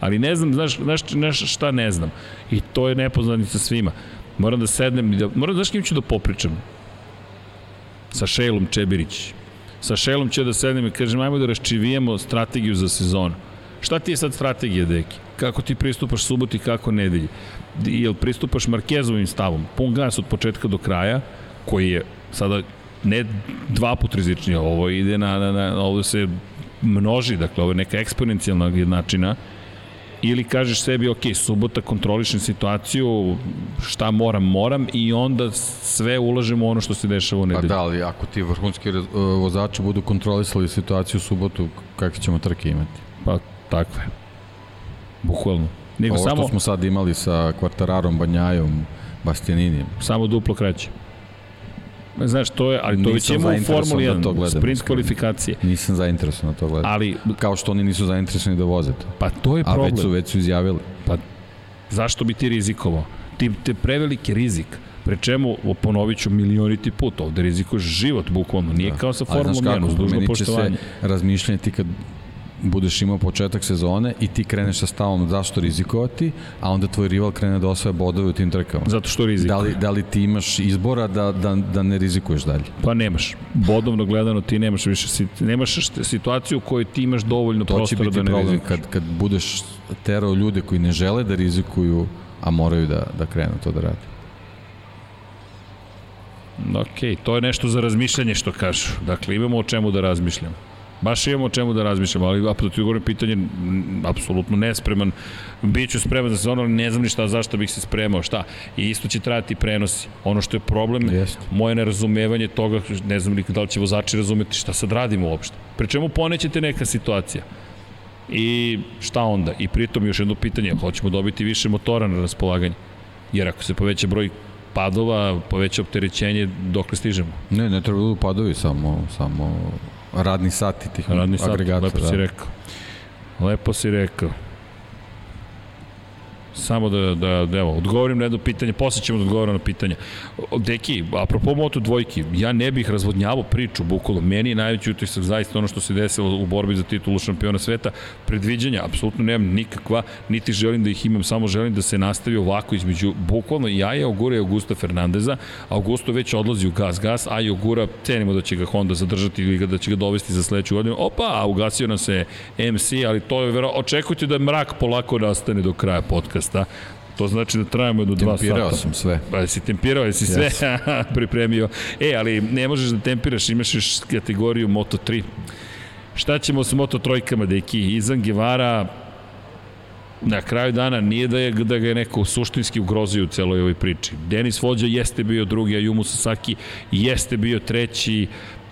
Ali ne znam, znaš, znaš, znaš šta ne znam. I to je nepoznanica svima. Moram da sednem i da, moram da znaš kim ću da popričam. Sa Šejlom Čebirić. Sa Šejlom će da sednem i kažem, ajmo da raščivijemo strategiju za sezonu. Šta ti je sad strategija, Deki? kako ti pristupaš suboti, kako nedelji. Jel pristupaš Markezovim stavom, pun gas od početka do kraja, koji je sada ne dva put rizičnije, ovo ide na, na, na ovo se množi, dakle ovo je neka eksponencijalna jednačina, ili kažeš sebi, ok, subota kontrolišem situaciju, šta moram, moram i onda sve ulažemo u ono što se dešava u nedelju. Pa da, ali ako ti vrhunski vozači budu kontrolisali situaciju u subotu, kakve ćemo trke imati? Pa, takve. Bukvalno. Nego Ovo što samo, smo sad imali sa Kvartararom, Banjajom, Bastianinijem. Samo duplo kraće. Znaš, to je, ali to već ima u Formuli 1, da gledam, sprint kvalifikacije. Nisam zainteresovan da to gledam. Ali, Kao što oni nisu zainteresovani da voze to. Pa to je problem. A već su, već su izjavili. Pa zašto bi ti rizikovao? Ti te preveliki rizik. Pre čemu, ponovit ću milioniti put, ovde rizikuješ život, bukvalno. Nije da. kao sa Formulom 1, uz dužno poštovanje. se razmišljati kad budeš imao početak sezone i ti kreneš sa stavom zašto rizikovati, a onda tvoj rival krene da osvaja bodove u tim trkama. Zato što rizikuje. Da li, da li ti imaš izbora da, da, da ne rizikuješ dalje? Pa nemaš. Bodovno gledano ti nemaš više, nemaš situaciju u kojoj ti imaš dovoljno to prostora da ne problem rizikuješ. Kad, kad budeš terao ljude koji ne žele da rizikuju, a moraju da, da krenu to da radi. Ok, to je nešto za razmišljanje što kažu. Dakle, imamo o čemu da razmišljamo. Baš imamo o čemu da razmišljamo, ali apsolutno ti govorim pitanje, apsolutno nespreman. Biću spreman za sezonu, ali ne znam ni šta, zašto bih se spremao, šta. I isto će trajati prenosi. Ono što je problem, Jest. moje nerazumevanje toga, ne znam da li će vozači razumeti šta sad radimo uopšte. Pre čemu ponećete neka situacija? I šta onda? I pritom još jedno pitanje, hoćemo dobiti više motora na raspolaganje. Jer ako se poveća broj padova, poveća opterećenje, dok stižemo? Ne, ne treba da padovi, samo, samo radni sati tih radni agregata. Radni sati, lepo da. si rekao. Lepo si rekao. Samo da, da, da evo, odgovorim na jedno pitanje, posle ćemo da odgovorim na pitanje. Deki, apropo Moto dvojki, ja ne bih razvodnjavao priču, bukvalo. Meni je najveći utisak zaista ono što se desilo u borbi za titulu šampiona sveta. Predviđanja, apsolutno nemam nikakva, niti želim da ih imam, samo želim da se nastavi ovako između, bukvalno je Ogura i Augusta Fernandeza. Augusto već odlazi u gas gas, a i Ogura cenimo da će ga Honda zadržati ili da će ga dovesti za sledeću godinu. Opa, ugasio nam se MC, ali to je vero, očekujte da mrak polako nastane do kraja podcasta podcasta. To znači da trajamo do dva sata. Tempirao sam sve. Pa jesi tempirao, jesi sve yes. pripremio. E, ali ne možeš da tempiraš, imaš još kategoriju Moto3. Šta ćemo sa Moto trojkama, deki? Izan Gevara, na kraju dana nije da, je, da ga je neko suštinski ugrozio u celoj ovoj priči. Denis Vođa jeste bio drugi, a Jumu Sasaki jeste bio treći,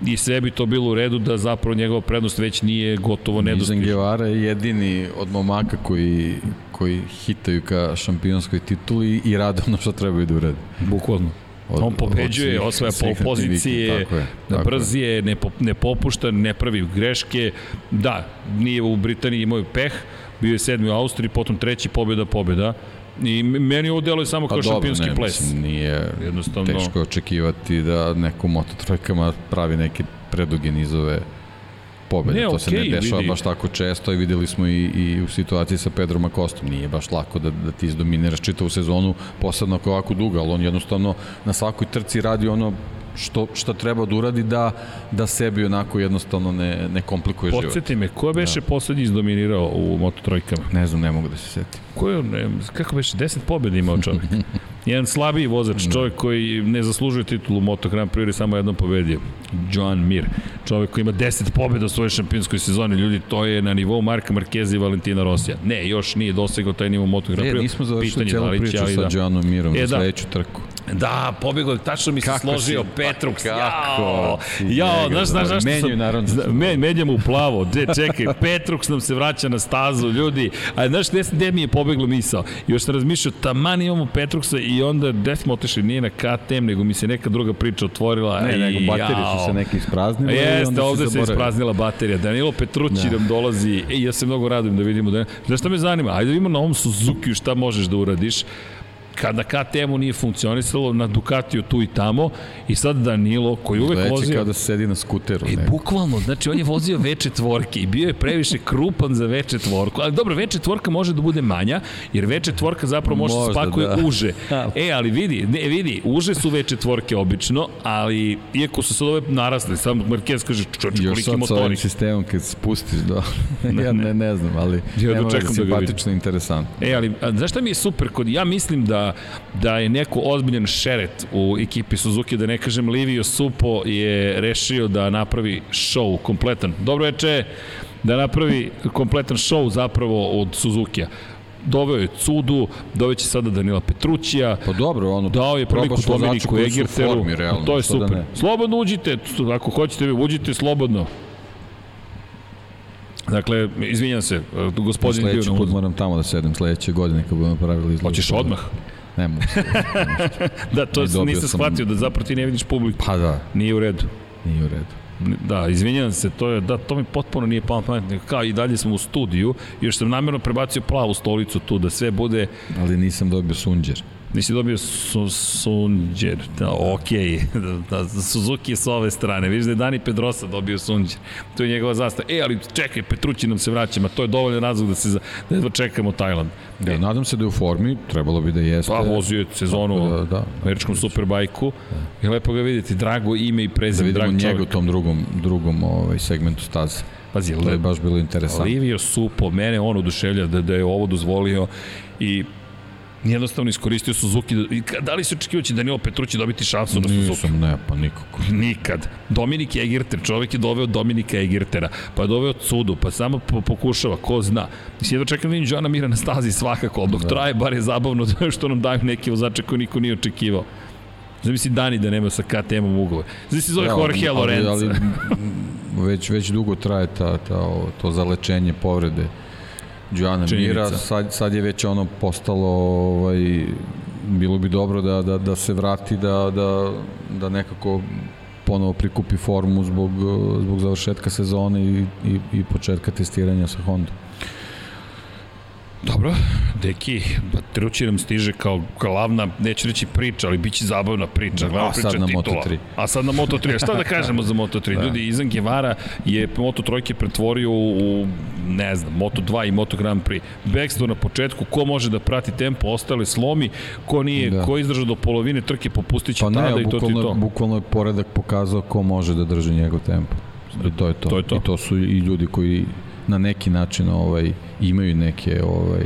i sve bi to bilo u redu da zapravo njegova prednost već nije gotovo nedostižna. Nizan Guevara je jedini od momaka koji, koji hitaju ka šampionskoj tituli i rade ono što trebaju da urade. Bukvalno. Od, on pobeđuje, od osvaja pol pozicije, tako je, tako brz je, ne, ne popušta, ne pravi greške. Da, nije u Britaniji imao peh, bio je sedmi u Austriji, potom treći pobjeda, pobjeda. I meni ovo deluje samo pa kao dobro, šampionski ne, ples. Mislim, nije Jednostavno... teško očekivati da neko mototrojkama pravi neke preduge nizove pobede. Ne, to okay, se ne dešava vidi. baš tako često i videli smo i, i u situaciji sa Pedrom Akostom. Nije baš lako da, da ti izdominiraš čitavu sezonu, posebno ako ovako duga, ali on jednostavno na svakoj trci radi ono što, što treba da uradi da, da sebi onako jednostavno ne, ne komplikuje život. Podsjeti me, ko beše da. poslednji izdominirao u Moto trojkama? Ne znam, ne mogu da se setim. Ko je, ne, kako beše, 10 pobjeda imao čovjek? Jedan slabiji vozač, da. čovjek koji ne zaslužuje titulu Moto Grand Prix, samo jednom pobedio. Joan Mir. Čovjek koji ima 10 pobjeda u svojoj šampionskoj sezoni. Ljudi, to je na nivou Marka Markeza i Valentina Rosija. Ne, još nije dosegao taj nivo Moto Grand Prix. E, nismo završili cijelu da priču sa da. Joanom Mirom e, za da. sledeću trku. Da, pobegao, tačno mi se kako složio si, Petrux. Kako? Jao, znaš, znaš, znaš, menju, naravno. Me, menjamo u plavo. De, čekaj, Petrux nam se vraća na stazu, ljudi. A znaš, gde, gde mi je pobeglo misao? Još sam razmišljao, taman imamo Petruxa i onda gde smo otišli, nije na KTM, nego mi se neka druga priča otvorila. Ne, nego baterije su se neke ispraznile. Jeste, ovde se ispraznila baterija. Danilo Petrući da. nam dolazi. Ej, ja se mnogo radujem da vidimo. Da... Znaš šta me zanima? Ajde da vidimo na ovom Suzuki šta možeš da uradiš kada KTM-u nije funkcionisalo, na Ducatiju tu i tamo, i sad Danilo, koji uvek Gledeći vozio... kao da sedi na skuteru. I, bukvalno, znači on je vozio veće tvorke i bio je previše krupan za veće tvorku, ali dobro, veće tvorka može da bude manja, jer veće tvorka zapravo može da spakuje da. uže. E, ali vidi, ne, vidi, uže su veće tvorke obično, ali iako su sad ove narasle, sam Marquez kaže, čoče, koliki motori. Još sad sa ovim sistemom kad spustiš do... ja ne, ne znam, ali ja nema da simpatično, interesantno. E, ali, znaš šta mi je super? Kod, ja mislim da da, je neko ozbiljan šeret u ekipi Suzuki, da ne kažem Livio Supo je rešio da napravi show kompletan. Dobro veče, da napravi kompletan show zapravo od Suzukija doveo je Cudu, doveće sada Danila Petrućija. Pa dobro, ono, dao je priliku Dominiku Egerteru. To je da super. Da slobodno uđite, ako hoćete, uđite slobodno. Dakle, izvinjam se, gospodin Sledeći put moram tamo da sedem sledeće godine kad budemo pravili izlaz. Hoćeš odmah? Ne mogu se. da, to Ne, nisam sam- shvatio, da zapravo ti ne vidiš publiku. Pa da, Nije u redu. nije u redu. Da, izvinjavam se, to je, da, to mi potpuno nije palo pamet, kao i dalje smo u studiju, još sam namjerno prebacio plavu stolicu tu, da sve bude, Ali nisam dobio sunđer. Nisi dobio su, sunđer, da, okej, da, da, Suzuki je s ove strane, vidiš da je Dani Pedrosa dobio sunđer, to je njegova zastava, e, ali čekaj, Petrući nam se vraća, ma to je dovoljan razlog da se, za, da jedva čekamo Tajland. Da, nadam se da je u formi, trebalo bi da jeste. Pa vozio je sezonu da, da, da. da, američkom superbajku, i lepo ga vidjeti, drago ime i Da prezime, vidimo drag njega u čovjek. tom drugom, drugom ovaj, segmentu staze. Pazi, To je baš bilo interesantno. Livio Supo, mene on oduševlja da, da je ovo dozvolio i jednostavno iskoristio Suzuki. Ka- Da li se očekivaće Danilo Petrući dobiti šansu na Suzuki? Nisam, ne, pa nikako. Nikad. Dominik Egerter, čovjek je doveo Dominika Egertera, pa je doveo Cudu, pa samo po, pokušava, ko zna. Mislim, jedno čekam da vidim Joana Mira na stazi svakako, ali dok da. traje, bar je zabavno što nam daju neki vozače koji niko nije očekivao. Zamisli Dani da nema sa KTM-om ugovor. Zamisli zove Jorge ali, Lorenza. ali, već, već dugo traje ta, ta, to zalečenje povrede Joana. Mira, sad, sad je već ono postalo, ovaj, bilo bi dobro da, da, da se vrati, da, da, da nekako ponovo prikupi formu zbog, zbog završetka sezone i, i, i početka testiranja sa Hondom. Dobro, deki, Petrući nam stiže kao glavna, neću reći priča, ali biće zabavna priča, glavna A priča sad na titula. Moto3. A sad na Moto3, a šta da kažemo za Moto3? Da. Ljudi, Izan Gevara je Moto3 pretvorio u, ne znam, Moto2 i Moto Grand Prix. Bekstvo na početku, ko može da prati tempo, ostale slomi, ko nije, da. Ko izdrža do polovine trke, popustiće Pa tada ne, i to ti to. bukvalno je poredak pokazao ko može da drži njegov tempo. I to je to. To je to. I to su i ljudi koji na neki način ovaj imaju neke ovaj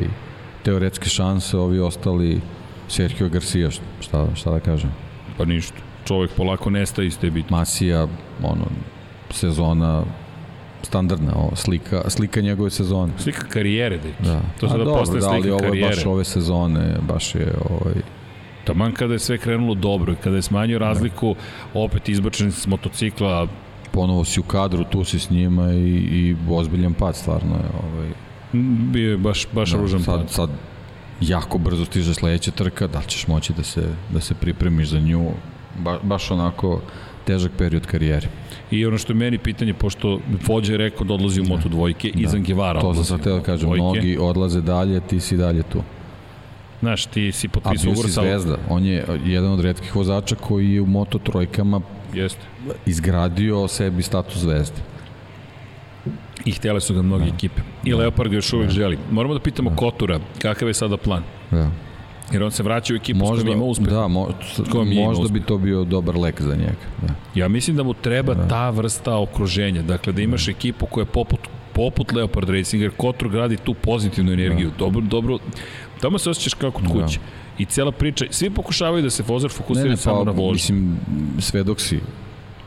teoretske šanse, ovi ostali Sergio Garcia, šta, šta da kažem. Pa ništa. Čovek polako nestaje iz te bitke. Masija, ono, sezona standardna, ovo, slika, slika njegove sezone. Slika karijere, deki. Da. To sada dobro, postaje da, slika ovo je karijere. baš ove sezone, baš je ovaj, Taman kada je sve krenulo dobro i kada je smanjio razliku, opet izbačen s motocikla, ponovo si u kadru, tu si s njima i, i ozbiljan pad stvarno je. Ovaj, m, bio je baš, baš Da, ružan sad, pad. sad jako brzo stiže sledeća trka, da li ćeš moći da se, da se pripremiš za nju, ba, baš onako težak period karijere. I ono što je meni pitanje, pošto vođa je rekao da odlazi u Moto dvojke, da. Izan Gevara To sam odlazi sad u teo da Moto2. kažem, mnogi odlaze dalje, ti si dalje tu. Znaš, ti si A potpisao bio si ugovor sa... zvezda, on je jedan od redkih vozača koji je u Moto trojkama Jeste. izgradio sebi status zvezde. I htjele su ga mnoge da. ekipe. I Leopard ga još uvek želi. Moramo da pitamo Kotura, kakav je sada plan? Da. Jer on se vraća u ekipu s Možda, kojom ima uspeh. da, mo, kojom možda bi uspeh. to bio dobar lek za njega. Da. Ja mislim da mu treba da. ta vrsta okruženja. Dakle, da imaš ekipu koja je poput, poput Leopard Racing, jer Kotor gradi tu pozitivnu energiju. Da. Dobro, dobro, tamo se osjećaš kao kod Da. I cela priča, svi pokušavaju da se vozač fokusira samo na vožnju. pa, Mislim, svedok si.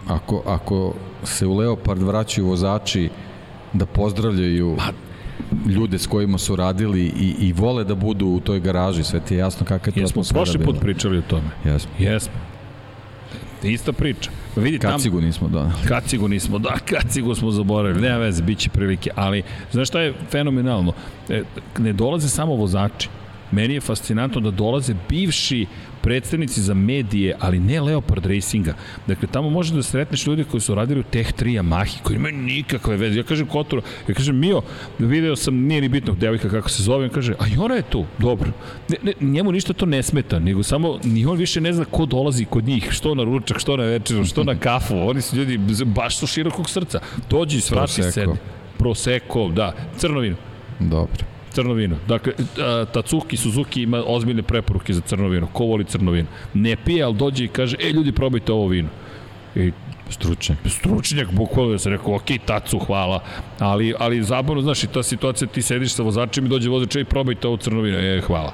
Ako, ako se u Leopard vraćaju vozači da pozdravljaju Pa, ljude s kojima su radili i, i vole da budu u toj garaži, sve ti je jasno kakva je to Jesmo atmosfera prošli put pričali o tome. Jesmo. Jesmo. Ista priča. Vidi, Kacigu nismo donali. Kacigu nismo, da, kacigu smo zaboravili, nema veze, bit će prilike, ali znaš šta je fenomenalno? E, ne dolaze samo vozači. Meni je fascinantno da dolaze bivši predstavnici za medije, ali ne Leopard Racinga. Dakle, tamo može da sretneš ljudi koji su radili u Tech 3 Yamahi, koji nemaju nikakve veze. Ja kažem Kotoro, ja kažem Mio, video sam, nije ni bitno devojka kako se zove, on kaže, a i ona je tu, dobro. Ne, ne, njemu ništa to ne smeta, nego samo, ni on više ne zna ko dolazi kod njih, što na ručak, što na večeru, što na kafu. Oni su ljudi, baš su širokog srca. Dođi, svrati Prosecco. se. Prosecco, da, crno vino. Dobro. Crno vino. Dakle, Tatsuki Suzuki ima ozbiljne preporuke za crno vino. Ko voli crno vino? Ne pije, ali dođe i kaže, e, ljudi, probajte ovo vino. I Stručnjak. stručnjak, bukvalno, ja sam rekao, ok, tacu, hvala, ali, ali zabavno, znaš, i ta situacija, ti sediš sa vozačem i dođe vozač, i probajte ovo crno vino, e, hvala.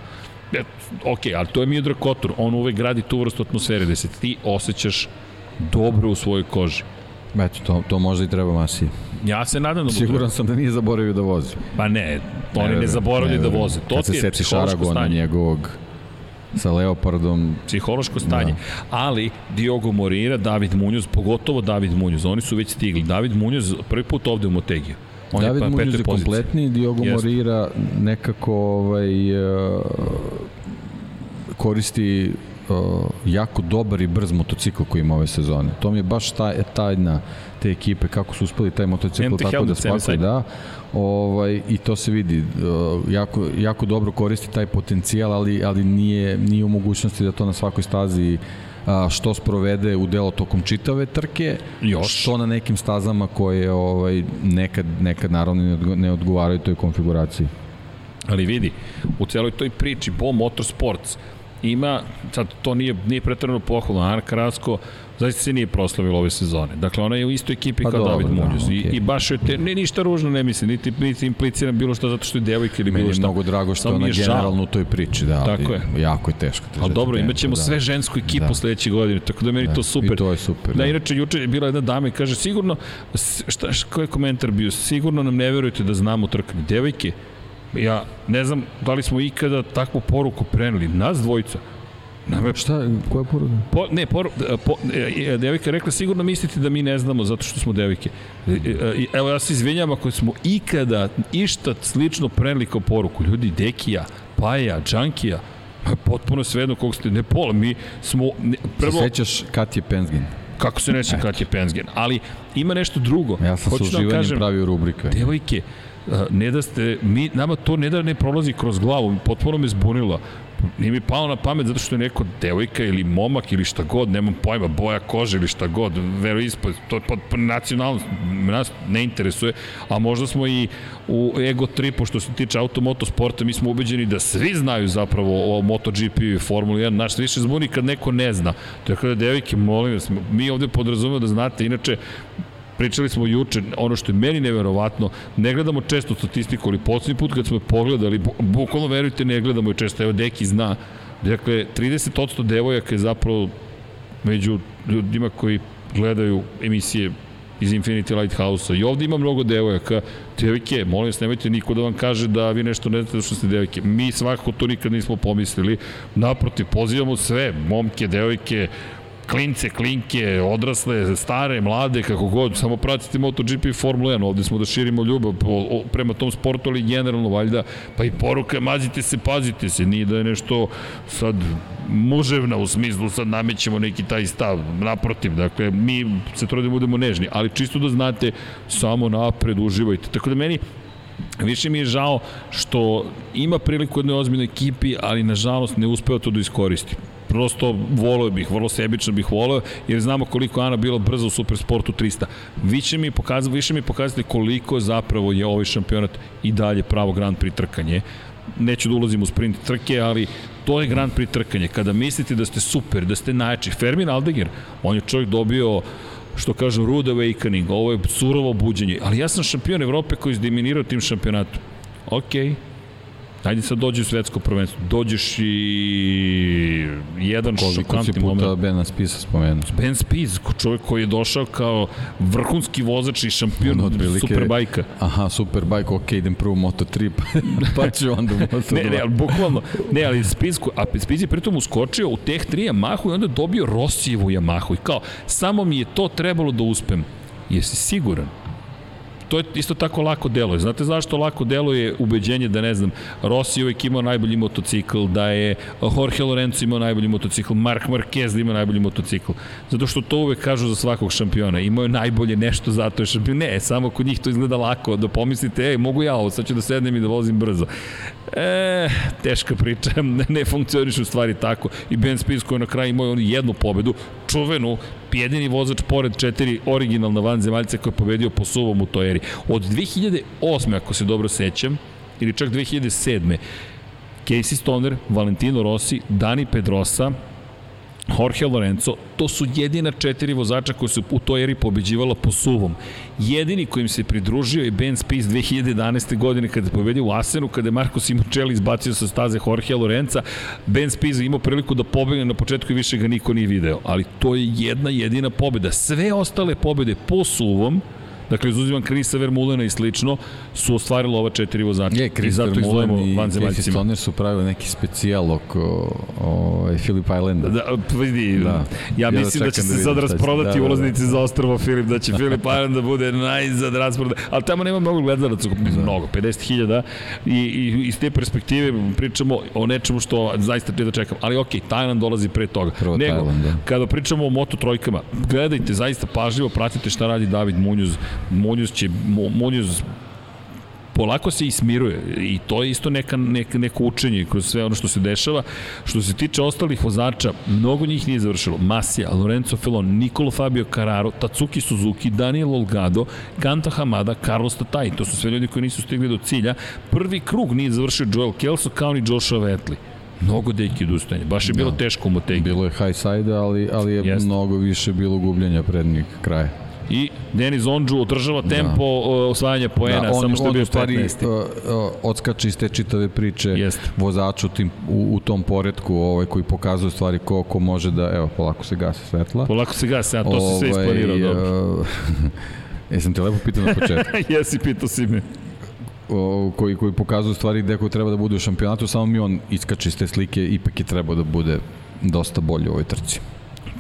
E, ok, ali to je Miodrag Kotor, on uvek gradi tu vrstu atmosfere, gde se ti osjećaš dobro u svojoj koži. Eto, to, to možda i treba Masiji. Ja se nadam da mu Siguran sam da nije zaboravio da vozi. Pa ne, oni ne, verujem, zaboravljaju da voze. To Kad se Šaragona stanje. njegovog sa Leopardom, psihološko stanje. Da. Ali Diogo Morira, David Munoz, pogotovo David Munoz, oni su već stigli. David Munoz prvi put ovde u Motegiju. On David je pa Munoz je kompletni, Diogo Jeste. Morira nekako ovaj, uh, koristi uh, jako dobar i brz motocikl koji ima ove sezone. To mi je baš taj, tajna te ekipe, kako su uspeli taj motocikl Empty tako da spakuju, da. Ovaj, I to se vidi, uh, jako, jako dobro koristi taj potencijal, ali, ali nije, nije u mogućnosti da to na svakoj stazi a, što sprovede u delo tokom čitave trke, Još. što na nekim stazama koje ovaj, nekad, nekad naravno ne odgovaraju toj konfiguraciji. Ali vidi, u celoj toj priči Bo Motorsports ima, sad to nije, nije pretredno pohvalno, Ana Karasko zaista se nije proslavila ove sezone. Dakle, ona je u istoj ekipi Pa kao dobro, David da, Munoz. I, okej. I baš je te, ne, ništa ružno ne mislim, niti, niti impliciram bilo što zato što je devojka ili Meni bilo je šta. mnogo drago što je ona je generalno u toj priči, da, ali Tako je. jako je teško. Ali držati dobro, tempo, imat ćemo da. sve žensku ekipu Da. sledeće godine, tako da meni to super. I to je super. Da, inače, juče je bila jedna dama i kaže, sigurno, šta, šta, koji je komentar bio, sigurno nam ne verujete da znamo trkanje. Devojke, ja ne znam da li smo ikada takvu poruku preneli, nas dvojica. Nama je Šta, koja poruka? Po, ne, por, po, e, e, devojka je rekla sigurno mislite da mi ne znamo zato što smo devojke. E, e, Evo ja se izvinjam ako smo ikada išta slično preneli kao poruku. Ljudi, Dekija, Paja, Džankija, potpuno svejedno kog ste, ne pola, mi smo, ne, Prvo... Se sećaš Katje Penzgin? kako se neće kad je Penzgen, ali ima nešto drugo. Ja sam sa Hoću da uživanjem kažem, pravio rubrike. devojke, ne da ste, mi, nama to ne da ne prolazi kroz glavu, potpuno me zbunilo. Nije mi palo na pamet zato što je neko devojka ili momak ili šta god, nemam pojma, boja kože ili šta god, vero ispod, to pod, nacionalnost nas ne interesuje, a možda smo i u ego tripu što se tiče automoto sporta, mi smo ubeđeni da svi znaju zapravo o MotoGP i Formula 1, naš više zbuni kad neko ne zna. Tako da, devojke, molim vas, mi ovde podrazumemo da znate, inače, Pričali smo juče, ono što je meni neverovatno, ne gledamo često statistiku, ali poslednji put kad smo pogledali, bu- bukvalno verujte, ne gledamo je često, evo Deki zna, dakle, 30% devojaka je zapravo među ljudima koji gledaju emisije iz Infinity Lighthouse-a. I ovde ima mnogo devojaka. Devojke, molim vas, nemojte niko da vam kaže da vi nešto ne znate da što ste devojke. Mi svakako to nikad nismo pomislili. Naprotiv, pozivamo sve, momke, devojke, klince, klinke, odrasle, stare, mlade, kako god, samo pratite MotoGP i Formula 1, ovde smo da širimo ljubav po, o, prema tom sportu, ali generalno valjda, pa i poruka, mazite se, pazite se, nije da je nešto sad muževna u smislu, sad namećemo neki taj stav, naprotiv, dakle, mi se trudimo da budemo nežni, ali čisto da znate, samo napred, uživajte. Tako da meni, Više mi je žao što ima priliku u jednoj ozbiljnoj ekipi, ali nažalost ne uspeo to da iskoristi. Prosto voleo bih, vrlo sebično bih voleo, jer znamo koliko Ana bila brza u Supersportu 300. Više mi pokazali, više mi pokazali koliko zapravo je ovaj šampionat i dalje pravo Grand Prix trkanje. Neću da ulazim u sprint trke, ali to je Grand Prix trkanje. Kada mislite da ste super, da ste najjači, Fermin Aldegar, on je čovjek dobio što kažu rude awakening, ovo je surovo buđenje, ali ja sam šampion Evrope koji je izdominirao tim šampionatom. Okej, Ajde sad dođi u svetsko prvenstvo. Dođeš i jedan Koliko si šokantni puta moment. Bena Spisa spomenuo? Ben Spies, ko čovjek koji je došao kao vrhunski vozač i šampion On otprilike- Superbajka. Aha, Superbike, ok, idem prvo Moto3, pa ću onda u Moto2. Ne, ne, ali bukvalno, ne, ali Spies, ko- a Spies je pritom uskočio u teh 3 Yamahu i onda dobio Rosijevu Yamahu i kao, samo mi je to trebalo da uspem. Jesi siguran? To je isto tako lako deluje. Znate zašto lako deluje ubeđenje da, ne znam, Rossi uvek imao najbolji motocikl, da je Jorge Lorenzo imao najbolji motocikl, Mark Marquez da ima najbolji motocikl. Zato što to uvek kažu za svakog šampiona. Imao je najbolje nešto zato je šampion. Ne, samo kod njih to izgleda lako, da pomislite, ej, mogu ja ovo, sad ću da sednem i da vozim brzo. E, teška priča, ne, ne funkcioniš u stvari tako. I Ben Spies koji na kraju imao jednu pobedu, čuvenu, jedini vozač pored četiri originalna vanzemaljca koji je pobedio po suvom u toj eri. Od 2008. ako se dobro sećam, ili čak 2007. Casey Stoner, Valentino Rossi, Dani Pedrosa, Jorge Lorenzo, to su jedina četiri vozača koji su u toj eri pobeđivala po suvom. Jedini kojim se pridružio je Ben Spies 2011. godine kada je pobedio u Asenu, kada je Marko Simoncelli izbacio sa staze Jorge Lorenza. Ben Spies imao priliku da pobegne na početku i više ga niko nije video. Ali to je jedna jedina pobeda. Sve ostale pobede po suvom dakle izuzimam Krisa Vermulena i slično, su ostvarilo ova četiri vozača. Je, Chris Vermulen i Casey Stoner su pravili neki specijal oko o, Philip Islanda. Da, vidi, da. ja mislim da će se da sad rasprodati da, ulaznici da, da. za ostrovo Filip, da će Philip Island da bude najzad rasprodat, ali tamo nema mnogo gledalaca, da. mnogo, 50.000 i, i iz te perspektive pričamo o nečemu što zaista da čekam, ali ok, Tajland dolazi pre toga. Prvo Nego, Thailand, da. kada pričamo o Moto trojkama, gledajte, zaista pažljivo pratite šta radi David Munjuz. Munjuz će, Munjuz polako se ismiruje i to je isto neka, neka, neko učenje kroz sve ono što se dešava. Što se tiče ostalih vozača, mnogo njih nije završilo. Masija, Lorenzo Felon, Nicolo Fabio Carraro, Tatsuki Suzuki, Daniel Olgado, Kanta Hamada, Carlos Tatai. To su sve ljudi koji nisu stigli do cilja. Prvi krug nije završio Joel Kelso kao ni Joshua Vetli. Mnogo deki odustajanja. Baš je bilo da. teško u Motegi. Bilo je high side, ali, ali je Jest. mnogo više bilo gubljenja prednjeg kraja i Denis Ondžu održava da. tempo da. osvajanja poena, da, on, samo što je bio 15. Uh, uh, odskače iz te čitave priče Jest. vozaču tim, u, u tom poredku ovaj, koji pokazuje stvari ko, ko može da, evo, polako se gase svetla. Polako se gase, a to ovaj, se sve isplanirao dobro. Jesam te lepo pitao na početku. Jesi, pitao si me o, koji, koji pokazuju stvari gde ko treba da bude u šampionatu, samo mi on iskače iz te slike, ipak je trebao da bude dosta bolje u ovoj trci.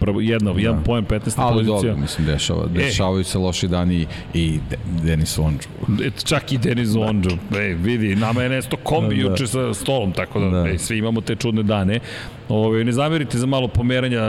Prvo, jedno, da. jedan pojem, 15. Ali pozicija. Ali dobro, mislim, dešava, e. dešavaju e. se loši dani i De, Denis Ondžu. E, čak i Denis da. Ondžu. E, vidi, nama je nesto kombi da. juče sa stolom, tako da, da. E, svi imamo te čudne dane. Ove, ne zamerite za malo pomeranja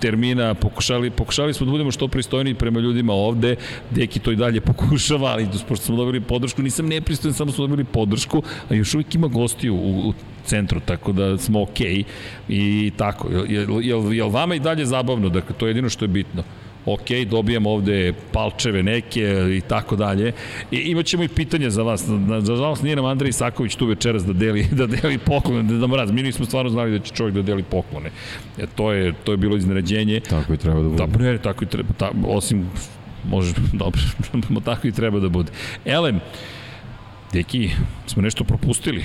termina, pokušali, pokušali smo da budemo što pristojniji prema ljudima ovde, Deki to i dalje pokušava, ali pošto smo dobili podršku, nisam nepristojen, samo smo dobili podršku, a još uvijek ima gostiju u, u centru, tako da smo okej okay. i tako. Jel, jel, jel vama i dalje zabavno? Dakle, to je jedino što je bitno ok, dobijamo ovde palčeve neke i tako dalje. I imaćemo i pitanja za vas. Nažalost, nije nam Andrej Isaković tu večeras da deli, da deli poklone, da nam raz. Mi nismo stvarno znali da će čovjek da deli poklone. E, to, je, to je bilo iznenađenje. Tako i treba da bude. Da, ne, tako i treba. Ta, osim, može, dobro, tako i treba da bude. Elem, Deki, smo nešto propustili.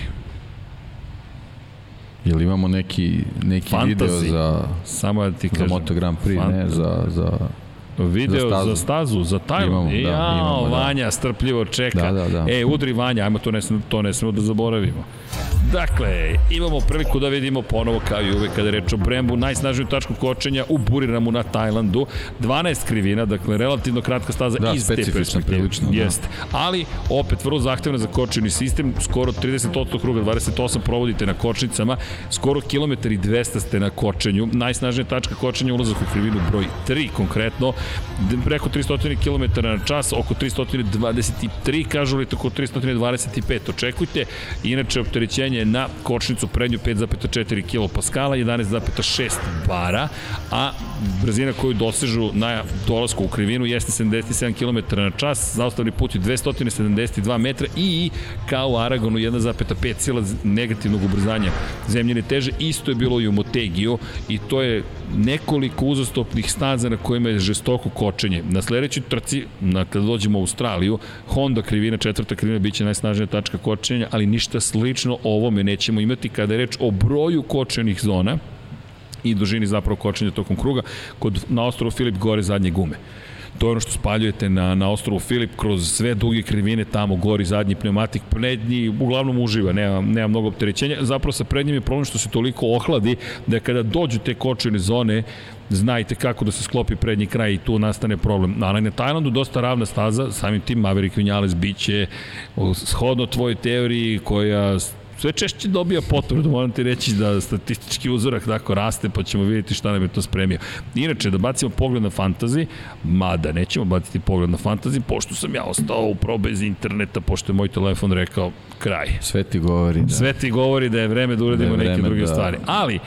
Jel imamo neki, neki Fantasy. video za, Samo da ti kažem. za Moto Grand Prix, Fantasy. ne, za, za Video za stazu, za, stazu, za Tajland. Imamo, da, Jao, imamo, da. Vanja strpljivo čeka. Da, da, da. E, udri Vanja, ajmo to ne, to ne smemo da zaboravimo. Dakle, imamo priliku da vidimo ponovo kao i uvek kada je reč o Brembu, najsnažniju tačku kočenja u Buriramu na Tajlandu. 12 krivina, dakle relativno kratka staza da, iz te perspektive. Prilično, da. Jeste. Ali opet vrlo zahtevna za kočeni sistem, skoro 30% kruga, 28 provodite na kočnicama, skoro kilometar i 200 ste na kočenju. Najsnažnija tačka kočenja ulazak u krivinu broj 3 konkretno, preko 300 km na čas, oko 323, kažu li oko 325. Očekujte, inače opterećenje na kočnicu prednju 5,4 kPa, 11,6 bara, a brzina koju dosežu na dolasku u krivinu jeste 77 km na čas, zaostavni put je 272 metra i kao u Aragonu 1,5 sila negativnog ubrzanja zemljene teže, isto je bilo i u Motegiju i to je nekoliko uzastopnih staza na kojima je žestoko kočenje. Na sledećoj trci, na, kada dođemo u Australiju, Honda krivina, četvrta krivina biće najsnažnija tačka kočenja, ali ništa slično ovome nećemo imati kada je reč o broju kočenih zona i dužini zapravo kočenja tokom kruga. Kod, na ostrovu Filip gore zadnje gume to je ono što spaljujete na, na ostrovu Filip kroz sve duge krivine tamo gori zadnji pneumatik prednji uglavnom uživa, nema, nema mnogo opterećenja zapravo sa prednjim je problem što se toliko ohladi da kada dođu te kočene zone znajte kako da se sklopi prednji kraj i tu nastane problem. Ali na Tajlandu dosta ravna staza, samim tim Maverick Vinales biće shodno tvojoj teoriji koja sve češće dobija potvrdu, moram ti reći da statistički uzorak tako raste, pa ćemo vidjeti šta nam je to spremio. Inače, da bacimo pogled na fantazi, mada nećemo baciti pogled na fantazi, pošto sam ja ostao u pro bez interneta, pošto je moj telefon rekao kraj. Sve ti govori da. Sve ti govori da je vreme da uradimo da neke druge da... stvari. Ali,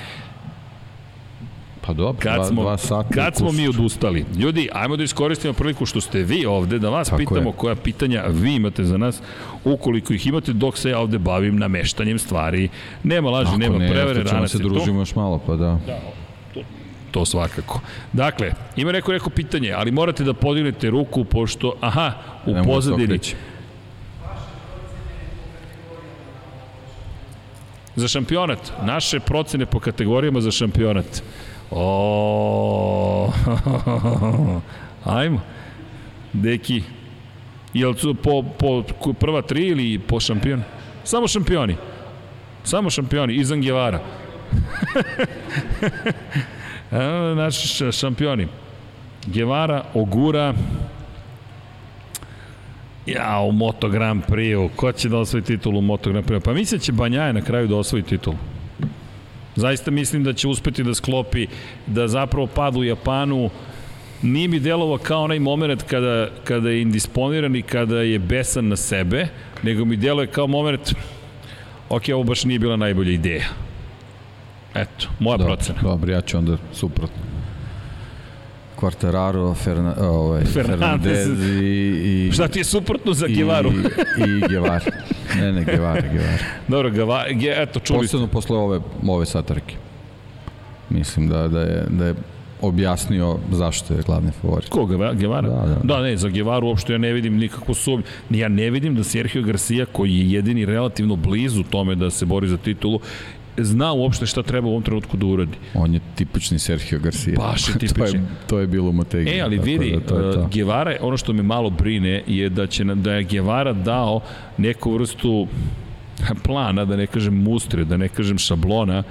Pa dobro, kad dva, smo, dva sata Kad smo mi odustali? Ljudi, ajmo da iskoristimo priliku što ste vi ovde, da vas Tako pitamo je. koja pitanja vi imate za nas, ukoliko ih imate, dok se ja ovde bavim nameštanjem stvari. Nema laži, Ako nema ne, prevere, rana se družimo još malo, pa da. Da, to, to svakako. Dakle, ima neko neko pitanje, ali morate da podignete ruku, pošto, aha, u Nemo pozadini... Za šampionat. Naše procene po kategorijama za šampionat. O, ajmo. Deki, Jel su po, po prva tri ili po šampion? Samo šampioni. Samo šampioni, izan Gevara. naši šampioni. Gevara, Ogura, Ja, u Moto Grand Prix-u. Ko će da osvoji titulu u Moto Grand Prix-u? Pa mislim da će Banjaje na kraju da osvoji titulu. Zaista mislim da će uspeti da sklopi, da zapravo pad u Japanu nije mi delovo kao onaj moment kada, kada je indisponiran i kada je besan na sebe, nego mi deluje kao moment ok, ovo baš nije bila najbolja ideja. Eto, moja dobro, procena. Dobro, ja ću onda suprotno. Quartararo, Ferna, ovaj, Fernandez, Fernandez i, i... Šta ti je suprotno za Gevaru? I, i Guevara. Ne, ne, Guevara, Guevara. Dobro, Guevara, eto, čuli Posledno posle ove, ove satrke. Mislim da, da, je, da je objasnio zašto je glavni favorit. Ko, Guevara? Da, da. da ne, za Guevaru uopšte ja ne vidim nikakvu sumnju. Ja ne vidim da Sergio Garcia, koji je jedini relativno blizu tome da se bori za titulu, zna uopšte šta treba u ovom trenutku da uradi. On je tipični Sergio Garcia. Baš je tipični. to, je, to je bilo u Motegi. E, ali vidi, da to je to. Guevara, ono što me malo brine je da će da je Guevara dao neku vrstu plana, da ne kažem mustre, da ne kažem šablona,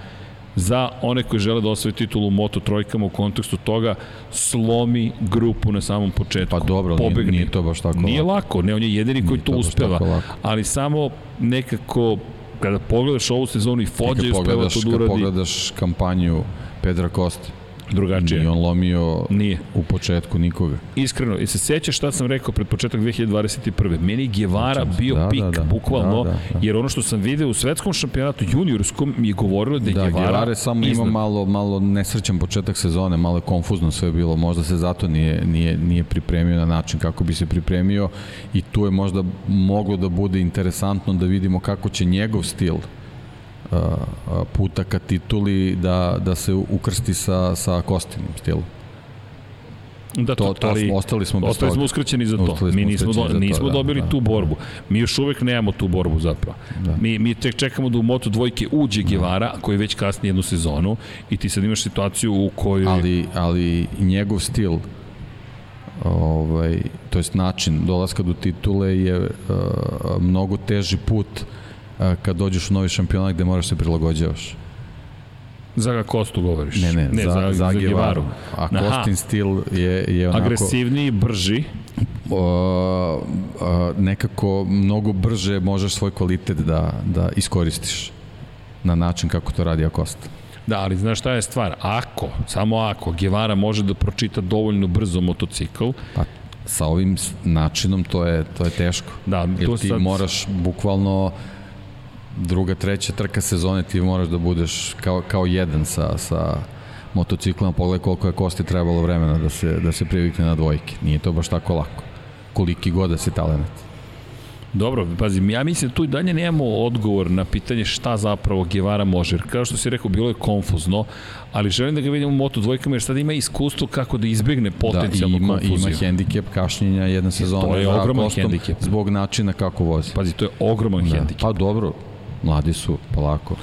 za one koji žele da osvoje titulu u Moto trojkama u kontekstu toga slomi grupu na samom početku. Pa dobro, nije, nije to baš tako Nije lako, ne, on je jedini nije koji to, to uspeva, ali samo nekako kada pogledaš ovu sezonu i Fođa je uspeva to da uradi. Kada pogledaš kampanju Pedra Kosta, drugačije. Nije on lomio Nije. u početku nikoga. Iskreno, i se sećaš šta sam rekao pred početak 2021. Meni Guevara bio da, pik, da, da, bukvalno, da, da, da. jer ono što sam video u svetskom šampionatu juniorskom mi je govorilo da je da, Guevara Guevara samo iznad. ima malo, malo nesrećan početak sezone, malo je konfuzno sve bilo, možda se zato nije, nije, nije pripremio na način kako bi se pripremio i tu je možda moglo da bude interesantno da vidimo kako će njegov stil puta ka tituli da, da se ukrsti sa, sa Kostinim stilom. Da, to, to, ali, ostali smo ostali smo uskraćeni za to. Mi nismo, do, nismo to, dobili da, tu da, borbu. Mi još uvek nemamo tu borbu zapravo. Da. Mi, mi tek čekamo da u Moto dvojke uđe Gevara, koji već kasni jednu sezonu i ti sad imaš situaciju u kojoj... Ali, ali njegov stil ovaj, to jest način dolaska do titule je uh, mnogo teži put uh, kad dođeš u novi šampionat gde moraš se prilagođavaš. Za Kostu govoriš? Ne, ne, ne za, za, za Gevaru. A Aha. Kostin stil je, je onako... Agresivniji, brži. O, o, nekako mnogo brže možeš svoj kvalitet da, da iskoristiš na način kako to radi Akosta. Da, ali znaš šta je stvar? Ako, samo ako, Gevara može da pročita dovoljno brzo motocikl, pa sa ovim načinom to je to je teško. Da, Jer ti sad... moraš bukvalno druga, treća trka sezone ti moraš da budeš kao, kao jedan sa, sa motociklom, pogledaj koliko je Kosti trebalo vremena da se, da se privikne na dvojke. Nije to baš tako lako. Koliki god da si talent. Dobro, pazi, ja mislim da tu i dalje nemamo odgovor na pitanje šta zapravo Guevara može. Kao što si rekao, bilo je konfuzno, ali želim da ga vidimo u Moto dvojkama jer sad ima iskustvo kako da izbegne potencijalnu da, ima, konfuziju. ima hendikep kašnjenja jedna sezona. To je ogroman hendikep. Zbog načina kako vozi. Pazi, to je ogroman da. hendikep. Pa dobro, mladi su, polako.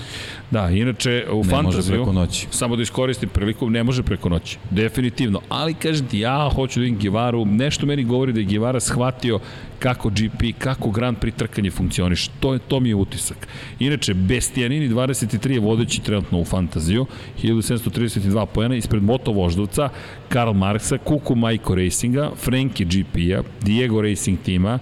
Da, inače u ne fantaziju, može preko noći. samo da iskoristim priliku, ne može preko noći, definitivno. Ali kažem ti, ja hoću da vidim Givaru, nešto meni govori da je Givara shvatio kako GP, kako Grand Prix trkanje funkcioniš. To, je, to mi je utisak. Inače, Bestianini 23 je vodeći trenutno u fantaziju, 1732 pojena, ispred Moto Voždovca, Karl Marksa, Kuku Majko Racinga, Frenkie GP-a, Diego Racing tima,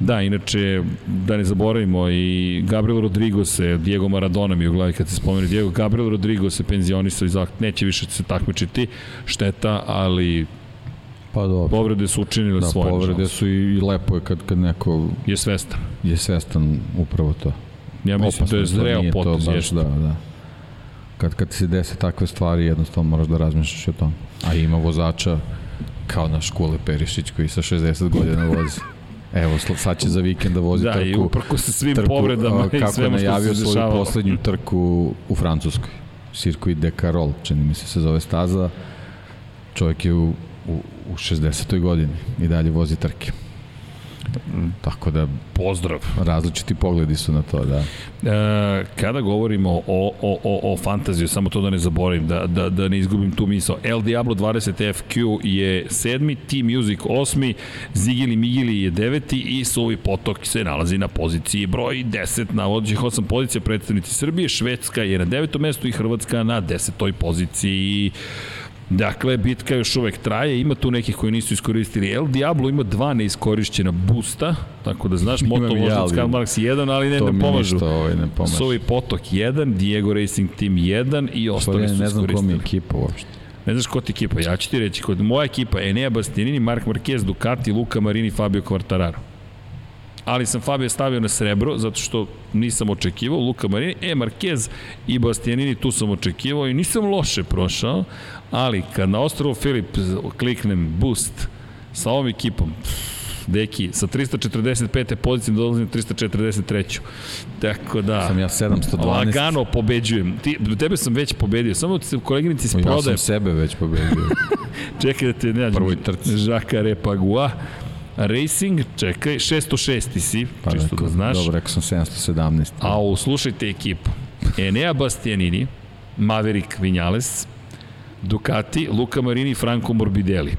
Da, inače, da ne zaboravimo i Gabriel Rodrigo se, Diego Maradona mi u glavi kad se spomenu Diego, Gabriel Rodrigo se penzionisao i neće više se takmičiti, šteta, ali Pa dobro. Povrede su učinile da, svoje. Povrede su i lepo je kad, kad neko je svestan. Je svestan upravo to. Ja mislim Opasno, da je zreo potez. To baš, da, da. Kad, kad se dese takve stvari, jednostavno moraš da razmišljaš o tom. A ima vozača kao naš Kule Perišić koji sa 60 godina vozi. Evo, sad će za vikend da vozi da, trku. Da, i uprko sa svim trku, povredama i kako svema je najavio što se svoju poslednju trku u Francuskoj. Circuit de Carol, čini mi se se zove staza. Čovjek je u, u, u 60. godini i dalje vozi trke. Tako da Pozdrav. različiti pogledi su na to, da. E, kada govorimo o, o, o, o fantaziju, samo to da ne zaboravim, da, da, da ne izgubim tu misao. El Diablo 20 FQ je sedmi, T-Music osmi, Zigili Migili je deveti i Suvi Potok se nalazi na poziciji broj 10 na vodećih osam pozicija predstavnici Srbije, Švedska je na devetom mestu i Hrvatska na desetoj poziciji. Dakle, bitka još uvek traje, ima tu nekih koji nisu iskoristili. El Diablo ima dva neiskorišćena boosta, tako da znaš, Moto ali Karl Marx 1, ali ne, to ne pomažu. ništa ovaj, ne pomaže. Sovi Potok 1, Diego Racing Team 1 i ostali Ostali su ne znam kom je iskoristili. ekipa uopšte. Ne znaš ko ti ekipa, ja ću ti reći, kod moja ekipa Enea Bastianini, Mark Marquez, Ducati, Luka Marini, Fabio Quartararo. Ali sam Fabio stavio na srebro, zato što nisam očekivao, Luka Marini, e, Marquez i Bastianini tu sam očekivao i nisam loše prošao, ali kad na ostrovu Filip kliknem boost sa ovom ekipom, deki, sa 345. pozicije dolazim na 343. Tako da... Sam ja 712. Lagano pobeđujem. Ti, tebe sam već pobedio. Samo se koleginici iz Ja prodaje. sam sebe već pobedio. Čekaj da te ne nađem. Prvoj trci. Žaka Repagua. Racing, čekaj, 606 si, Pa čisto rekao, da znaš. Dobro, rekao sam 717. A slušajte ekipu. Enea Bastianini, Maverick Vinales, Ducati, Luka Marini, Franco Morbidelli.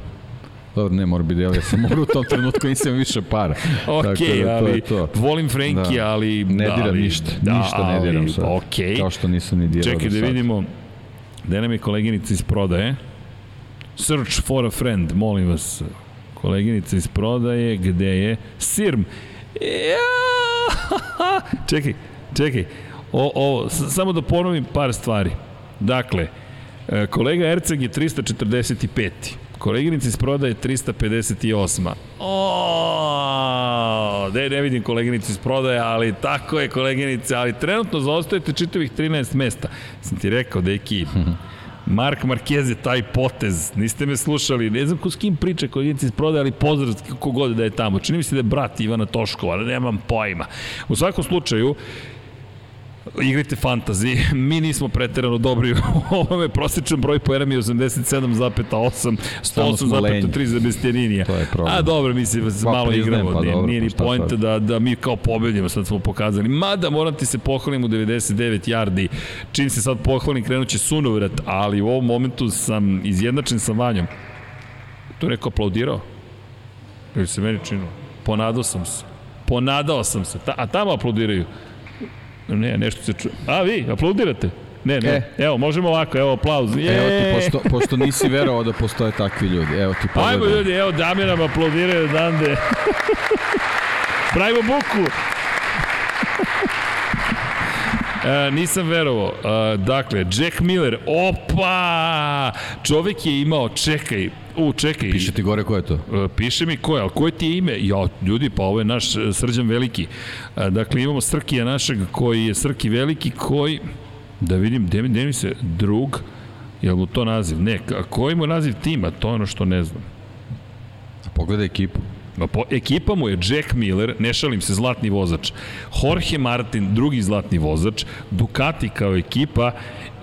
Dobro, ne Morbidelli, ja sam morao u tom trenutku nisam više para. Ok, Tako da to ali je to. volim Frenki, Da. ali... Ne da, diram ali, ništa, da, ništa ne diram ali, sad. Ok. Kao što nisam ni dirao Čekaj da sad. vidimo gde nam je koleginica iz prodaje. Search for a friend, molim vas. Koleginica iz prodaje, gde je? Sirm. Ja! čekaj, čekaj. O, o, samo da ponovim par stvari. Dakle, kolega Erceg je 345. Koleginica iz prodaje 358. O, ne, ne vidim koleginicu iz prodaje, ali tako je koleginice, ali trenutno zaostajete čitavih 13 mesta. Sam ti rekao, deki, Mark Marquez je taj potez, niste me slušali, ne znam ko s kim priča koleginici iz prodaje, ali pozdrav kako god da je tamo. Čini mi se da je brat Ivana Toškova, ali nemam pojma. U svakom slučaju, igrajte fantazi, mi nismo preterano dobri u ovome, prosječan broj poena mi je 87,8, Samo smo 108,3 za Bestijaninija. To je problem. A dobro, mi se Pa, malo igramo, pa nije, dobro, nije pa ni pojnta sad? da, da mi kao pobedimo, sad smo pokazali. Mada moram ti se pohvalim u 99 yardi, čim se sad pohvalim krenuće sunovrat, ali u ovom momentu sam izjednačen sa Vanjom. To je neko aplaudirao? Ili se meni činilo? Ponadao sam se. Ponadao sam se. Ta, a tamo aplaudiraju. Ne, nešto se čuje. A vi, aplaudirate? Ne, ne. E. Evo, možemo ovako, evo aplauz. Je! Evo ti, pošto, pošto nisi verovao da postoje takvi ljudi. Evo ti pogledaj. Ajmo ljudi, evo Damjan nam aplaudiraju odande. Pravimo buku. E, nisam verovao. E, dakle, Jack Miller, opa! Čovek je imao, čekaj, u, čekaj. Piše ti gore ko je to? E, Piše mi ko je, ali koje ti je ime? Ja, ljudi, pa ovo je naš e, Srđan Veliki. E, Dakle, imamo Srkija našeg koji je Srki Veliki, koji, da vidim, gde, mi- se, drug, je li mu to naziv? Ne, a koji mu naziv tima? To je ono što ne znam. Pogledaj ekipu. Ma po, ekipa mu je Jack Miller, ne šalim se, zlatni vozač, Jorge Martin, drugi zlatni vozač, Ducati kao ekipa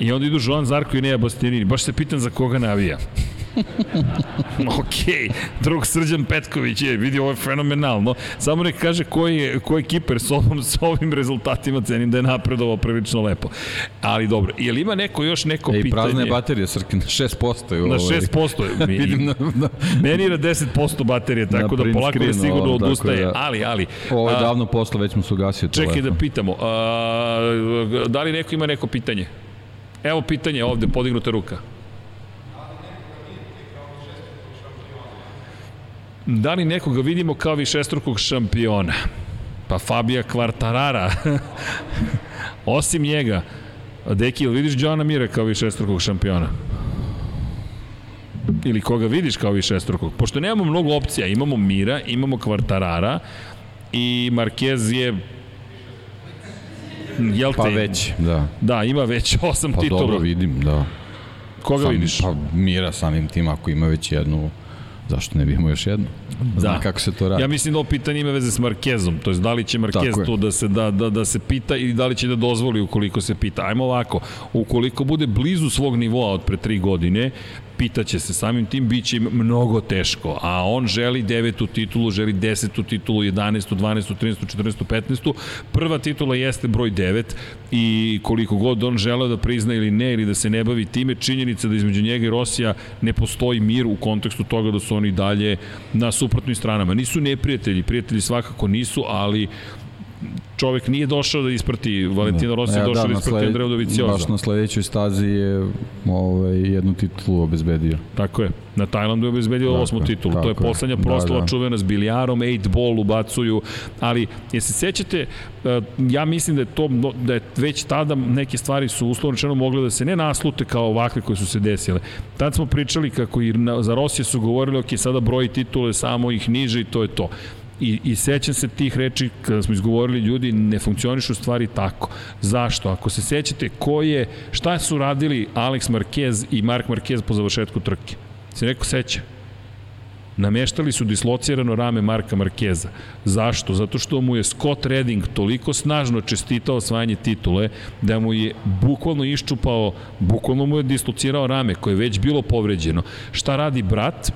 i onda idu Joan Zarko i Neja Bastianini. Baš se pitan za koga navija. ok, drug Srđan Petković je, vidi, ovo je fenomenalno. Samo nek kaže koji je, koji je kiper s, ovom, s ovim rezultatima, cenim da je napredovao prilično lepo. Ali dobro, je li ima neko još neko Ej, pitanje? prazna je baterija, Srki, na 6% je Na ovaj. 6%. Mi, Vidim na, na, Meni je na 10% baterije, tako Na da polako screenu, sigurno ovo, odustaje. da- Ali, ali... ovo je davno posla, već mu se ugasio Čekaj telefon. da pitamo, a, da li neko ima neko pitanje? Evo pitanje ovde, podignuta ruka. Da li nekoga vidimo kao višestrukog šampiona? Pa Fabija Kvartarara. Osim njega, Deki, ili vidiš Johana Mira kao višestrukog šampiona? Ili koga vidiš kao višestrukog? Pošto nemamo mnogo opcija, imamo Mira, imamo Kvartarara i Marquez je Jel te? Pa već, da. Da, ima već osam Pa titula. dobro vidim, da. Koga Sam, vidiš? Pa Mira samim tim, ako ima već jednu, zašto ne bi imao još jednu? Zna Da. kako se to radi. Ja mislim da ovo pitanje ima veze s Markezom, to je da li će Markez tu da se, da, da, da se pita ili da li će da dozvoli ukoliko se pita. Ajmo ovako, ukoliko bude blizu svog nivoa od pre tri godine pitaće se, samim tim biće im mnogo teško, a on želi devetu titulu, želi desetu titulu, 11. 12. 13. 14. 15. Prva titula jeste broj 9 i koliko god on želeo da prizna ili ne, ili da se ne bavi time, činjenica da između njega i Rosija ne postoji mir u kontekstu toga da su oni dalje na suprotnim stranama. Nisu neprijatelji, prijatelji svakako nisu, ali čovek nije došao da isprati Valentino da. Rossi, ja, došao da, da isprati Andrea Dovizioza. Baš na sledećoj stazi je ovaj, jednu titulu obezbedio. Tako je. Na Tajlandu je obezbedio tako, osmu titulu. To je poslednja proslava da, da. čuvena s bilijarom, 8 ball ubacuju, ali je se sećate, e, ja mislim da je to da je već tada neke stvari su uslovno rečeno mogle da se ne naslute kao ovakve koje su se desile. Tad smo pričali kako i za Rosije su govorili, ok, sada broji titule, samo ih niže i to je to. I, I sećam se tih reči kada smo izgovorili ljudi ne funkcionišu stvari tako. Zašto? Ako se sećate ko je, šta su radili Alex Marquez i Mark Marquez po završetku trke? Se neko seća? Nameštali su dislocirano rame Marka Markeza. Zašto? Zato što mu je Scott Redding toliko snažno čestitao osvajanje titule da mu je bukvalno iščupao, bukvalno mu je dislocirao rame koje je već bilo povređeno. Šta radi brat?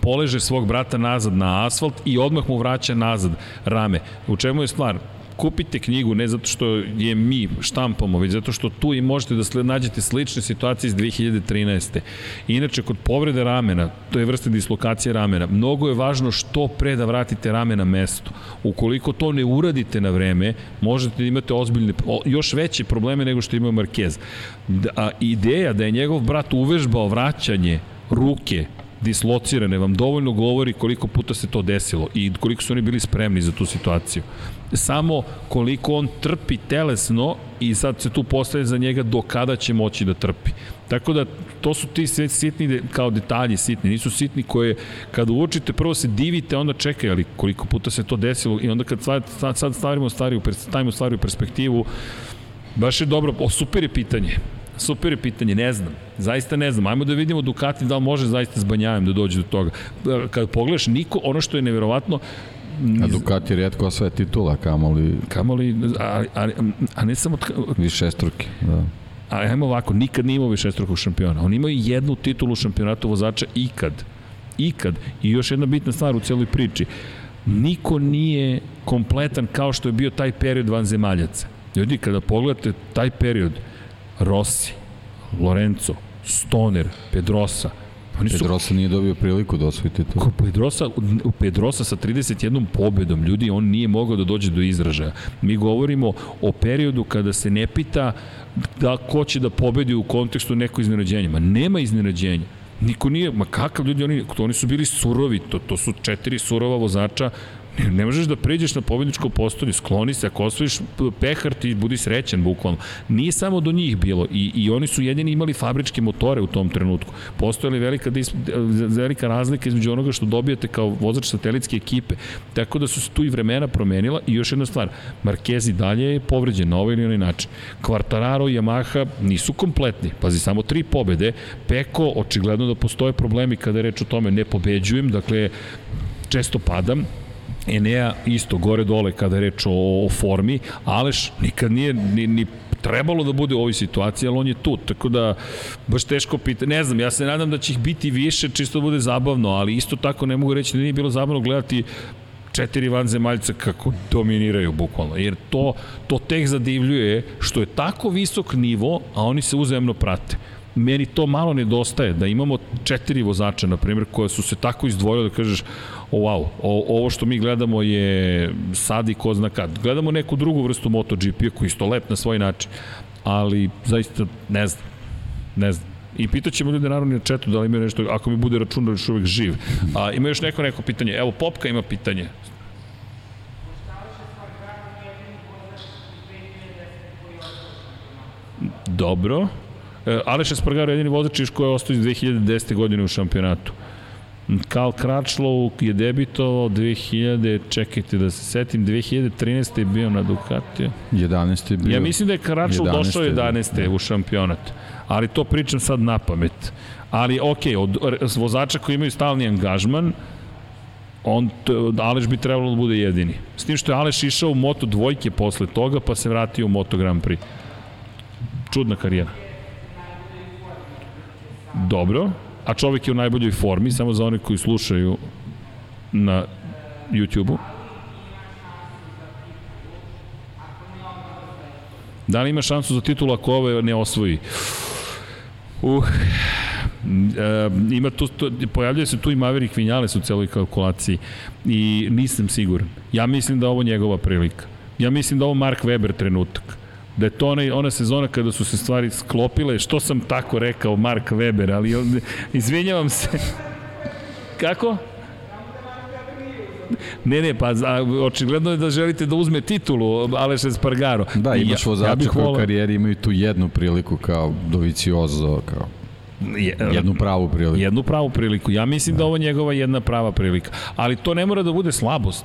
Poleže svog brata nazad na asfalt i odmah mu vraća nazad rame. U čemu je stvar? kupite knjigu ne zato što je mi štampamo, već zato što tu i možete da nađete slične situacije iz 2013. Inače, kod povrede ramena, to je vrsta dislokacije ramena, mnogo je važno što pre da vratite rame na mesto. Ukoliko to ne uradite na vreme, možete da imate ozbiljne, još veće probleme nego što imao Marquez. Da, a ideja da je njegov brat uvežbao vraćanje ruke dislocirane vam dovoljno govori koliko puta se to desilo i koliko su oni bili spremni za tu situaciju. Samo koliko on trpi telesno i sad se tu postaje za njega do kada će moći da trpi. Tako da to su ti sve sitni kao detalji sitni, nisu sitni koje kada uočite prvo se divite, onda čekaj, ali koliko puta se to desilo i onda kad sad, sad stavimo stvari, stavimo stvari u perspektivu, baš je dobro, o, super je pitanje. Super je pitanje, ne znam. Zaista ne znam. Ajmo da vidimo Ducati da li može zaista s Banjajem da dođe do toga. Kad pogledaš, niko, ono što je neverovatno, A Ducati redko sve titula, kamoli... Kamoli, a, a, a ne samo... Više struke, da. A ajmo ovako, nikad nije imao više strukog šampiona. On imao jednu titulu šampionatu vozača ikad. Ikad. I još jedna bitna stvar u celoj priči. Niko nije kompletan kao što je bio taj period vanzemaljaca. Ljudi, kada pogledate taj period, Rossi, Lorenzo, Stoner, Pedrosa, Oni su... Pedrosa nije dobio priliku da osvoji titul. Pedrosa, Pedrosa sa 31 pobedom, ljudi, on nije mogao da dođe do izražaja. Mi govorimo o periodu kada se ne pita da ko će da pobedi u kontekstu neko iznenađenja. Ma nema iznenađenja. Niko nije, ma kakav ljudi, oni, oni su bili surovi, to, to su četiri surova vozača Ne, ne možeš da priđeš na pobedničko postolje, skloni se, ako osvojiš pehar ti budi srećan bukvalno. Nije samo do njih bilo i, i oni su jedini imali fabričke motore u tom trenutku. Postojala velika, velika razlika između onoga što dobijate kao vozač satelitske ekipe. Tako da su se tu i vremena promenila i još jedna stvar, Marquez dalje je povređen na ovaj ili onaj način. Quartararo i Yamaha nisu kompletni, pazi, samo tri pobede. Peko, očigledno da postoje problemi kada je reč o tome, ne pobeđujem, dakle, često padam, Enea isto gore dole kada je reč o, o formi, Aleš nikad nije ni, ni trebalo da bude u ovoj situaciji, ali on je tu, tako da baš teško pita. Ne znam, ja se nadam da će ih biti više, čisto da bude zabavno, ali isto tako ne mogu reći da nije bilo zabavno gledati četiri vanzemaljca kako dominiraju bukvalno, jer to, to tek zadivljuje što je tako visok nivo, a oni se uzemno prate meni to malo nedostaje, da imamo četiri vozača, na primjer, koje su se tako izdvojile da kažeš, o, wow, o, ovo što mi gledamo je sad i ko zna kad. Gledamo neku drugu vrstu MotoGP-a koji je isto lep na svoj način, ali zaista ne znam, ne znam. I pitaćemo ljude naravno na četu da li imaju nešto, ako mi bude račun da još uvek živ. A, ima još neko neko pitanje. Evo, Popka ima pitanje. Dobro. E, Aleš Espargaro je jedini vozač koji je ostao iz 2010. godine u šampionatu. Karl Kračlow je debitovao 2000, čekajte da se setim, 2013. je bio na Ducatiju. 11. je bio. Ja mislim da je Kračlow došao 11. Da. u šampionat, ali to pričam sad na pamet. Ali ok, od vozača koji imaju stalni angažman, on, Aleš bi trebalo da bude jedini. S tim što je Aleš išao u Moto dvojke posle toga, pa se vratio u Moto Grand Prix. Čudna karijera. Dobro, a čovjek je u najboljoj formi, samo za one koji slušaju na YouTube-u. Da li ima šansu za titulu ako ove ne osvoji? Uh, e, ima tu, to, pojavljaju se tu i Maverick Vinales u celoj kalkulaciji i nisam siguran. Ja mislim da ovo njegova prilika. Ja mislim da ovo Mark Weber trenutak da je to ona, ona sezona kada su se stvari sklopile, što sam tako rekao Mark Weber, ali on, izvinjavam se. Kako? Ne, ne, pa za, očigledno je da želite da uzme titulu Aleš Espargaro. Da, imaš ja, vozača ja koji u karijeri imaju tu jednu priliku kao Doviciozo, kao je, jednu pravu priliku. Jednu pravu priliku. Ja mislim da, da ovo njegova jedna prava prilika. Ali to ne mora da bude slabost.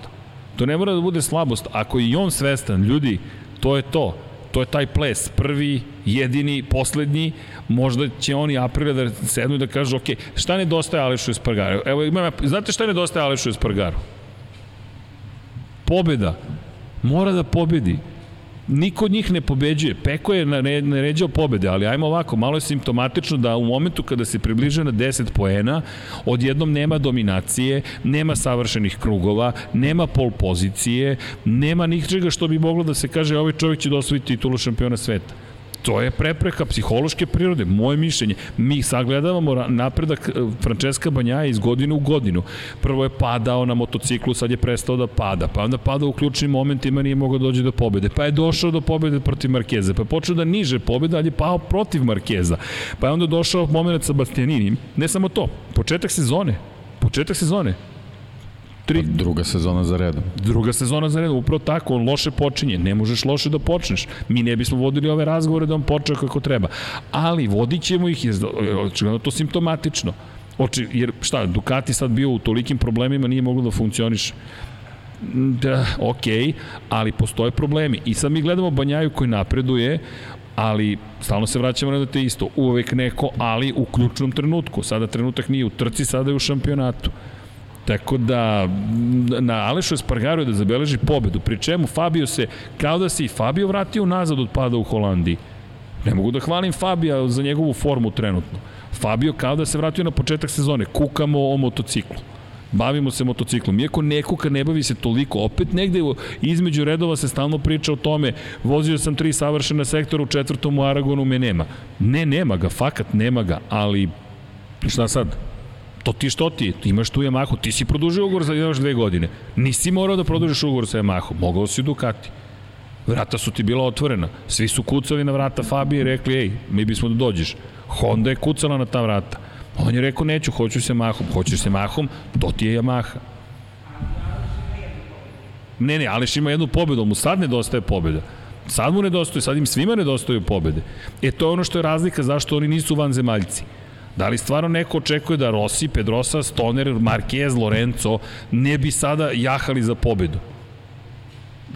To ne mora da bude slabost. Ako je i on svestan, ljudi, to je to to je taj ples, prvi, jedini, poslednji, možda će oni aprila da sednu i da kažu, ok, šta nedostaje Alešu Espargaru? Evo, ima, znate šta nedostaje Alešu Espargaru? Pobeda. Mora da pobedi niko od njih ne pobeđuje. Peko je naređao pobede, ali ajmo ovako, malo je simptomatično da u momentu kada se približe na 10 poena, odjednom nema dominacije, nema savršenih krugova, nema pol pozicije, nema ničega što bi moglo da se kaže ovaj čovjek će da osvoji titulu šampiona sveta. To je prepreka psihološke prirode, moje mišljenje. Mi sagledavamo napredak e, Francesca Banjaja iz godine u godinu. Prvo je padao na motociklu, sad je prestao da pada, pa onda pada u ključnim momentima, nije mogao dođe do pobede, pa je došao do pobede protiv Markeza, pa je počeo da niže pobede, ali je pao protiv Markeza, pa je onda došao moment sa Bastianinim. Ne samo to, početak sezone, početak sezone, Tri... Pa druga sezona za redom. Druga sezona za redom, upravo tako, on loše počinje, ne možeš loše da počneš. Mi ne bismo vodili ove razgovore da on počne kako treba. Ali vodit ćemo ih, je očigledno to simptomatično. Oči, jer šta, Ducati sad bio u tolikim problemima, nije moglo da funkcioniš da, ok, ali postoje problemi. I sad mi gledamo Banjaju koji napreduje, ali stalno se vraćamo na te isto. Uvek neko, ali u ključnom trenutku. Sada trenutak nije u trci, sada je u šampionatu. Tako da, na Alešu Espargaru je da zabeleži pobedu, pri čemu Fabio se, kao da se i Fabio vratio nazad od pada u Holandiji. Ne mogu da hvalim Fabija za njegovu formu trenutno. Fabio kao da se vratio na početak sezone, kukamo o motociklu bavimo se motociklom. Iako ne kuka, ne bavi se toliko, opet negde između redova se stalno priča o tome, vozio sam tri savršena sektora, u četvrtom u Aragonu me nema. Ne, nema ga, fakat nema ga, ali šta sad? To ti što ti, imaš tu Yamahu, ti si produžio ugovor za još dve godine. Nisi morao da produžiš ugovor sa Yamahu, mogao si Ducati. Vrata su ti bila otvorena. Svi su kucali na vrata Fabije i rekli, ej, mi bismo da dođeš. Honda je kucala na ta vrata. On je rekao, neću, hoću se Mahom. Hoćeš se Mahom, to ti je Yamaha. Ne, ne, Aleš ima jednu pobedu, mu sad nedostaje pobeda. Sad mu nedostaje, sad im svima nedostaju pobede. E to je ono što je razlika zašto oni nisu vanzemaljci. Da li stvarno neko očekuje da Rossi, Pedrosa, Stoner, Marquez, Lorenzo ne bi sada jahali za pobedu?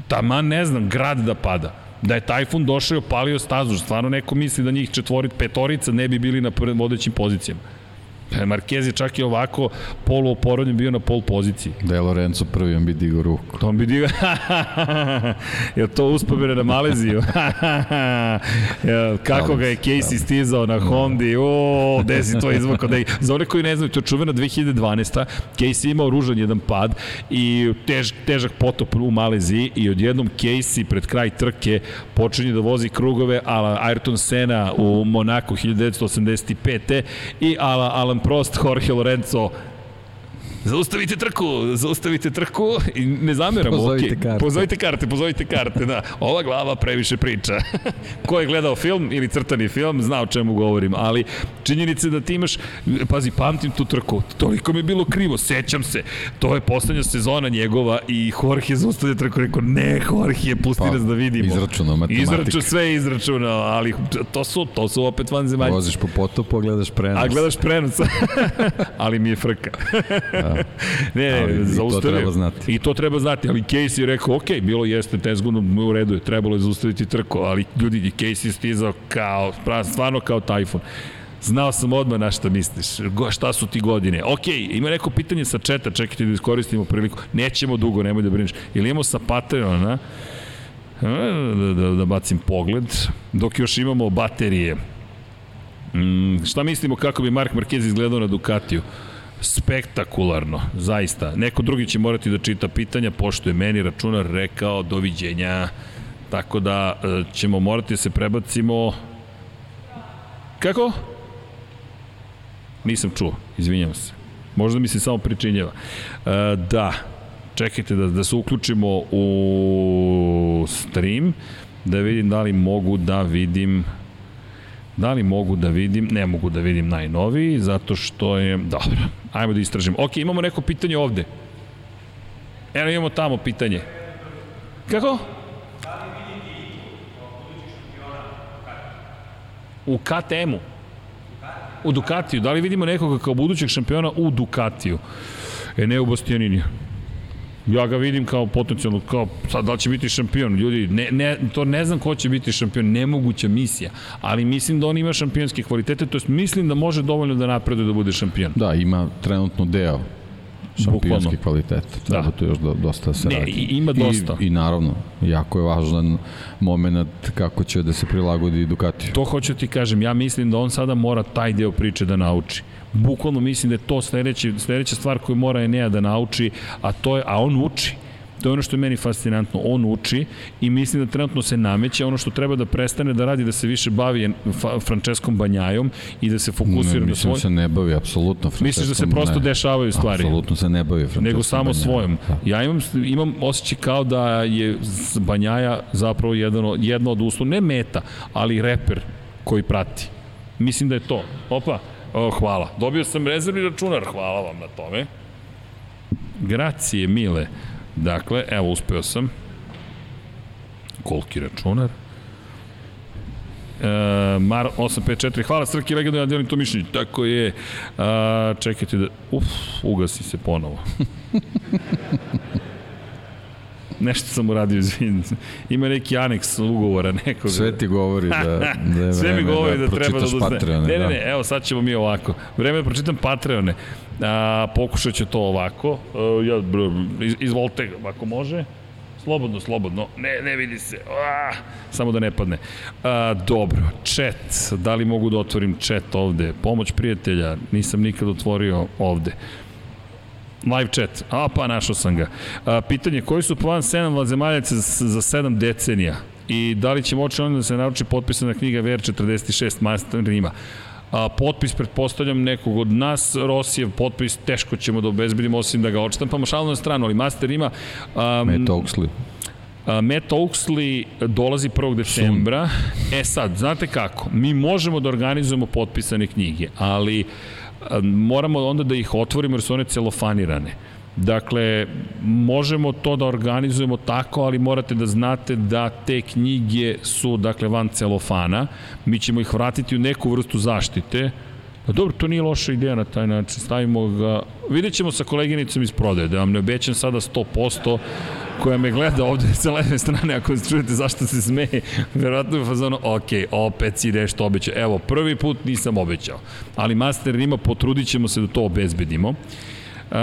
Taman ne znam, grad da pada. Da je Tajfun došao i opalio stazu, stvarno neko misli da njih četvorit, petorica ne bi bili na vodećim pozicijama. Pa Marquez je čak i ovako poluoporodnjen bio na pol poziciji. Da je Lorenzo prvi, on bi digao ruku. To on bi digao... je to uspomene na Maleziju? Kako ga je Casey stizao na Hondi? O, gde si to izvako? Da Za one koji ne znaju, to je čuvena 2012. Casey imao ružan jedan pad i tež, težak potop u Maleziji i odjednom Casey pred kraj trke počinje da vozi krugove ala Ayrton Senna u Monaku 1985. i ala Alan Prost, Jorge Lorenzo, Zaustavite trku, zaustavite trku i ne zameramo, pozovite okay. karte. Pozovite karte, pozovite karte, da. Ova glava previše priča. Ko je gledao film ili crtani film, zna o čemu govorim, ali činjenice da ti imaš, pazi, pamtim tu trku, toliko mi je bilo krivo, sećam se, to je poslednja sezona njegova i Jorge zaustavlja trku, rekao, ne, Jorge, pusti pa, nas da vidimo. Izračunao matematika. Izraču, sve izračunao, ali to su, to su opet vanzemaljci. Voziš po potopu, a gledaš prenos. A gledaš prenos, ali mi je frka. Da. ne, ne, zaustavio. I to treba znati. I to treba znati, ali Casey je rekao, ok, bilo jeste tezgodno u redu, je trebalo je zaustaviti trko, ali ljudi, Casey je stizao kao, stvarno kao tajfun. Znao sam odmah na šta misliš. Šta su ti godine? Ok, ima neko pitanje sa četa, čekajte da iskoristimo priliku. Nećemo dugo, nemoj da brineš. Ili imamo sa Patreona, da, da, da bacim pogled, dok još imamo baterije. Mm, šta mislimo kako bi Mark Marquez izgledao na Ducatiju? Spektakularno, zaista. Neko drugi će morati da čita pitanja, pošto je meni računar rekao doviđenja. Tako da e, ćemo morati da se prebacimo... Kako? Nisam čuo, izvinjam se. Možda mi se samo pričinjava. E, da, čekajte da, da se uključimo u stream, da vidim da li mogu da vidim Da li mogu da vidim? Ne mogu da vidim najnoviji, zato što je... Dobro, ajmo da istražimo. Ok, imamo neko pitanje ovde. Evo imamo tamo pitanje. Kako? U KTM-u. U Ducatiju. Da li vidimo nekoga kao budućeg šampiona u Ducatiju? Eneo Bastianini. Ja ga vidim kao potencijalno, kao sad da li će biti šampion. Ljudi, ne, ne, to ne znam ko će biti šampion, nemoguća misija. Ali mislim da on ima šampionske kvalitete, to jest mislim da može dovoljno da napreduje da bude šampion. Da, ima trenutno deo šampionski kvalitet. Treba da. tu još do, dosta da se ne, radi. ima dosta. I, I naravno, jako je važan moment kako će da se prilagodi Ducatiju. To hoću ti kažem, ja mislim da on sada mora taj deo priče da nauči bukvalno mislim da je to sledeći, sledeća stvar koju mora Enea da nauči, a to je, a on uči. To je ono što je meni fascinantno. On uči i mislim da trenutno se nameće ono što treba da prestane da radi, da se više bavi Franceskom Banjajom i da se fokusira ne, na svoj... Mislim se ne bavi apsolutno Franceskom Misliš da se prosto ne, dešavaju stvari? Apsolutno se ne bavi Franceskom Nego samo Banjajom. svojom. Da. Ja imam, imam osjećaj kao da je Banjaja zapravo jedno, jedno od uslova, ne meta, ali reper koji prati. Mislim da je to. Opa, O, hvala. Dobio sam rezervni računar, hvala vam na tome. Gracije, mile. Dakle, evo, uspeo sam. Koliki računar? E, Mar 854, hvala Srki, legendu, ja delim to mišljenje. Tako je. E, čekajte da... Uf, ugasi se ponovo. Nešto sam uradio, izvin. Ima neki aneks ugovora nekog. Sve ti govori da, da je Sve mi govori da, da treba da uzme. Patreone, ne, ne, ne, evo sad ćemo mi ovako. Vreme da pročitam Patreone. A, pokušat ću to ovako. A, ja, iz, izvolite, ako može. Slobodno, slobodno. Ne, ne vidi se. A, samo da ne padne. A, dobro, chat. Da li mogu da otvorim chat ovde? Pomoć prijatelja. Nisam nikad otvorio ovde. Live chat. A, pa našao sam ga. A, pitanje, koji su plan 7 vanzemaljaca za, za 7 decenija? I da li će moći onda da se naruči potpisana knjiga VR46 Master Rima? A, potpis, pretpostavljam, nekog od nas, Rosijev potpis, teško ćemo da obezbedimo, osim da ga odštampamo šalno na stranu, ali Master ima... Um, Matt. Uh, Matt Oaksley dolazi 1. decembra. Sun. E sad, znate kako? Mi možemo da organizujemo potpisane knjige, ali uh, moramo onda da ih otvorimo jer su one celofanirane. Dakle, možemo to da organizujemo tako, ali morate da znate da te knjige su, dakle, van celofana. Mi ćemo ih vratiti u neku vrstu zaštite. Pa dobro, to nije loša ideja na taj način. Stavimo ga... Vidjet ćemo sa koleginicom iz prodaje, da vam ne obećam sada 100%, koja me gleda ovde sa leve strane, ako čujete zašto se smeje, verovatno je fazonu, ok, opet si nešto obećao. Evo, prvi put nisam obećao, ali Master ima, potrudit ćemo se da to obezbedimo. Uh,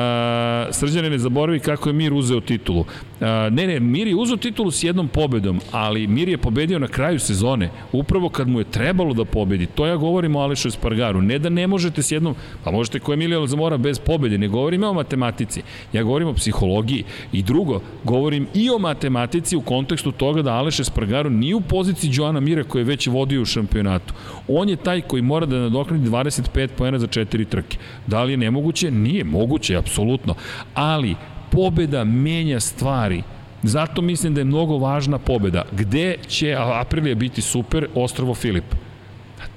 Srđane ne zaboravi kako je Mir uzeo titulu. Ne, ne, Mir je uzeo titulu s jednom pobedom, ali Mir je pobedio na kraju sezone, upravo kad mu je trebalo da pobedi. To ja govorim o Alešu Espargaru. Ne da ne možete s jednom, pa možete ko Emilio Zamora bez pobede, ne govorim o matematici. Ja govorim o psihologiji. I drugo, govorim i o matematici u kontekstu toga da Aleš Espargaru nije u poziciji Joana Mira koji je već vodio u šampionatu. On je taj koji mora da nadoknadi 25 poena za četiri trke. Da li je nemoguće? Nije moguće apsolutno. Ali, pobeda menja stvari. Zato mislim da je mnogo važna pobeda. Gde će Aprilija biti super? Ostrovo Filip.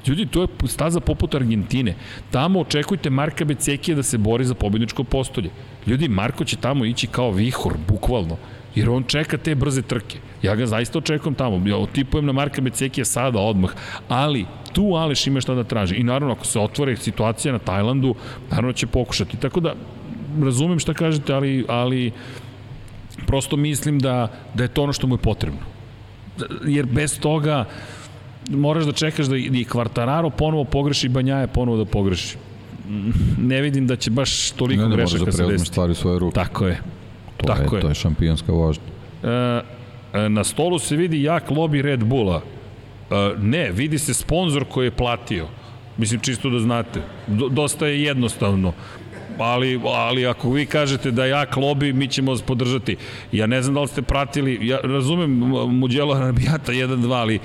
Ljudi, to je staza poput Argentine. Tamo očekujte Marka Becekija da se bori za pobedničko postolje. Ljudi, Marko će tamo ići kao vihor, bukvalno. Jer on čeka te brze trke. Ja ga zaista očekujem tamo. Ja otipujem na Marka Becekija sada, odmah. Ali, tu Aleš ima šta da traži. I naravno, ako se otvore situacija na Tajlandu, naravno će pokušati. Tako da, razumem šta kažete, ali, ali prosto mislim da, da je to ono što mu je potrebno. Jer bez toga moraš da čekaš da i Kvartararo ponovo pogreši i Banjaje ponovo da pogreši. Ne vidim da će baš toliko grešaka se desiti. Ne, ne, moraš da stvari u svoje ruke. Tako je. To Tako je, je. To je šampionska vožnja. E, e, na stolu se vidi jak lobby Red Bulla. E, ne, vidi se sponsor koji je platio. Mislim, čisto da znate. D dosta je jednostavno ali, ali ako vi kažete da ja klobi, mi ćemo vas podržati. Ja ne znam da li ste pratili, ja razumem Muđelo Arabijata 1-2, ali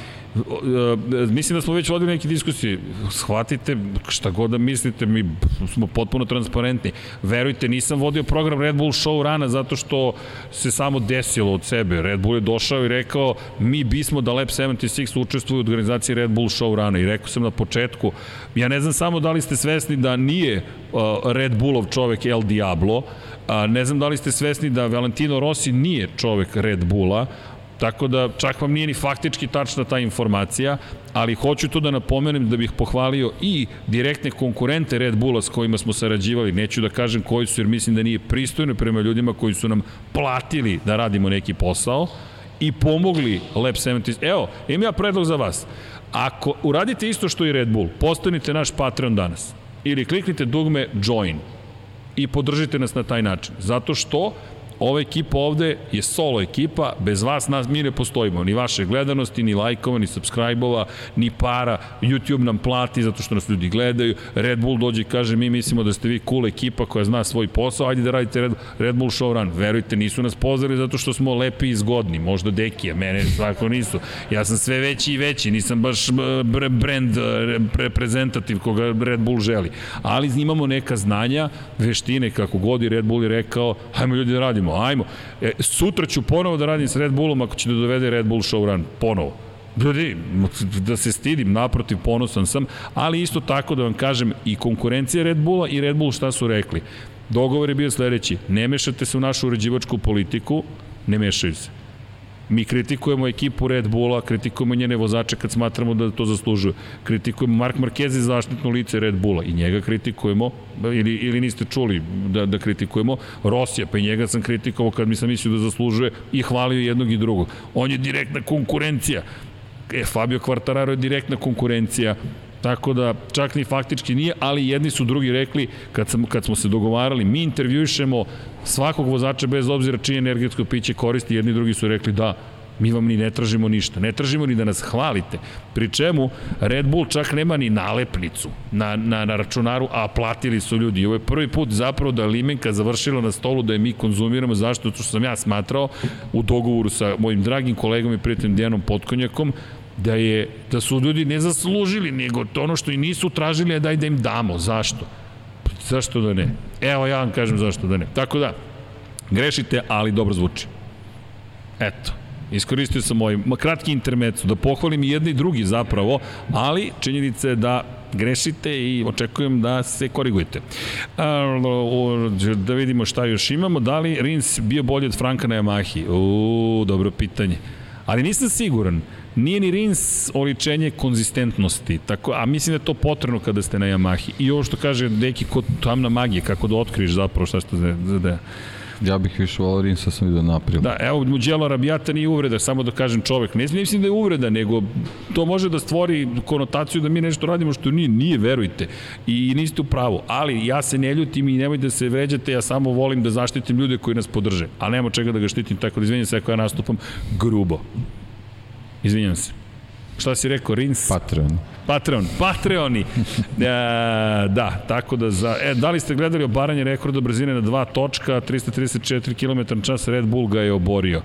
mislim da smo već vodili neke diskusije. Shvatite šta god da mislite, mi smo potpuno transparentni. Verujte, nisam vodio program Red Bull Show rana zato što se samo desilo od sebe. Red Bull je došao i rekao mi bismo da Lab 76 učestvuje u organizaciji Red Bull Show rana i rekao sam na početku, ja ne znam samo da li ste svesni da nije Red Bullov čovek El Diablo, ne znam da li ste svesni da Valentino Rossi nije čovek Red Bulla, Tako da čak vam nije ni faktički tačna ta informacija, ali hoću to da napomenem da bih pohvalio i direktne konkurente Red Bulla s kojima smo sarađivali, neću da kažem koji su jer mislim da nije pristojno prema ljudima koji su nam platili da radimo neki posao i pomogli Lab 70. Evo, imam ja predlog za vas. Ako uradite isto što i Red Bull, postanite naš Patreon danas ili kliknite dugme Join i podržite nas na taj način. Zato što ova ekipa ovde je solo ekipa, bez vas nas mi ne postojimo, ni vaše gledanosti, ni lajkova, ni subscribe-ova, ni para, YouTube nam plati zato što nas ljudi gledaju, Red Bull dođe i kaže mi mislimo da ste vi cool ekipa koja zna svoj posao, ajde da radite Red, Red Bull Show Run, verujte, nisu nas pozvali zato što smo lepi i zgodni, možda Dekija, mene svako nisu, ja sam sve veći i veći, nisam baš brand reprezentativ koga Red Bull želi, ali imamo neka znanja, veštine, kako god i Red Bull je rekao, hajmo ljudi da radimo, radimo, ajmo. E, sutra ću ponovo da radim s Red Bullom ako će da dovede Red Bull Showrun, ponovo. Ljudi, da se stidim, naprotiv, ponosan sam, ali isto tako da vam kažem i konkurencija Red Bulla i Red Bull šta su rekli. Dogovor je bio sledeći, ne mešate se u našu uređivačku politiku, ne mešaju se. Mi kritikujemo ekipu Red Bulla, kritikujemo njene vozače kad smatramo da to zaslužuju. Kritikujemo Mark Marquez za zaštitno lice Red Bulla i njega kritikujemo, ili, ili niste čuli da, da kritikujemo, Rosija, pa i njega sam kritikovao kad mi sam mislio da zaslužuje i hvalio jednog i drugog. On je direktna konkurencija. E, Fabio Quartararo je direktna konkurencija Tako da čak ni faktički nije, ali jedni su drugi rekli kad, sam, kad smo se dogovarali, mi intervjušemo svakog vozača bez obzira čije energetsko piće koristi, jedni drugi su rekli da, mi vam ni ne tražimo ništa. Ne tražimo ni da nas hvalite. Pri čemu Red Bull čak nema ni nalepnicu na, na, na računaru, a platili su ljudi. Ovo je prvi put zapravo da Limenka završila na stolu da je mi konzumiramo zašto, to što sam ja smatrao u dogovoru sa mojim dragim kolegom i prijateljem Dijanom Potkonjakom, da je da su ljudi ne zaslužili, nego to ono što i nisu tražili, a daj da im damo. Zašto? Zašto da ne? Evo ja vam kažem zašto da ne. Tako da, grešite, ali dobro zvuči. Eto, iskoristio sam moj kratki intermecu da pohvalim i jedni i drugi zapravo, ali činjenica je da grešite i očekujem da se korigujete. Da vidimo šta još imamo. Da li Rins bio bolji od Franka na Yamahi? Uuu, dobro pitanje. Ali nisam siguran. Nije ni Rins oličenje konzistentnosti, tako, a mislim da je to potrebno kada ste na Yamahi. I ovo što kaže neki kod tamna magija, kako da otkriješ zapravo šta za da Ja bih više volao Rinsa sam vidio naprijed. Da, evo, Mugello Rabijata nije uvreda, samo da kažem čovek. Ne mislim da je uvreda, nego to može da stvori konotaciju da mi nešto radimo što nije, nije, verujte. I niste u pravu. Ali ja se ne ljutim i nemoj da se vređate, ja samo volim da zaštitim ljude koji nas podrže. A nema čega da ga štitim, tako da izvinjam se ako ja nastupam grubo. Izvinjam se. Šta si rekao, Rins? Patreon. Patreon, Patreoni. E, da, tako da za... E, da li ste gledali obaranje rekorda brzine na dva točka, 334 km čas, Red Bull ga je oborio.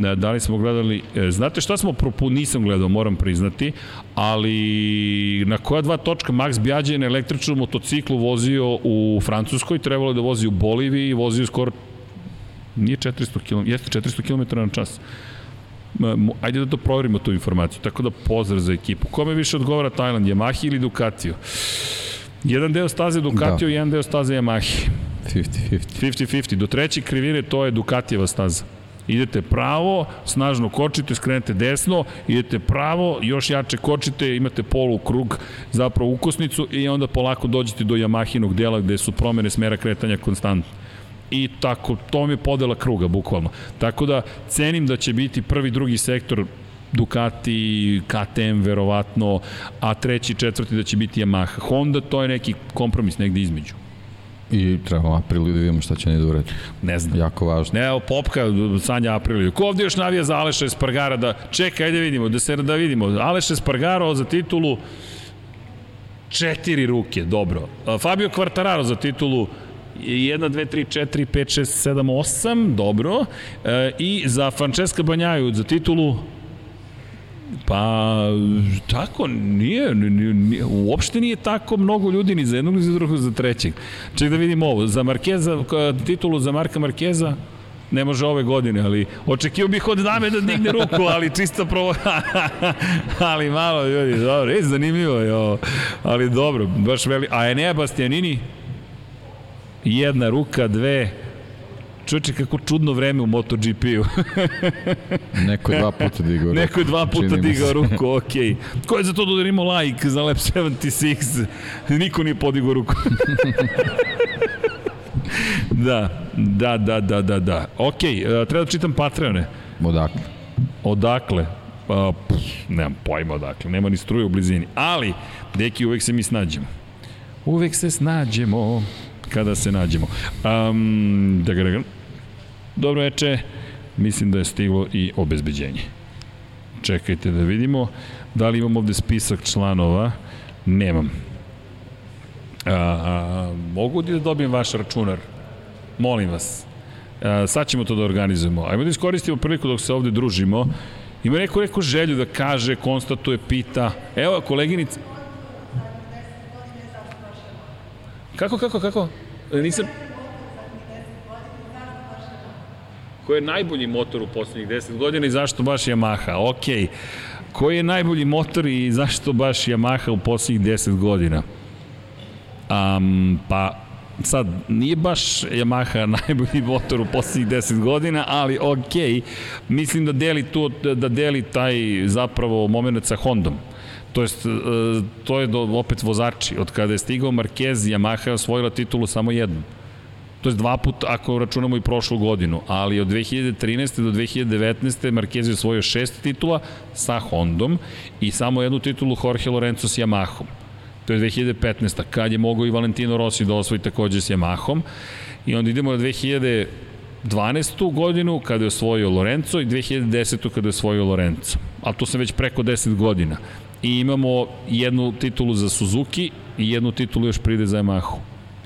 E, da li smo gledali, e, znate šta smo propu, nisam gledao, moram priznati, ali na koja dva točka Max Bjađe na električnom motociklu vozio u Francuskoj, trebalo da vozi u Boliviji i vozio skoro nije 400 km, jeste 400 km na čas ajde da to proverimo tu informaciju. Tako da pozdrav za ekipu. Kome više odgovara Tajland, Yamahi ili Ducatio? Jedan deo staze Ducatio, da. jedan deo staze Yamahi. 50-50. 50-50. Do treće krivine to je Ducatijeva staza. Idete pravo, snažno kočite, skrenete desno, idete pravo, još jače kočite, imate polu krug, zapravo ukosnicu i onda polako dođete do Yamahinog dela gde su promene smera kretanja konstantne i tako, to mi je podela kruga, bukvalno. Tako da, cenim da će biti prvi, drugi sektor Ducati, KTM verovatno, a treći, četvrti da će biti Yamaha. Honda, to je neki kompromis negde između. I treba aprilu da vidimo šta će ne da uredi. Ne znam. Jako važno. Ne, evo Popka, Sanja aprilu. Ko ovde još navija za Aleša Espargara da čeka, ajde vidimo, da se da vidimo. Aleša Espargaro za titulu Četiri ruke, dobro. Fabio Quartararo za titulu 1, 2, 3, 4, 5, 6, 7, 8, dobro. E, I za Francesca Banjaju za titulu Pa, tako, nije, nije, nije, uopšte nije tako mnogo ljudi ni za jednog, ni za drugog, za trećeg. Ček da vidimo ovo, za Markeza, titulu za Marka Markeza, ne može ove godine, ali očekio bih od dame da digne ruku, ali čisto provo... ali malo ljudi, dobro, je zanimljivo je ovo, ali dobro, baš veli... A Enea Bastianini, jedna ruka, dve, Čovječe, kako čudno vreme u MotoGP-u. Neko je dva puta digao ruku. Neko je dva puta digao ruku, okej. Okay. Ko je za to da udarimo like za Lab 76? Niko nije podigao ruku. da, da, da, da, da, da. Ok, uh, treba da čitam Patreone. Odakle? Odakle? Pa, pff, nemam pojma odakle, nema ni struje u blizini. Ali, deki, uvek se mi snađemo. Uvek se snađemo kada se nađemo. Um, da ga. Dobro veče, mislim da je stiglo i obezbeđenje. Čekajte da vidimo. Da li imam ovde spisak članova? Nemam. A, a, mogu da dobijem vaš računar? Molim vas. A, sad ćemo to da organizujemo. Ajmo da iskoristimo priliku dok se ovde družimo. Ima neko neko želju da kaže, konstatuje, pita. Evo, koleginica... Kako, kako, kako? Nisam... Ko je najbolji motor u poslednjih 10 godina i zašto baš Yamaha? Okej. Okay. Koji je najbolji motor i zašto baš Yamaha u poslednjih 10 godina? Um, pa sad, nije baš Yamaha najbolji motor u poslednjih 10 godina, ali ok, mislim da deli, tu, da deli taj zapravo moment sa Hondom. To jest, e, to je do, opet vozači. Od kada je stigao Marquez, Yamaha je osvojila titulu samo jednom. To je dva puta ako računamo i prošlu godinu, ali od 2013. do 2019. Marquez je osvojio šest titula sa Hondom i samo jednu titulu Jorge Lorenzo s Yamahom. To je 2015. kad je mogao i Valentino Rossi da osvoji takođe s Yamahom. I onda idemo na 2012. godinu kada je osvojio Lorenzo i 2010. kada je osvojio Lorenzo. Ali to sam već preko 10 godina. I imamo jednu titulu za Suzuki i jednu titulu još pride za Yamahu.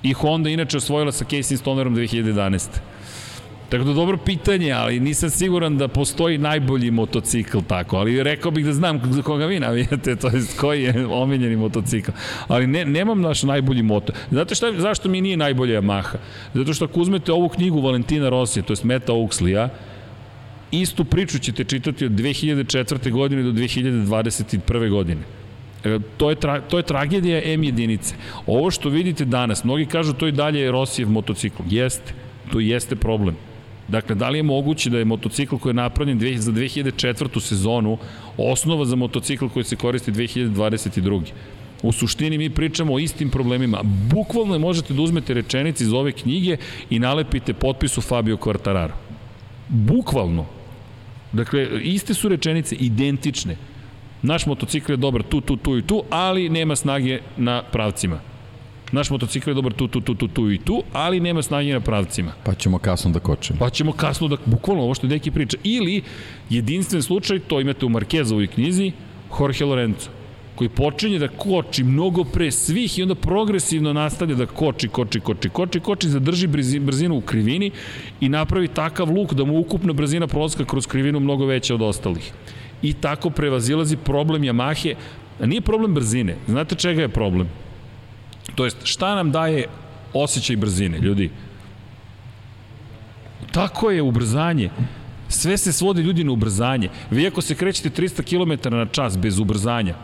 I Honda inače osvojila sa Casey Stonerom 2011. Tako da dobro pitanje, ali nisam siguran da postoji najbolji motocikl tako, ali rekao bih da znam za koga vi navijate, to je koji je omiljeni motocikl. Ali ne, nemam naš najbolji moto. Znate šta, zašto mi nije najbolja Yamaha? Zato što ako uzmete ovu knjigu Valentina Rosija, to je Meta Oaksley-a, istu priču ćete čitati od 2004. godine do 2021. godine. E, to je, tra, to je tragedija M jedinice. Ovo što vidite danas, mnogi kažu to i dalje je Rosijev motocikl. Jeste, to jeste problem. Dakle, da li je moguće da je motocikl koji je napravljen za 2004. sezonu osnova za motocikl koji se koristi 2022. U suštini mi pričamo o istim problemima. Bukvalno možete da uzmete rečenici iz ove knjige i nalepite potpisu Fabio Quartararo. Bukvalno. Dakle, iste su rečenice, identične. Naš motocikl je dobar tu, tu, tu i tu, ali nema snage na pravcima. Naš motocikl je dobar tu, tu, tu, tu, tu i tu, ali nema snage na pravcima. Pa ćemo kasno da kočemo. Pa ćemo kasno da, bukvalno ovo što je neki priča. Ili, jedinstven slučaj, to imate u Markezovoj knjizi, Jorge Lorenzo koji počinje da koči mnogo pre svih i onda progresivno nastavlja da koči, koči, koči, koči, koči, zadrži brzinu u krivini i napravi takav luk da mu ukupna brzina prolaska kroz krivinu mnogo veća od ostalih. I tako prevazilazi problem Yamahe, a nije problem brzine. Znate čega je problem? To jest, šta nam daje osjećaj brzine, ljudi? Tako je ubrzanje. Sve se svodi ljudi na ubrzanje. Vi ako se krećete 300 km na čas bez ubrzanja,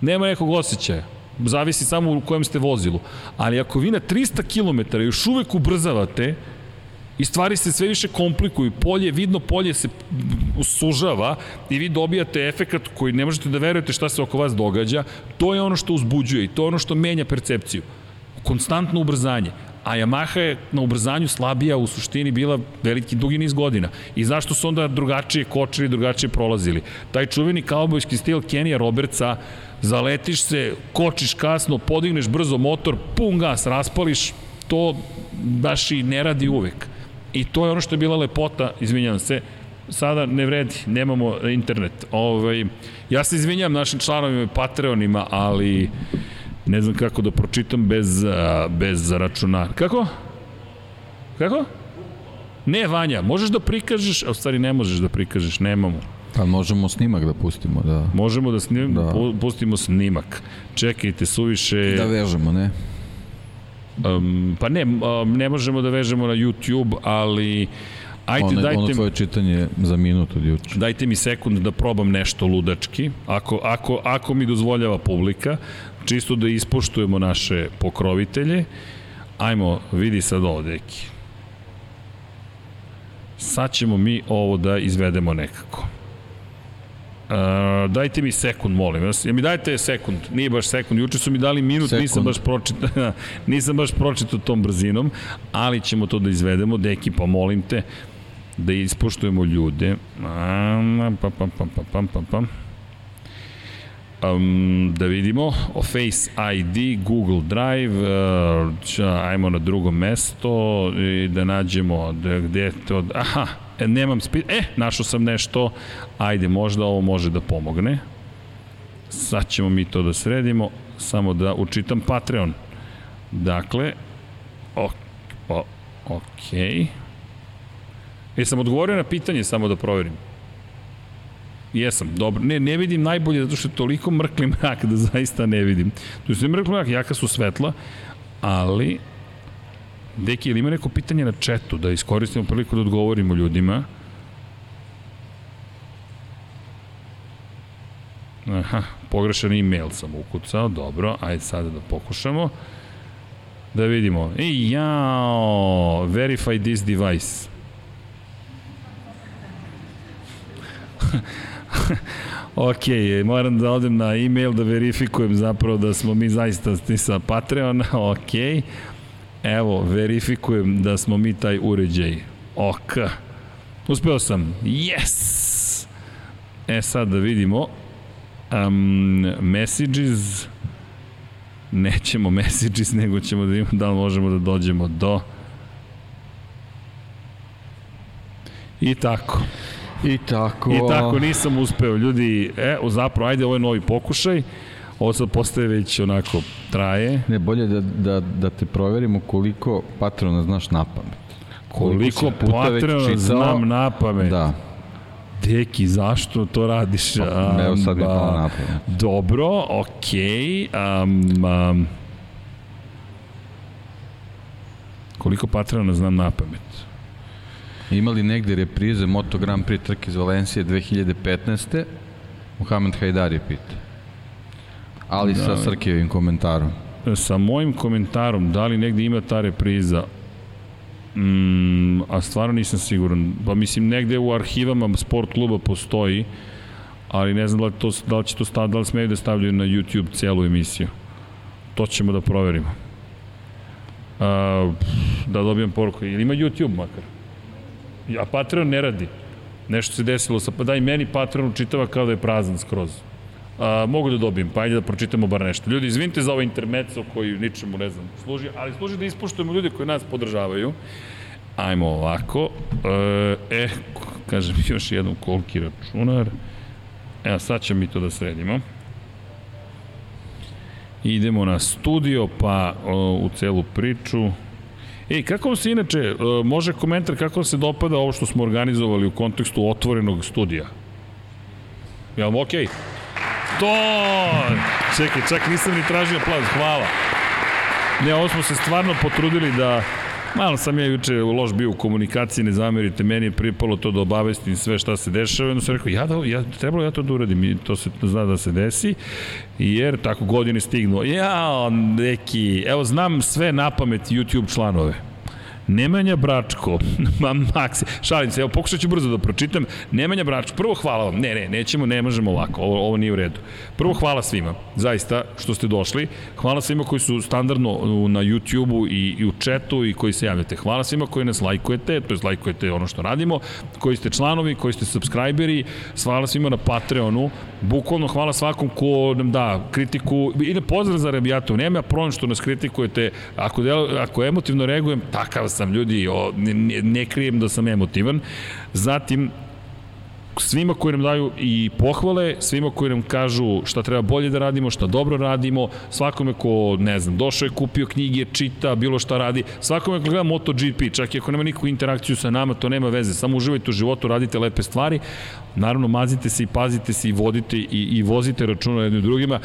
nema nekog osjećaja. Zavisi samo u kojem ste vozilu. Ali ako vi na 300 km još uvek ubrzavate, i stvari se sve više komplikuju, polje, vidno polje se sužava i vi dobijate efekat koji ne možete da verujete šta se oko vas događa, to je ono što uzbuđuje i to je ono što menja percepciju. Konstantno ubrzanje. A Yamaha je na ubrzanju slabija u suštini bila veliki dugi niz godina. I zašto su onda drugačije kočili, drugačije prolazili? Taj čuveni kaubojski stil Kenija Robertsa, zaletiš se, kočiš kasno, podigneš brzo motor, pun gas, raspališ, to baš i ne radi uvek. I to je ono što je bila lepota, izvinjam se, sada ne vredi, nemamo internet. Ovaj, ja se izvinjam našim članovima i Patreonima, ali Ne znam kako da pročitam bez, bez računara. Kako? Kako? Ne, Vanja, možeš da prikažeš, a u stvari ne možeš da prikažeš, nemamo. Pa možemo snimak da pustimo, da. Možemo da, snim, Da. pu- pustimo snimak. Čekajte, suviše... Da vežemo, ne? Um, pa ne, um, ne možemo da vežemo na YouTube, ali ajde ono, dajte, ono tvoje čitanje za minut od juče. dajte mi sekund da probam nešto ludački, ako, ako, ako mi dozvoljava publika, čisto da ispoštujemo naše pokrovitelje. Ajmo, vidi sad ovo, deki. Sad ćemo mi ovo da izvedemo nekako. Uh, dajte mi sekund, molim vas. Ja mi dajte sekund, nije baš sekund. Juče su mi dali minut, Sekund. nisam baš pročitao, nisam baš pročitao tom brzinom, ali ćemo to da izvedemo. Deki, pa molim te da ispoštujemo ljude. Um, pam, pam, pam, pam, pam, pam, pam. Um, da vidimo, o Face ID, Google Drive, uh, ča, ajmo na drugo mesto i da nađemo da, gde je to, aha, nemam spi, e, našao sam nešto, ajde, možda ovo može da pomogne. Sad ćemo mi to da sredimo, samo da učitam Patreon. Dakle, o, o, okej. E, sam odgovorio na pitanje, samo da proverim. Jesam, dobro. Ne, ne vidim najbolje zato što je toliko mrkli mrak da zaista ne vidim. Tu je mrkli mrak, jaka su svetla, ali... Deki, ili ima neko pitanje na četu da iskoristimo priliku da odgovorimo ljudima? Aha, pogrešan e-mail sam ukucao, dobro, ajde sada da pokušamo. Da vidimo. Ej, jao, verify this device. ok, moram da odem na e-mail da verifikujem zapravo da smo mi zaista sa Patreona, ok. Evo, verifikujem da smo mi taj uređaj. Ok. Uspeo sam. Yes! E sad da vidimo. Um, messages. Nećemo messages, nego ćemo da vidimo da li možemo da dođemo do... I tako. I tako. I tako nisam uspeo, ljudi, e, zapravo, ajde, ovo je novi pokušaj, ovo sad postaje već onako, traje, Ne, bolje da, da, da te proverimo koliko patrona znaš na pamet. koliko već Patreona čitao? znam na pamet. Da, Deki, zašto to radiš? Pa, evo sad mi Amba, palo na pamet. Dobro, okej. Um, um, koliko Patreona znam na pamet? Imali negde reprize Moto Grand Prix trke iz Valencije 2015. Mohamed Hajdar je pita. Ali Da. sa Srkijevim komentarom. Sa mojim komentarom, da li negde ima ta repriza, Mm, a stvarno nisam siguran. Pa mislim, negde u arhivama sport kluba postoji, ali ne znam da li, to, da li, će to stav, da li smeju da stavljaju na YouTube celu emisiju. To ćemo da proverimo. A, da dobijem poruku. Ili ima YouTube makar? A Patreon ne radi. Nešto se desilo sa... Pa daj meni Patreon čitava kao da je prazan skroz. A, mogu da dobijem, pa ajde da pročitamo bar nešto. Ljudi, izvinite za ovaj intermeco koji ničemu, ne znam, služi, ali služi da ispoštujemo ljude koji nas podržavaju. Ajmo ovako. E, e kažem još jednom koliki računar. Evo, sad ćemo mi to da sredimo. Idemo na studio, pa o, u celu priču. Ej, kako vam se inače, e, može komentar kako se dopada ovo što smo organizovali u kontekstu otvorenog studija? Jel vam okej? To! Čekaj, čak nisam ni tražio aplauz, hvala. Ne, ovo smo se stvarno potrudili da Malo sam ja juče loš bio u komunikaciji, ne zamerite, meni je pripalo to da obavestim sve šta se dešava, jedno sam rekao, ja, da, ja, trebalo ja to da uradim, i to se zna da se desi, jer tako godine stignu, ja, neki, evo znam sve na pamet YouTube članove, Nemanja Bračko, ma Maksi, šalim se, evo pokušat ću brzo da pročitam. Nemanja Bračko, prvo hvala vam, ne, ne, nećemo, ne možemo ovako, ovo, ovo nije u redu. Prvo hvala svima, zaista, što ste došli. Hvala svima koji su standardno na YouTube-u i, i u chatu i koji se javljate. Hvala svima koji nas lajkujete, to je lajkujete ono što radimo, koji ste članovi, koji ste subscriberi, hvala svima na Patreonu, bukvalno hvala svakom ko nam da kritiku, ide pozdrav za Rebijatu, nema problem što nas kritikujete, ako, del, ako emotivno reagujem, takav sam ljudi, o, ne, ne, krijem da sam emotivan. Zatim, svima koji nam daju i pohvale, svima koji nam kažu šta treba bolje da radimo, šta dobro radimo, svakome ko, ne znam, došao je, kupio knjige, čita, bilo šta radi, svakome ko gleda MotoGP, čak i ako nema nikakvu interakciju sa nama, to nema veze, samo uživajte u životu, radite lepe stvari, naravno mazite se i pazite se i vodite i, i vozite računa jednim drugima.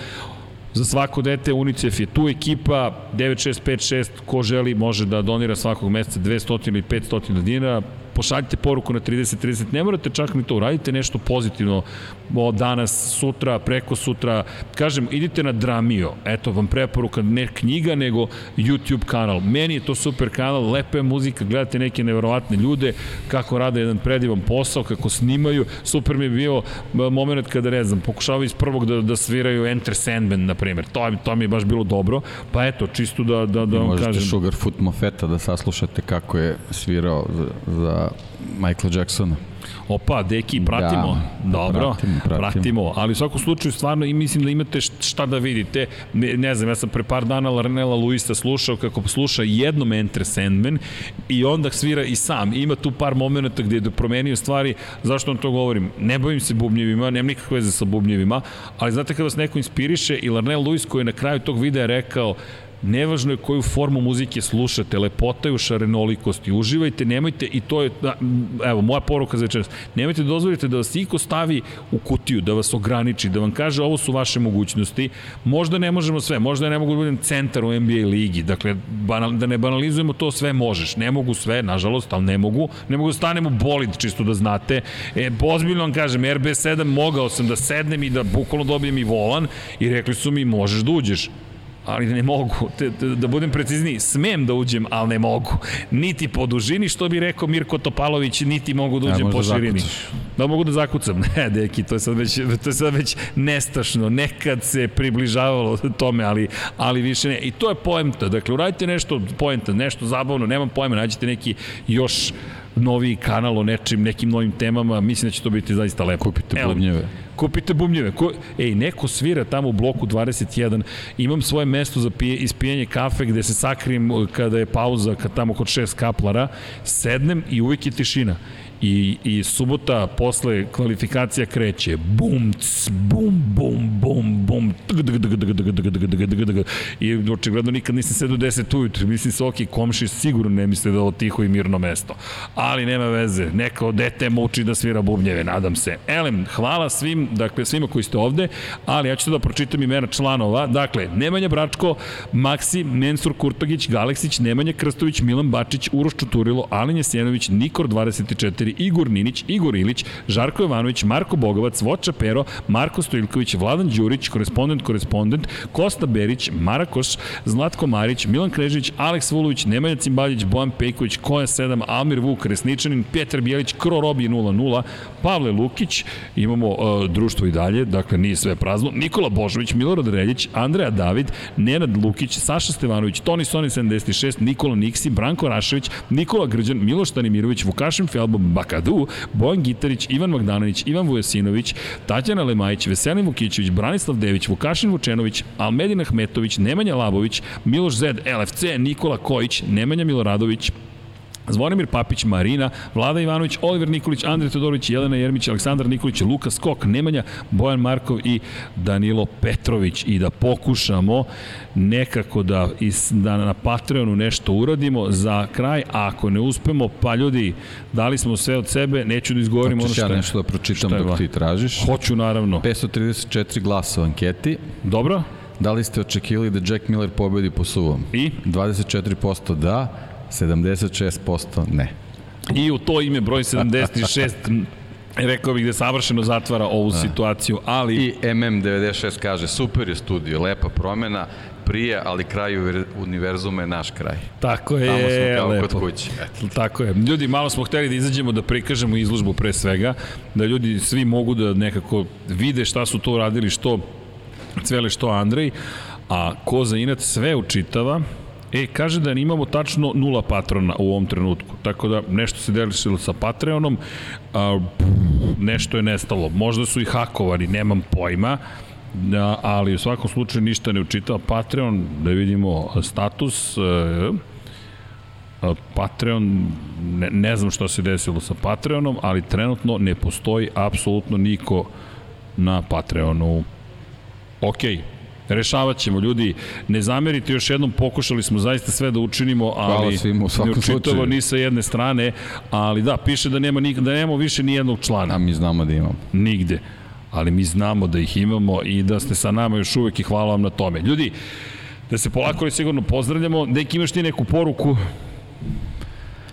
Za svako dete UNICEF je tu ekipa 9656 ko želi može da donira svakog meseca 200 ili 500 dinara. Pošaljite poruku na 30-30, ne morate čak ni to, uradite nešto pozitivno od danas, sutra, preko sutra, kažem, idite na Dramio, eto vam preporuka, ne knjiga, nego YouTube kanal. Meni je to super kanal, lepa je muzika, gledate neke neverovatne ljude, kako rade jedan predivan posao, kako snimaju, super mi je bio moment kada, ne znam, pokušavaju iz prvog da, da sviraju Enter Sandman, na primjer, to, to mi je baš bilo dobro, pa eto, čisto da, da, da vam kažem. Možete Sugarfoot Mofeta da saslušate kako je svirao za, za Michael Jacksona. Opa, deki, pratimo. Da, Dobro, pratimo, pratimo. pratimo. Ali u svakom slučaju stvarno i mislim da imate šta da vidite. Ne, ne znam, ja sam pre par dana Larnela Luisa slušao kako sluša jednom Enter Sandman i onda svira i sam. Ima tu par momenta gde je da promenio stvari. Zašto vam to govorim? Ne bavim se bubnjevima, nemam nikakve veze sa bubnjevima, ali znate kada vas neko inspiriše i Larnel Luis koji je na kraju tog videa rekao Nevažno je koju formu muzike slušate, lepota je u šarenolikosti. Uživajte, nemojte, i to je, da, evo, moja poruka za večeras, nemojte da dozvolite da vas iko stavi u kutiju, da vas ograniči, da vam kaže ovo su vaše mogućnosti. Možda ne možemo sve, možda ne mogu da budem centar u NBA ligi, dakle, banal, da ne banalizujemo to sve možeš. Ne mogu sve, nažalost, ali ne mogu. Ne mogu da stanemo bolid, čisto da znate. E, ozbiljno vam kažem, RB7 mogao sam da sednem i da bukvalno dobijem i volan i rekli su mi možeš da uđeš ali ne mogu, te, te, da budem precizniji, smem da uđem, ali ne mogu. Niti po dužini, što bi rekao Mirko Topalović, niti mogu da uđem ja, po širini. Da mogu da zakucam. Ne, deki, to je sad već, to je sad već nestašno. Nekad se približavalo tome, ali, ali više ne. I to je poenta. Dakle, uradite nešto poenta, nešto zabavno, nemam pojma, nađite neki još novi kanal o nečim, nekim novim temama, mislim da će to biti zaista lepo. Kupite Evo, bubnjeve. Kupite bubnjeve. Ko, ej, neko svira tamo u bloku 21, imam svoje mesto za pije, ispijanje kafe gde se sakrim kada je pauza, kad tamo kod šest kaplara, sednem i uvijek je tišina i, i subota posle kvalifikacija kreće. Bum, cs, bum, bum, bum, bum, i očigledno nikad nisam sedu 10 ujutru, mislim se ok, komši sigurno ne misle da je ovo tiho i mirno mesto, ali nema veze, neka dete muči da svira bubnjeve, nadam se. Elem, hvala svim, dakle svima koji ste ovde, ali ja ću da pročitam imena članova, dakle, Nemanja Bračko, Maksi, Mensur Kurtogić, Galeksić, Nemanja Krstović, Milan Bačić, Uroš Čuturilo, Alin Jesenović, Nikor 24, Igor Ninić, Igor Ilić, Žarko Jovanović, Marko Bogovac, Voča Pero, Marko Stojilković, Vladan Đurić, korespondent, korespondent, Kosta Berić, Marakoš, Zlatko Marić, Milan Krežić, Aleks Vulović, Nemanja Cimbaljić, Bojan Pejković, Koja 7, Almir Vuk, Resničanin, Petar Bijelić, Kro Robi 0-0, Pavle Lukić, imamo uh, društvo i dalje, dakle nije sve prazno, Nikola Božović, Milorad Reljić, Andreja David, Nenad Lukić, Saša Stevanović, Toni Soni 76, Nikola Niksi, Branko Rašević, Nikola Grđan, Miloš Tanimirović, Vukašin Felbo, Bakadu, Bojan Gitarić, Ivan Magdanović, Ivan Vujasinović, Tatjana Lemajić, Veselin Vukićević, Branislav Dević, Vukašin Vučenović, Almedin Ahmetović, Nemanja Labović, Miloš Zed, LFC, Nikola Kojić, Nemanja Miloradović, Zvonimir Papić, Marina, Vlada Ivanović, Oliver Nikolić, Andrej Todorović, Jelena Jermić, Aleksandar Nikolić, Luka Skok, Nemanja, Bojan Markov i Danilo Petrović i da pokušamo nekako da, is, da na Patreonu nešto uradimo za kraj, a ako ne uspemo, pa ljudi, dali smo sve od sebe, neću da izgovorim ono što ja nešto da pročitam dok ti tražiš. Hoću naravno. 534 glasa u anketi. Dobro. Da li ste očekivali da Jack Miller pobedi po suvom? I? 24% da, 76% ne. I u to ime broj 76 rekao bih da savršeno zatvara ovu da. situaciju, ali... I MM96 kaže, super je studio, lepa promena, prije, ali kraj univerzuma je naš kraj. Tako je, Tamo smo kao lepo. kod kuće. Eto. Tako je. Ljudi, malo smo hteli da izađemo da prikažemo izložbu pre svega, da ljudi svi mogu da nekako vide šta su to uradili, što Cvele, što Andrej, a ko za inat sve učitava, E, kaže da imamo tačno nula patrona u ovom trenutku, tako da nešto se delišilo sa Patreonom, a, nešto je nestalo. Možda su i hakovani, nemam pojma, da, ali u svakom slučaju ništa ne učitava Patreon, da vidimo status, e, Patreon, ne, ne znam što se desilo sa Patreonom, ali trenutno ne postoji apsolutno niko na Patreonu. Okej, Rešavat ćemo, ljudi, ne zamerite još jednom, pokušali smo zaista sve da učinimo, ali slučaju. ni sa jedne strane, ali da, piše da nema, da nema više ni jednog člana. A mi znamo da imamo. Nigde. Ali mi znamo da ih imamo i da ste sa nama još uvek i hvala vam na tome. Ljudi, da se polako i sigurno pozdravljamo. Deki, imaš ti neku poruku?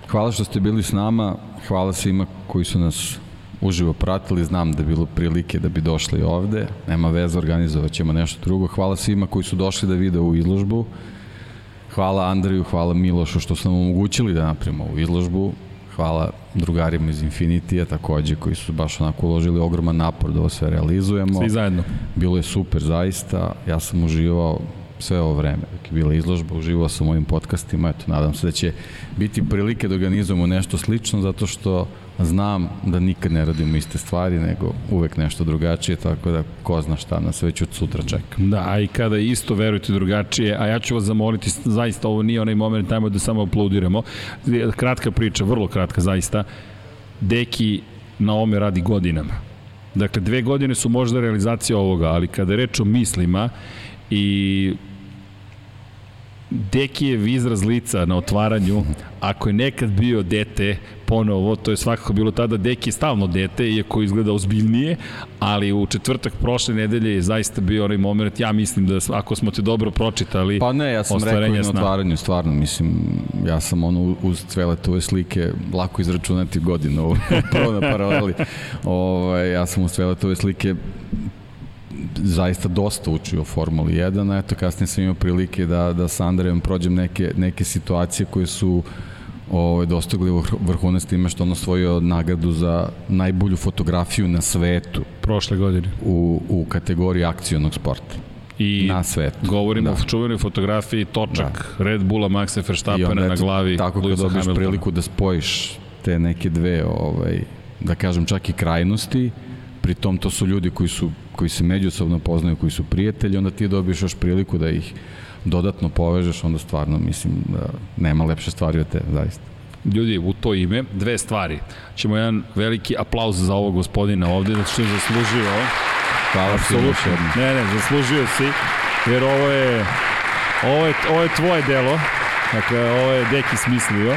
Hvala što ste bili s nama, hvala svima koji su nas uživo pratili, znam da je bilo prilike da bi došli ovde, nema veze, organizovat ćemo nešto drugo. Hvala svima koji su došli da vide u izložbu, hvala Andreju, hvala Milošu što su nam omogućili da napravimo ovu izložbu, hvala drugarima iz Infinitija takođe koji su baš onako uložili ogroman napor da ovo sve realizujemo. Svi zajedno. Bilo je super zaista, ja sam uživao sve ovo vreme dok je bila izložba, uživao sam u ovim podcastima, eto, nadam se da će biti prilike da organizujemo nešto slično, zato što znam da nikad ne radimo iste stvari, nego uvek nešto drugačije, tako da ko zna šta nas već od sutra čeka. Da, a i kada isto verujete drugačije, a ja ću vas zamoliti, zaista ovo nije onaj moment, tajmo da samo aplaudiramo. Kratka priča, vrlo kratka zaista. Deki na ome radi godinama. Dakle, dve godine su možda realizacija ovoga, ali kada reč o mislima i Dekijev izraz lica na otvaranju, ako je nekad bio dete, ponovo, to je svakako bilo tada Deki je stalno dete, iako izgleda ozbiljnije, ali u četvrtak prošle nedelje je zaista bio onaj moment, ja mislim da ako smo te dobro pročitali, Pa ne, ja sam rekao i na otvaranju, stvarno, mislim, ja sam ono uz ove slike lako izračunati godinu, prvo na paraleli, ovaj, ja sam uz ove slike zaista dosta učio o Formuli 1, a eto kasnije sam imao prilike da, da sa Andrejom prođem neke, neke situacije koje su ovaj, dostigli vrhunac time što on osvojio nagradu za najbolju fotografiju na svetu. Prošle godine. U, u kategoriji akcionog sporta. I na svetu. Govorimo da. o čuvenoj fotografiji točak da. Red Bulla Maxa Verstappena na glavi Tako kad dobiš priliku da spojiš te neke dve, ovaj, da kažem čak i krajnosti, pritom to su ljudi koji su koji se međusobno poznaju, koji su prijatelji, onda ti dobiješ još priliku da ih dodatno povežeš, onda stvarno mislim da nema lepše stvari od te, zaista. Ljudi, u to ime, dve stvari. Ćemo jedan veliki aplauz za ovog gospodina ovde, zato što je zaslužio. Hvala Absolutno. Ne, ne, zaslužio si, jer ovo je, ovo je, ovo je tvoje delo. Dakle, ovo je Deki smislio.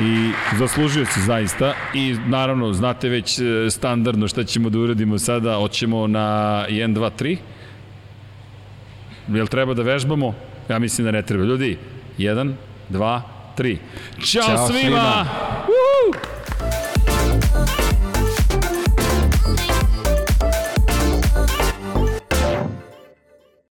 I zaslužio si zaista i naravno znate već e, standardno šta ćemo da uradimo sada, hoćemo na 1, 2, 3. Jel treba da vežbamo? Ja mislim da ne treba. Ljudi, 1, 2, 3. Ćao, Ćao svima! svima!